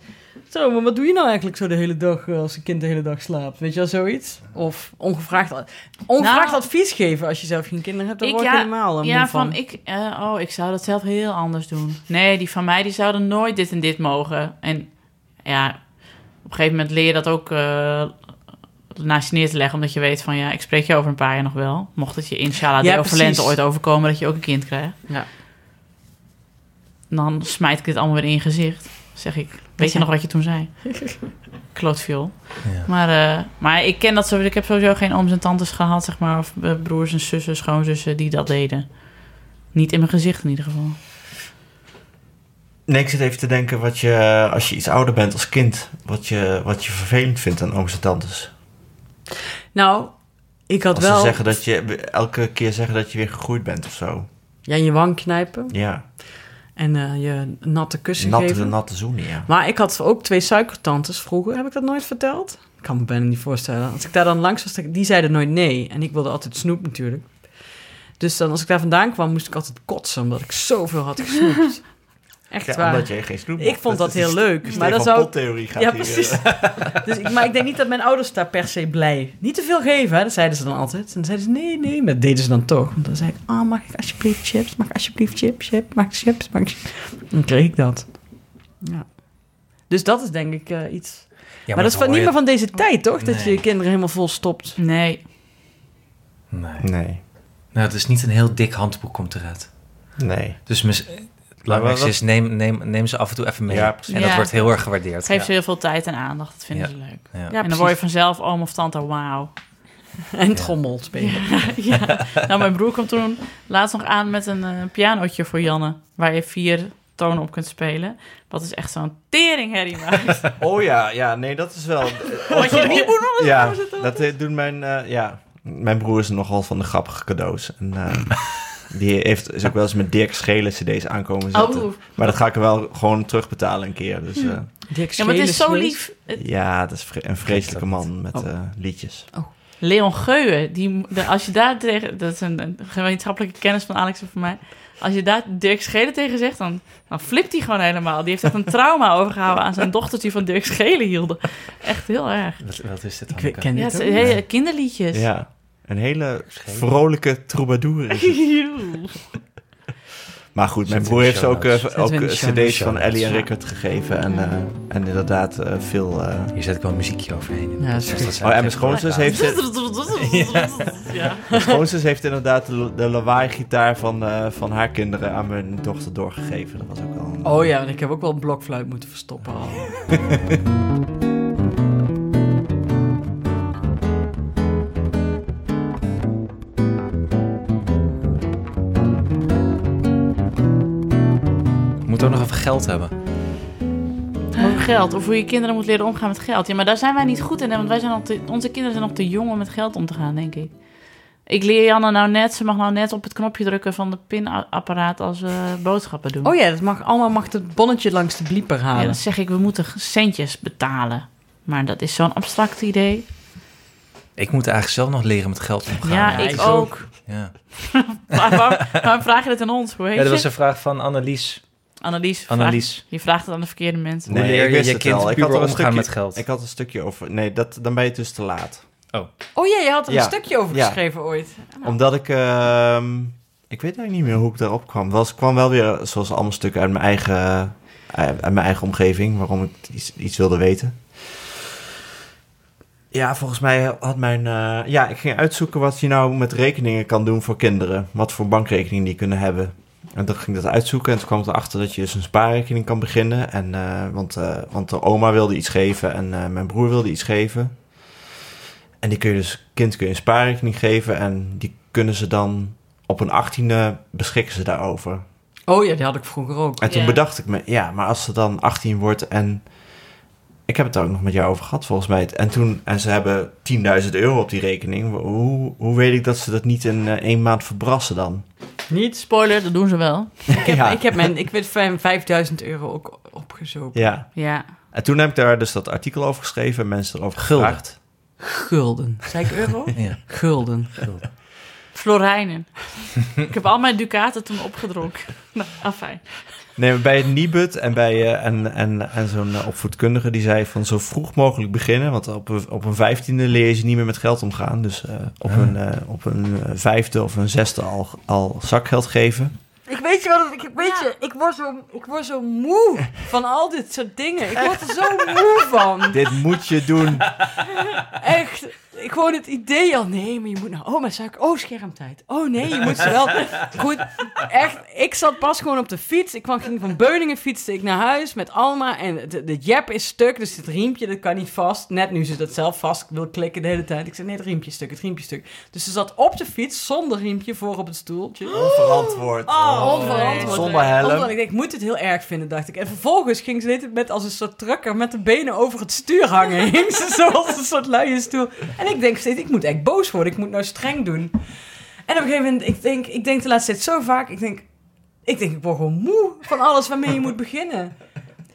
Zo, maar wat doe je nou eigenlijk zo de hele dag eh, als een kind de hele dag slaapt? Weet je wel, zoiets? Of ongevraagd, ongevraagd Nou, advies geven als je zelf geen kinderen hebt. Ik word ja, helemaal een Ja, moe van ik, eh, oh, ik zou dat zelf heel anders doen. Nee, die van mij, die zouden nooit dit en dit mogen. En ja, op een gegeven moment leer je dat ook eh, naast je neer te leggen, omdat je weet van ja, ik spreek je over een paar jaar nog wel. Mocht het je inshallah Ja, de overlente ooit overkomen dat je ook een kind krijgt. Ja. Dan smijt ik dit allemaal weer in je gezicht. Zeg ik, weet je nog wat je toen zei? <laughs> Klootviool. Ja. Maar, eh, maar ik ken dat sowieso. Ik heb sowieso geen ooms en tantes gehad, zeg maar. Of eh, broers en zussen, schoonzussen die dat deden. Niet in mijn gezicht in ieder geval. Nee, ik zit even te denken wat je, als je iets ouder bent als kind, wat je, wat je vervelend vindt aan ooms en tantes. Nou, ik had Als wel... ze zeggen dat je, elke keer zeggen dat je weer gegroeid bent of zo. Ja, je wang knijpen Ja, en eh, je natte kussen natte, geven. natte zoenen, ja. Maar ik had ook twee suikertantes vroeger. Heb ik dat nooit verteld? Ik kan me bijna niet voorstellen. Als ik daar dan langs was, die zeiden nooit nee. En ik wilde altijd snoep natuurlijk. Dus dan als ik daar vandaan kwam, moest ik altijd kotsen, omdat ik zoveel had gesnoept. <laughs> Echt Ja, waar. omdat jij geen snoep Ik vond dat heel leuk. Maar dat zou... Pot-theorie gaat Ja, hier, precies. eh. <laughs> dus ik, maar ik denk niet dat mijn ouders daar per se blij... Niet te veel geven, hè? dat zeiden ze dan altijd. En dan zeiden ze nee, nee, maar dat deden ze dan toch. Want dan zei ik, oh, mag ik alsjeblieft chips? Mag ik alsjeblieft chips? Chip? Mag ik chips? Mag ik... Dan kreeg ik dat. Ja. Dus dat is denk ik eh, iets... Ja, maar, dat is van, niet je- meer van deze tijd, toch? Dat je je kinderen helemaal vol stopt. Nee. Nee. Nee, Nou, het is niet een heel dik handboek komt eruit. nee. Dus mis, belangrijkste is, neem, neem, neem ze af en toe even mee. Ja, precies. en dat wordt heel erg gewaardeerd. Geef ja. ze heel veel tijd en aandacht. Dat vinden Ja. ze leuk. Ja. Ja, en dan precies. word je vanzelf oom of tante, wauw. <laughs> En trommel spelen. <laughs> ja. Nou, mijn broer kwam toen laatst nog aan met een eh pianootje voor Janne. Waar je vier tonen op kunt spelen. Wat is echt zo'n teringherrie maakt. <laughs> Oh ja, ja, nee, dat is wel... Wat je niet moet doen. ja, dat eh, doen mijn... eh, ja, mijn broer is nogal van de grappige cadeaus. En eh, die heeft, is ook wel eens met Dirk Schelen cd's aankomen zetten. Oh, Maar dat ga ik er wel gewoon terugbetalen een keer. Dus eh, Dirk ja, maar het is zo lief. Ja, dat is een vreselijke man met Oh. eh, liedjes. Leon Geuwen, die, de, als je daar tegen... Dat is een, een gemeenschappelijke kennis van Alex en van mij. Als je daar Dirk Schelen tegen zegt, dan, dan flipt hij gewoon helemaal. Die heeft echt een <laughs> trauma overgehouden aan zijn dochters die van Dirk Schelen hielden. Echt heel erg. Wat, wat is dit dan? ken Ja, het kinderliedjes. Ja, een hele vrolijke troubadour is het. <laughs> Maar goed, mijn broer heeft ze ook, eh, ook eh, cd's van Ellie en. Rickert gegeven. En, eh, en inderdaad veel... eh, Hier zet ik wel een muziekje overheen. Ja, dat is Dus goed. dat Oh, en mijn schoonzus heeft, <laughs> ze- ja. mijn schoonzus heeft inderdaad de, de lawaai-gitaar van, eh, van haar kinderen aan mijn dochter doorgegeven. Dat was ook wel een... Oh ja, want ik heb ook wel een blokfluit moeten verstoppen al. <laughs> Ook nog even geld hebben. Over geld, of hoe je kinderen moet leren omgaan met geld. Ja, maar daar zijn wij niet goed in, hè, want wij zijn nog te, onze kinderen zijn nog te jong om met geld om te gaan, denk ik. Ik leer Janne nou net, ze mag nou net op het knopje drukken van de pinapparaat als we boodschappen doen. Oh ja, dat mag allemaal mag het bonnetje langs de blieper Ja, halen. dan zeg ik, we moeten centjes betalen. Maar dat is zo'n abstract idee. Ik moet eigenlijk zelf nog leren met geld omgaan. Ja, ja, ik ik ook. Ja. Maar <laughs> waarom, waarom vraag je dit aan ons? Hoe heet ja, dat je? was een vraag van Annelies. Annelies. vraag- Annelies. je vraagt het aan de verkeerde mensen. Nee, ik je wist je het kind wel. Ik had een omgaan stukje- met geld? Ik had een stukje over... Nee, dat, dan ben je dus te laat. Oh ja, je had er Ja. een stukje over Ja. geschreven ooit. Omdat ik... ehm, ik weet eigenlijk niet meer hoe ik daarop kwam. Het kwam wel weer zoals allemaal stukken uit mijn eigen, uit mijn eigen omgeving. Waarom ik iets, iets wilde weten. Ja, volgens mij had mijn... eh, ja, ik ging uitzoeken wat je nou met rekeningen kan doen voor kinderen. Wat voor bankrekeningen die kunnen hebben. En toen ging ik dat uitzoeken en toen kwam ik erachter dat je dus een spaarrekening kan beginnen. En, eh, want, eh, want de oma wilde iets geven en eh, mijn broer wilde iets geven. En die kun je dus, kind kun je een spaarrekening geven en die kunnen ze dan op een achttiende beschikken ze daarover. Oh ja, die had ik vroeger ook. En toen Ja. bedacht ik me, ja, maar als ze dan 18 wordt en... Ik heb het daar ook nog met jou over gehad, volgens mij. En, toen, en ze hebben 10.000 euro op die rekening. Hoe, hoe weet ik dat ze dat niet in eh, één maand verbrassen dan? Niet? Spoiler, dat doen ze wel. Ik heb, <laughs> Ja. ik heb mijn, ik weet, van 5000 euro ook opgezopen. Ja. Ja. En toen heb ik daar dus dat artikel over geschreven en mensen erover Gulden. gevraagd. Gulden. Zei ik euro? <laughs> Ja. Gulden. Florijnen. ik heb al mijn ducaten toen opgedronken. <laughs> Nou, afijn. Nee, maar bij het Nibud en, bij, eh, en, en, en zo'n eh, opvoedkundige die zei van zo vroeg mogelijk beginnen. Want op, een- op een vijftiende leer je niet meer met geld omgaan. Dus eh, op, een, op een vijfde of een zesde al, al zakgeld geven. Ik weet je wat, ik, weet je, ik word, zo, ik word zo moe van al dit soort dingen. Ik word er zo moe van. Dit moet je doen. Echt. Ik gewoon het idee al, nee, maar je moet naar oma suiker. Oh, schermtijd. Oh nee, je moet ze wel. <laughs> Goed, echt. Ik zat pas gewoon op de fiets. Ik kwam, ging van Beuningen fietste ik naar huis met Alma. En de, de jep is stuk, dus het riempje dat kan niet vast. Net nu ze dat zelf vast wil klikken de hele tijd. Ik zei, nee, het riempje stuk, het riempje stuk. Dus ze zat op de fiets zonder riempje voor op het stoeltje. <gasps> Onverantwoord. Oh, onverantwoord. Zonder helm. Ik denk, ik moet het heel erg vinden, dacht ik. En vervolgens ging ze tijd met als een soort trucker met de benen over het stuur hangen. <laughs> Hing ze zoals een soort luie stoel. En ik denk steeds, ik moet echt boos worden. Ik moet nou streng doen. En op een gegeven moment, ik denk, ik denk de laatste tijd zo vaak, ik denk, ik denk, ik word gewoon moe van alles waarmee je moet beginnen.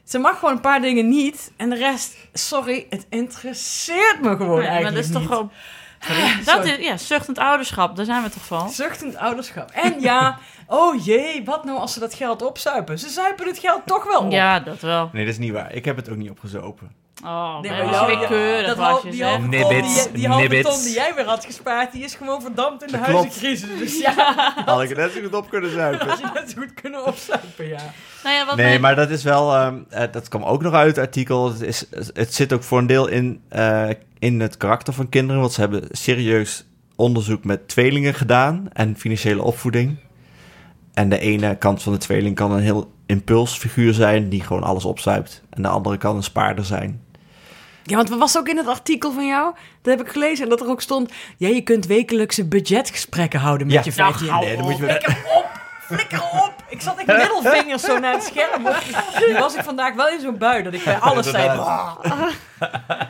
Ze mag gewoon een paar dingen niet. En de rest, sorry, het interesseert me gewoon Nee, maar eigenlijk dat is toch niet. gewoon... Sorry. Dat is, ja, zuchtend ouderschap, daar zijn we toch van? Zuchtend ouderschap. En ja, <laughs> oh jee, wat nou als ze dat geld opzuipen? Ze zuipen het geld toch wel op. Ja, dat wel. Nee, dat is niet waar. Ik heb het ook niet opgezopen. Oh, Nee, maar jou- weer keurig dat die halve die, die ton jij weer had gespaard, die is gewoon verdampt in de huizencrisis. <laughs> Dus ja, <laughs> Had ik het net zo goed op kunnen zuipen. <laughs> had je net zo goed kunnen opzuipen, ja. Nou ja, wat Nee, mijn- maar dat is wel... ehm, eh, dat kwam ook nog uit het artikel. Het, is, het zit ook voor een deel in, eh, in het karakter van kinderen. Want ze hebben serieus onderzoek met tweelingen gedaan. En financiële opvoeding. En de ene kant van de tweeling kan een heel impulsfiguur zijn... die gewoon alles opzuipt. En de andere kan een spaarder zijn. Ja, want wat was ook in het artikel van jou? Dat heb ik gelezen en dat er ook stond... Ja, je kunt wekelijkse budgetgesprekken houden met Ja. je 15 Nou, Nee, dan moet je met- Flikker op! Flikker op! Ik zat ik middelvingers zo naar het scherm. Nu was ik vandaag wel in zo'n bui dat ik bij alles zei... Inderdaad. "Bah,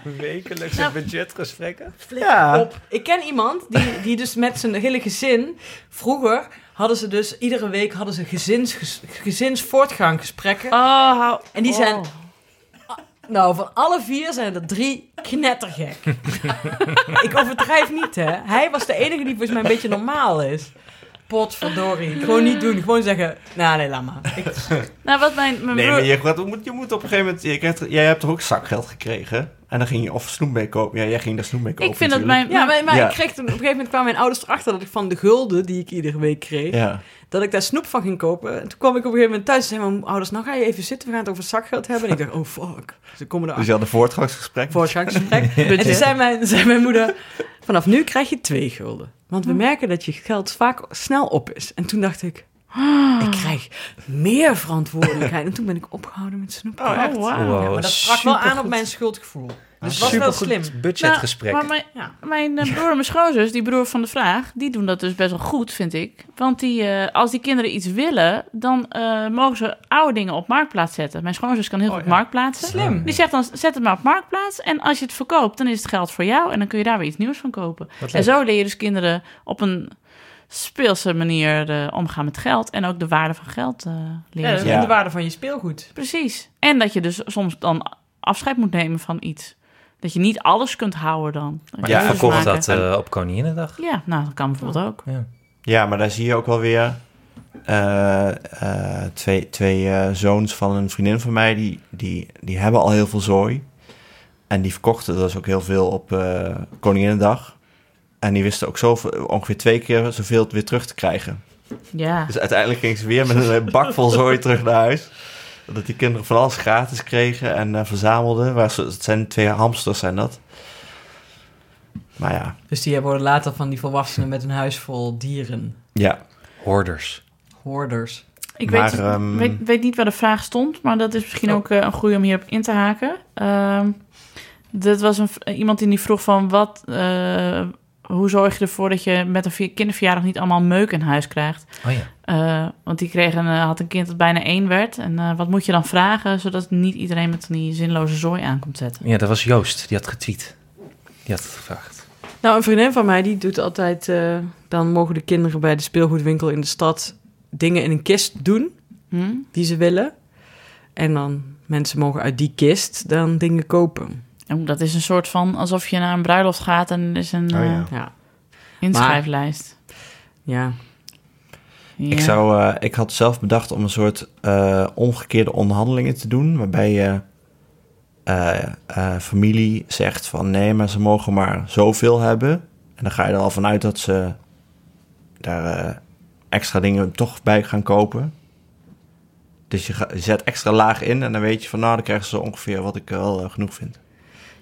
<laughs> Wekelijkse Nou, budgetgesprekken. flikker Ja. op. Ik ken iemand die, die dus met zijn hele gezin... Vroeger hadden ze dus... Iedere week hadden ze gezins, gezinsvoortganggesprekken. Oh, hou... En die zijn- oh. Nou, van alle vier zijn er drie knettergek. <laughs> ik overdrijf niet, hè. Hij was de enige die volgens mij een beetje normaal is. Potverdorie. Gewoon niet doen. Gewoon zeggen, nou nee, laat maar. Ik, Nou, wat mijn, mijn Nee, broer... maar je, gaat- je moet, je moet op een gegeven moment... Je krijgt, jij hebt toch ook zakgeld gekregen? En dan ging je of snoep mee kopen. Ja, jij ging daar snoep mee kopen Ik vind dat mijn... ja, maar, maar Ja. ik kreeg op een gegeven moment kwamen mijn ouders erachter dat ik van de gulden die ik iedere week kreeg, Ja. Dat ik daar snoep van ging kopen. En toen kwam ik op een gegeven moment thuis en zeiden mijn ouders, nou ga je even zitten, we gaan het over zakgeld hebben. En ik dacht, oh fuck. Ze komen Dus erachter. je had een voortgangsgesprek. Voortgangsgesprek. <laughs> en toen zei mijn, zei mijn moeder, vanaf nu krijg je twee gulden. Want we merken dat je geld vaak snel op is. En toen dacht ik, <gasps> ik krijg meer verantwoordelijkheid. En toen ben ik opgehouden met snoepen. Oh, echt? Wow, Ja, maar dat sprak wel aan op mijn schuldgevoel. Dus het was wel slim. budgetgesprek. Nou, maar mijn, Ja. mijn eh, broer en mijn schoonzus, die broer van de vraag, die doen dat dus best wel goed, vind ik. Want die, eh, als die kinderen iets willen, dan eh, mogen ze oude dingen op marktplaats zetten. Mijn schoonzus kan heel Oh, goed ja. marktplaatsen. Slim. Die zegt dan, zet het maar op marktplaats. En als je het verkoopt, dan is het geld voor jou. En dan kun je daar weer iets nieuws van kopen. Wat En leuk. zo leer je dus kinderen op een speelse manier eh, omgaan met geld. En ook de waarde van geld eh, leren. Ja, ze. Ja. en de waarde van je speelgoed. Precies. En dat je dus soms dan afscheid moet nemen van iets. Dat je niet alles kunt houden dan. Maar Ja, verkocht maken. dat eh, op Koninginnedag. Ja, nou, dat kan bijvoorbeeld ook. Ja. Ja, maar daar zie je ook wel weer... eh, eh, twee twee zoons van een vriendin van mij... Die, die, die hebben al heel veel zooi. En die verkochten dus ook heel veel op eh Koninginnedag. En die wisten ook zoveel, ongeveer twee keer zoveel weer terug te krijgen. Ja. Dus uiteindelijk gingen ze weer met een bak vol zooi terug naar huis. Dat die kinderen van alles gratis kregen en eh, verzamelden. Waar ze, het zijn twee hamsters, zijn dat. Maar ja, Dus die worden later van die volwassenen met een huis vol dieren. ja. Hoorders. Hoorders. Ik Maar, weet, ehm, weet, weet niet waar de vraag stond, maar dat is misschien Oh. ook eh, een goede om hierop in te haken. Ehm dat was een, iemand die vroeg van wat, eh, hoe zorg je ervoor dat je met een kinderverjaardag niet allemaal meuk in huis krijgt? Oh ja. Eh, want die kreeg een, eh, had een kind dat bijna één werd. En eh, wat moet je dan vragen, zodat niet iedereen met die zinloze zooi aankomt zetten? Ja, dat was Joost. Die had getweet. Die had het gevraagd. Nou, een vriendin van mij die doet altijd... eh, dan mogen de kinderen bij de speelgoedwinkel in de stad... dingen in een kist doen Hm? die ze willen. En dan mensen mogen uit die kist dan dingen kopen. Oh, dat is een soort van alsof je naar een bruiloft gaat en er is een Oh, ja. Ja, inschrijflijst. ja. Ja. Ik, zou, eh, ik had zelf bedacht om een soort eh, omgekeerde onderhandelingen te doen. Waarbij je eh, familie zegt van nee, maar ze mogen maar zoveel hebben. En dan ga je er al vanuit dat ze daar extra dingen toch bij gaan kopen. Dus je, zet extra laag in en dan weet je van nou, dan krijgen ze ongeveer wat ik wel genoeg vind.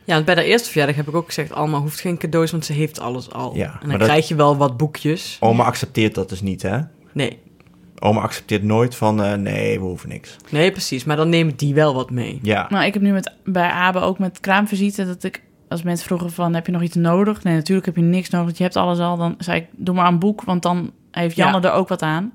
Ja, want bij de eerste verjaardag heb ik ook gezegd... Alma hoeft geen cadeaus, want ze heeft alles al. Ja, en dan dat- krijg je wel wat boekjes. Oma accepteert dat dus niet, hè? Nee, Oma accepteert nooit van eh, nee, we hoeven niks. nee, precies. Maar dan nemen die wel wat mee. Ja, Nou, ik heb nu met, bij Abe ook met kraamvisite dat ik... Als mensen vroegen van, heb je nog iets nodig? Nee, natuurlijk heb je niks nodig, want je hebt alles al. Dan zei ik, doe maar een boek, want dan heeft Janne Ja. er ook wat aan.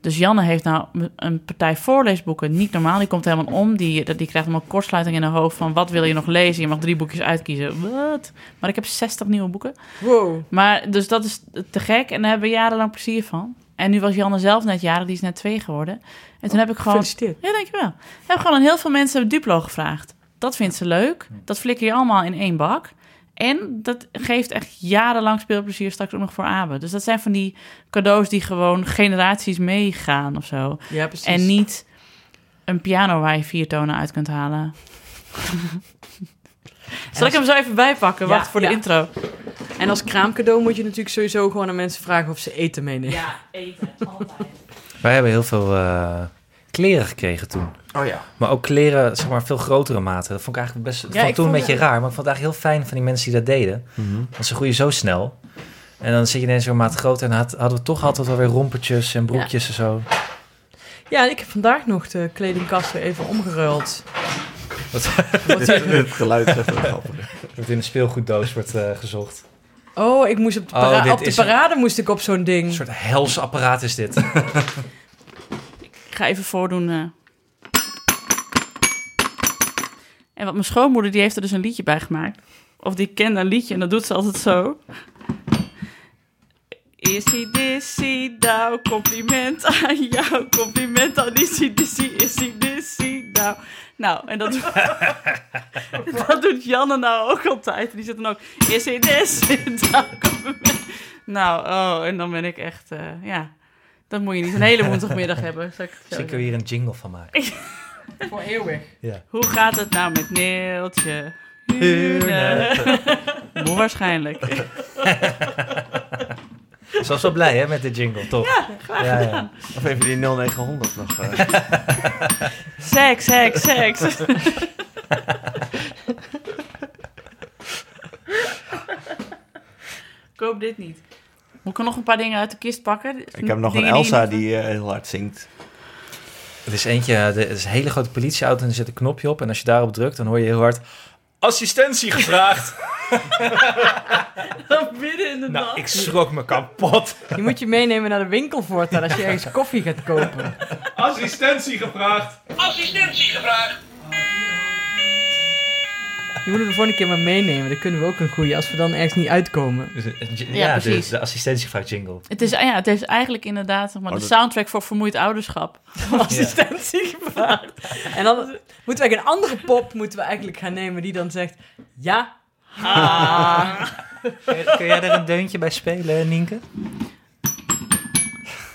Dus Janne heeft nou een partij voorleesboeken. Niet normaal, die komt helemaal om. Die, die krijgt allemaal kortsluiting in haar hoofd van... wat wil je nog lezen? Je mag drie boekjes uitkiezen. Wat? Maar ik heb 60 nieuwe boeken. Wow. Maar dus dat is te gek en daar hebben we jarenlang plezier van. En nu was Janne zelf net jarig, die is net twee geworden. En toen heb ik gewoon... Gefeliciteerd. Ja, dankjewel. Ik heb gewoon aan heel veel mensen Duplo gevraagd. Dat vindt ze leuk. Dat flikker je allemaal in één bak. En dat geeft echt jarenlang speelplezier straks ook nog voor Abe. Dus dat zijn van die cadeaus die gewoon generaties meegaan of zo. Ja, precies. En niet een piano waar je vier tonen uit kunt halen. Zal ik hem zo even bijpakken? Ja, Wacht voor ja. de intro. En als kraamcadeau moet je natuurlijk sowieso gewoon aan mensen vragen of ze eten meenemen. Ja, eten. Altijd. Wij hebben heel veel eh, kleren gekregen toen. Oh ja. Maar ook kleren, zeg maar, veel grotere maten. Dat vond ik eigenlijk best... Dat Ja, vond toen een beetje raar, maar ik vond het eigenlijk heel fijn van die mensen die dat deden. Want ze groeien zo snel. En dan zit je ineens weer een maat groter en had, hadden we toch altijd wel weer rompertjes en broekjes en zo. Ja, ik heb vandaag nog de kledingkast weer even omgeruild. Wat <laughs> Het geluid is even grappig. dat in een speelgoeddoos wordt eh, gezocht. Oh, ik moest op de, Oh, para- dit op de is een- parade moest ik op zo'n ding. Een soort hels apparaat is dit. <laughs> Ik ga even voordoen. eh. En wat mijn schoonmoeder, die heeft er dus een liedje bij gemaakt. Of die kende een liedje en dat doet ze altijd zo. Issy dissy nou, compliment aan jou. Compliment aan Issy dissy, Issy dissy nou. Nou, en dat, <laughs> <laughs> dat doet Janne nou ook altijd. Die zit dan ook, Issy dissy nou, compliment. Nou, oh, en dan ben ik echt, eh, ja... Dat moet je niet een hele woensdagmiddag hebben. kun je hier een jingle van maken. <laughs> Voor eeuwig. Hoe gaat het nou met Neeltje? Waarschijnlijk. Ze was wel blij hè, met de jingle, toch? Ja, graag ja, ja. Of even die 0900 nog. eh. <laughs> Seks, seks, seks. <laughs> Koop dit niet. Moet ik er nog een paar dingen uit de kist pakken? Ik heb nog een die Elsa die eh, heel hard zingt. Er is eentje, er is een hele grote politieauto en er zit een knopje op. En als je daarop drukt, dan hoor je heel hard... Assistentie gevraagd! <laughs> Midden in de nou, nacht. ik schrok me kapot. Die moet je meenemen naar de winkel voortaan als je ergens koffie gaat kopen. Assistentie gevraagd! Die moeten we de volgende keer maar meenemen. Dan kunnen we ook een goeie als we dan ergens niet uitkomen. Dus, eh, Ja, ja, de, precies. de assistentie gevraagd jingle. Het is, ja, het is eigenlijk inderdaad zeg maar, Oh, de dat- soundtrack voor vermoeid ouderschap. <laughs> Assistentie gevraagd. En dan moeten we een andere pop moeten we eigenlijk gaan nemen die dan zegt... Ja, Kun, kun jij er een deuntje bij spelen, Nienke?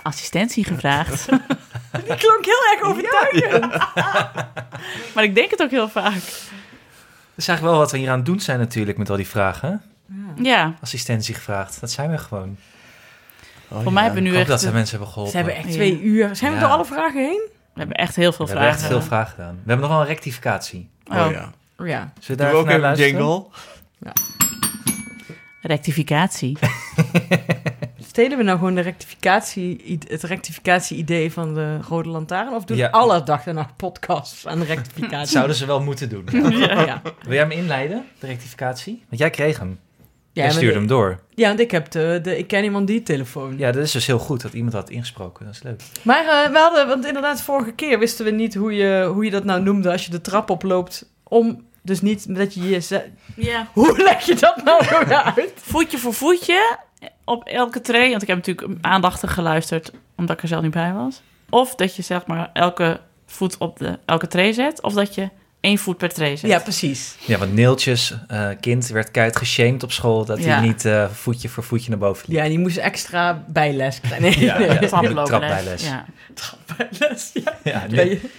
Assistentie gevraagd. <laughs> die klonk heel erg overtuigend. Maar ik denk het ook heel vaak. Dat is eigenlijk wel wat we hier aan het doen zijn natuurlijk met al die vragen. Ja, Assistentie gevraagd, dat zijn we gewoon. Oh, voor mij hebben we Ik nu hoop echt... dat ze mensen hebben geholpen. Ze hebben echt Ja. twee uur. Zijn we Ja. door alle vragen heen? We hebben echt heel veel we hebben vragen. echt veel vragen gedaan. We hebben nog wel een rectificatie. Oh, Oh, ja. Oh ja. Zullen we daar ook een luisteren? jingle. Rectificatie. <laughs> Stelen we nou gewoon de rectificatie, het rectificatie-idee van de Rode Lantaarn? Of doen Ja. alle dag en nacht podcasts aan de rectificatie? <laughs> Zouden ze wel moeten doen. <laughs> ja, ja. Wil jij hem inleiden, de rectificatie? Want jij kreeg hem. Ja, jij stuurde de- hem door. Ja, want ik heb de, de Ik ken iemand die telefoon. Ja, dat is dus heel goed dat iemand had ingesproken. Dat is leuk. Maar eh, we hadden, want inderdaad, vorige keer wisten we niet hoe je, hoe je dat nou noemde als je de trap oploopt. Om, dus niet dat je je... Ja. <laughs> Hoe leg je dat nou weer uit? Voetje voor voetje op elke tray. Want ik heb natuurlijk aandachtig geluisterd, omdat ik er zelf niet bij was. Of dat je zeg maar elke voet op de, elke tray zet. Of dat je één voet per tray zet. Ja, precies. Ja, want Neeltjes, eh, kind, werd keihard geshamed op school... dat Ja. hij niet eh, voetje voor voetje naar boven liep. Ja, die moest extra bijles krijgen. Nee, Ja, nee. ja. Traplooples. <laughs> Trapbijles. Ja. Bijles, ja. Ja,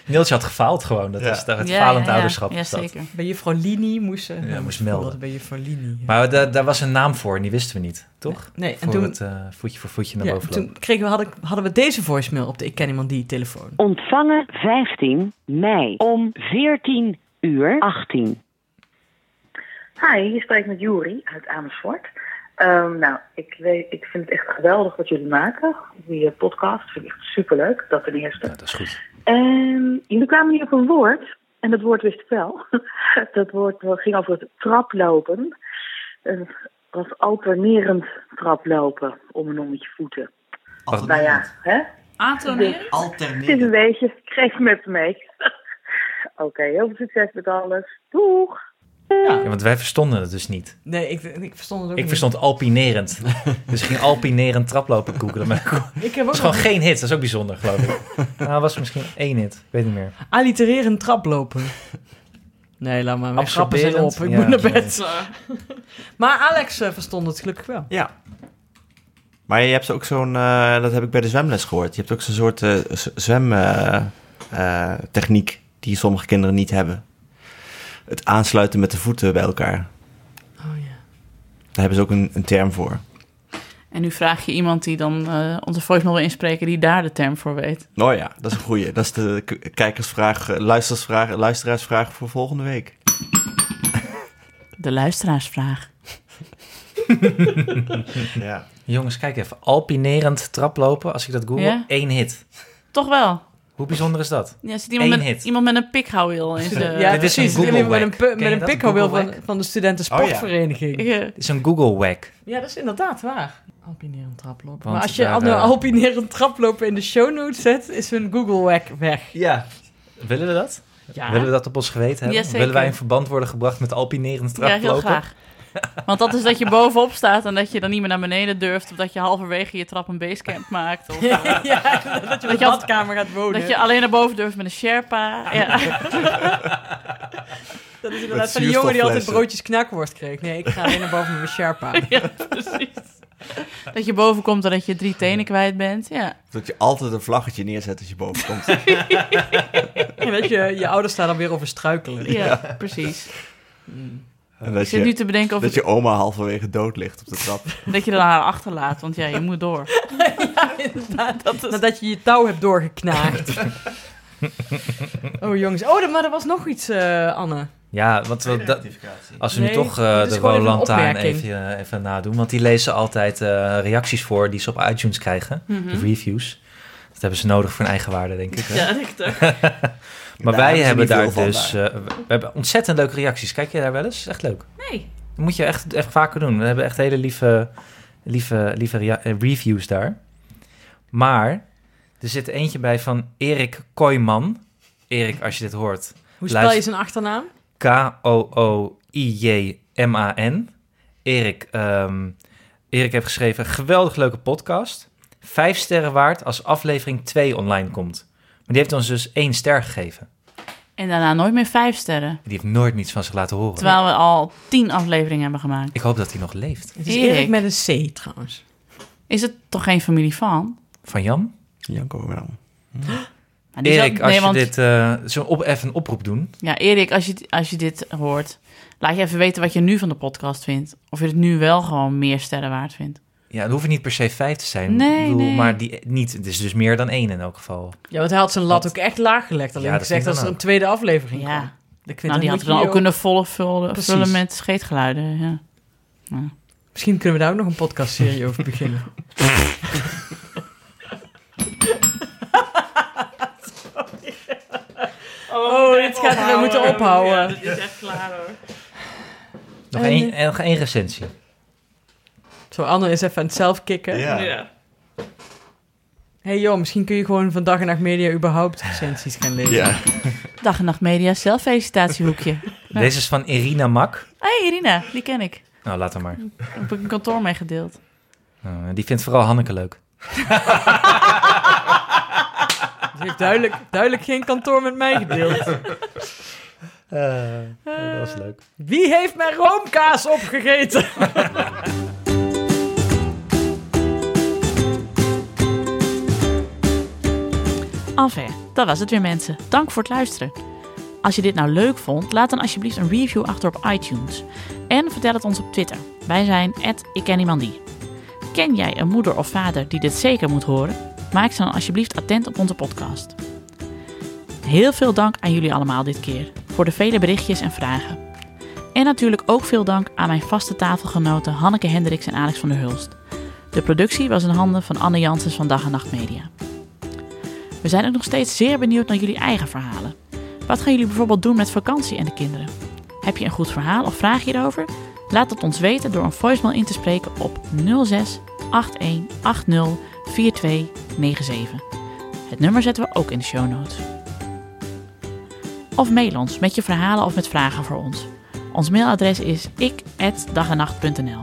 Neeltje had gefaald gewoon. Dat Ja. is daar het Ja, falend ja, ja. ouderschap. Ja, zeker. bij juffrouw Lini moest ze... Ja, moest melden. Bij juffrouw Lini. ja. Maar da- daar was een naam voor en die wisten we niet, toch? Nee, en Voor toen, het eh, voetje voor voetje naar ja, boven lopen. toen kregen we, hadden, hadden we deze voicemail op de Ik Ken Iemand Die telefoon. Ontvangen 15 mei om 14 uur 18. Hi, je spreekt met Juri uit Amersfoort. Ehm, nou, ik, weet, ik vind het echt geweldig wat jullie maken. Die podcast vind ik echt superleuk, dat ten eerste. Ja, dat is goed. En jullie kwamen hier op een woord, en dat woord wist ik wel. <laughs> dat woord eh, ging over het traplopen. Was alternerend traplopen om en om met je voeten. Wacht, Nou ja, hè? Aantoneren? Het is een beetje, ik geef hem even mee. <laughs> Oké, heel veel succes met alles. Doeg! ja, want wij verstonden het dus niet. Nee, ik, ik verstond het ook Ik niet. verstond alpinerend. <laughs> dus ik ging alpinerend traplopen googelen. Maar Ik heb ook is gewoon geen hit. Dat is ook bijzonder, geloof ik. <laughs> Nou, was misschien één hit. Ik weet niet meer. allitererend traplopen. Nee, laat maar. Mijn grappen zijn op. Ik moet naar bed. <laughs> Maar Alex eh, verstond het gelukkig wel. Ja. Maar je hebt ook zo'n, eh, dat heb ik bij de zwemles gehoord. Je hebt ook zo'n soort eh, zwemtechniek die sommige kinderen niet hebben. Het aansluiten met de voeten bij elkaar. Oh ja. Daar hebben ze ook een, een term voor. En nu vraag je iemand die dan eh, onze voicemail wil inspreken... die daar de term voor weet. Oh ja, dat is een goeie. Dat is de kijkersvraag, eh, luistersvraag, luisteraarsvraag voor volgende week. De luisteraarsvraag. <laughs> Ja. Jongens, kijk even. Alpinerend traplopen. Als ik dat google, Ja? één hit. Toch wel? Hoe bijzonder is dat? Ja, zit iemand, Eén met, hit. iemand met een pikhouweel in zijn... ja, dit is een precies. Google Iemand met een, met een van, van de studenten Oh ja. sportvereniging. ja. Ja. Is een Google Wack. dat is inderdaad waar. Alpinerend traplopen. Want maar als je daar, al nou eh, alpinerend traplopen in de show notes zet, is hun Google weg. Ja. Willen we dat? Ja. Willen we dat op ons geweten hebben? Ja. Willen wij in verband worden gebracht met alpinerend Ja, heel traplopen? graag. Want dat is dat je bovenop staat en dat je dan niet meer naar beneden durft... of dat je halverwege je trap een basecamp maakt. Of <laughs> ja, dat je op Dat de badkamer gaat wonen. dat je alleen naar boven durft met een Sherpa. Ja. <laughs> Dat is inderdaad van die jongen die altijd broodjes knakworst kreeg. Nee, ik ga alleen naar boven met mijn Sherpa. <laughs> ja, precies. <laughs> Dat je boven komt en dat je drie tenen kwijt bent. Ja. Dat je altijd een vlaggetje neerzet als je boven komt. <laughs> En dat je, je ouders daar dan weer over struikelen. Ja, precies. <laughs> En dat zit nu je, te bedenken of dat het- je oma halverwege dood ligt op de trap. dat je dan haar achterlaat. Want ja, je moet door. Inderdaad, nadat je je touw hebt doorgeknaagd. oh jongens, oh, maar er was nog iets, eh, Anne. Ja, want we, dat, als we Nee, nu toch eh, de Rode Lantaarn opmerking. even, eh, even nadoen. Want die lezen altijd eh, reacties voor die ze op iTunes krijgen. Mhm. De reviews. Dat hebben ze nodig voor hun eigen waarde, denk ik. hè? Ja, denk ik toch. <laughs> maar Daar wij hebben daar dus... daar. eh, we hebben ontzettend leuke reacties. Kijk je daar wel eens? Echt leuk. Nee. Dat moet je echt, echt vaker doen. We hebben echt hele lieve, lieve, lieve reviews daar. Maar er zit eentje bij van Erik Kooijman. Erik, als je dit hoort. Hoe spel je zijn achternaam? K-O-O-I-J-M-A-N. Erik, ehm, Erik heeft geschreven, geweldig leuke podcast. Vijf sterren waard als aflevering 2 online komt. Maar die heeft ons dus één ster gegeven. En daarna nooit meer vijf sterren. Die heeft nooit niets van zich laten horen. Terwijl we al tien afleveringen hebben gemaakt. Ik hoop dat hij nog leeft. Het is Erik. Erik met een C trouwens. Is het toch geen familie van? Van Jan? Janko wel. Erik, als nee, je want- dit... eh zo op, even een oproep doen. Ja, Erik, als je, als je dit hoort, laat je even weten wat je nu van de podcast vindt. Of je het nu wel gewoon meer sterren waard vindt. Ja, het hoeft niet per se vijf te zijn. Nee, Ik bedoel, nee. Maar die, niet, het is dus meer dan één in elk geval. Ja, want hij had zijn lat Wat? ook echt laag gelegd. Alleen Ja, dat gezegd als er een tweede aflevering Ja. kwam. Ik vind nou, die dat had moet we dan je ook kunnen volle vullen, Precies. vullen met scheetgeluiden. Ja. Ja, Misschien kunnen we daar ook nog een podcastserie over beginnen. <laughs> Oh, dit gaat we moeten ophouden. dit is echt klaar hoor. Nog één, en nog één recensie. Zo, Anne is even aan het zelf kicken. Ja. hey joh, misschien kun je gewoon van Dag en Nacht Media überhaupt recensies gaan lezen. Ja. Dag en Nacht Media, zelffelicitatiehoekje. Ja. <laughs> Deze is van Irina Mak. hey, Irina, die ken ik. Nou, laat hem maar. Daar heb ik een kantoor mee gedeeld. Nou, die vindt vooral Hanneke leuk. <laughs> Ze heeft duidelijk, duidelijk geen kantoor met mij gedeeld. <laughs> dat was leuk. Wie heeft mijn roomkaas opgegeten? <laughs> Enfin, dat was het weer mensen. Dank voor het luisteren. Als je dit nou leuk vond, laat dan alsjeblieft een review achter op iTunes. En vertel het ons op Twitter. Wij zijn @ikkenniemandie. Ken jij een moeder of vader die dit zeker moet horen? Maak ze dan alsjeblieft attent op onze podcast. Heel veel dank aan jullie allemaal dit keer voor de vele berichtjes en vragen. En natuurlijk ook veel dank aan mijn vaste tafelgenoten Hanneke Hendricks en Alex van der Hulst. De productie was in handen van Anne Janssens van Dag en Nacht Media. We zijn ook nog steeds zeer benieuwd naar jullie eigen verhalen. Wat gaan jullie bijvoorbeeld doen met vakantie en de kinderen? Heb je een goed verhaal of vraag hierover? Laat het ons weten door een voicemail in te spreken op 06 81 80 4297. Het nummer zetten we ook in de show notes. Of mail ons met je verhalen of met vragen voor ons. Ons mailadres is ik@dagenacht.nl.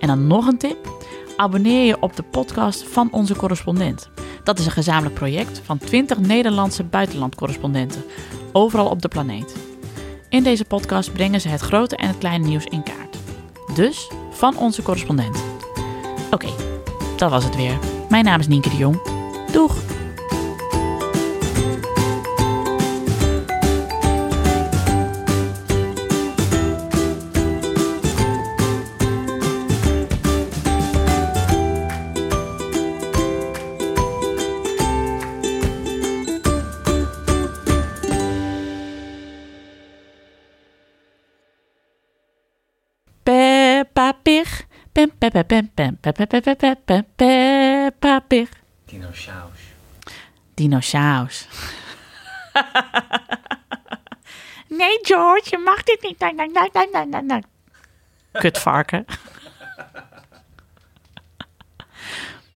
En dan nog een tip. Abonneer je op de podcast van onze correspondent. Dat is een gezamenlijk project van 20 Nederlandse buitenlandcorrespondenten, overal op de planeet. In deze podcast brengen ze het grote en het kleine nieuws in kaart. Dus van onze correspondent. Oké, dat was het weer. Mijn naam is Nienke de Jong. Doeg! Pem, pem pem pem, pem, pem pem pem pem pem Peppa Pig. Dinosaurus. Dinosaurus. nee, George, je mag dit niet. Kutvarken.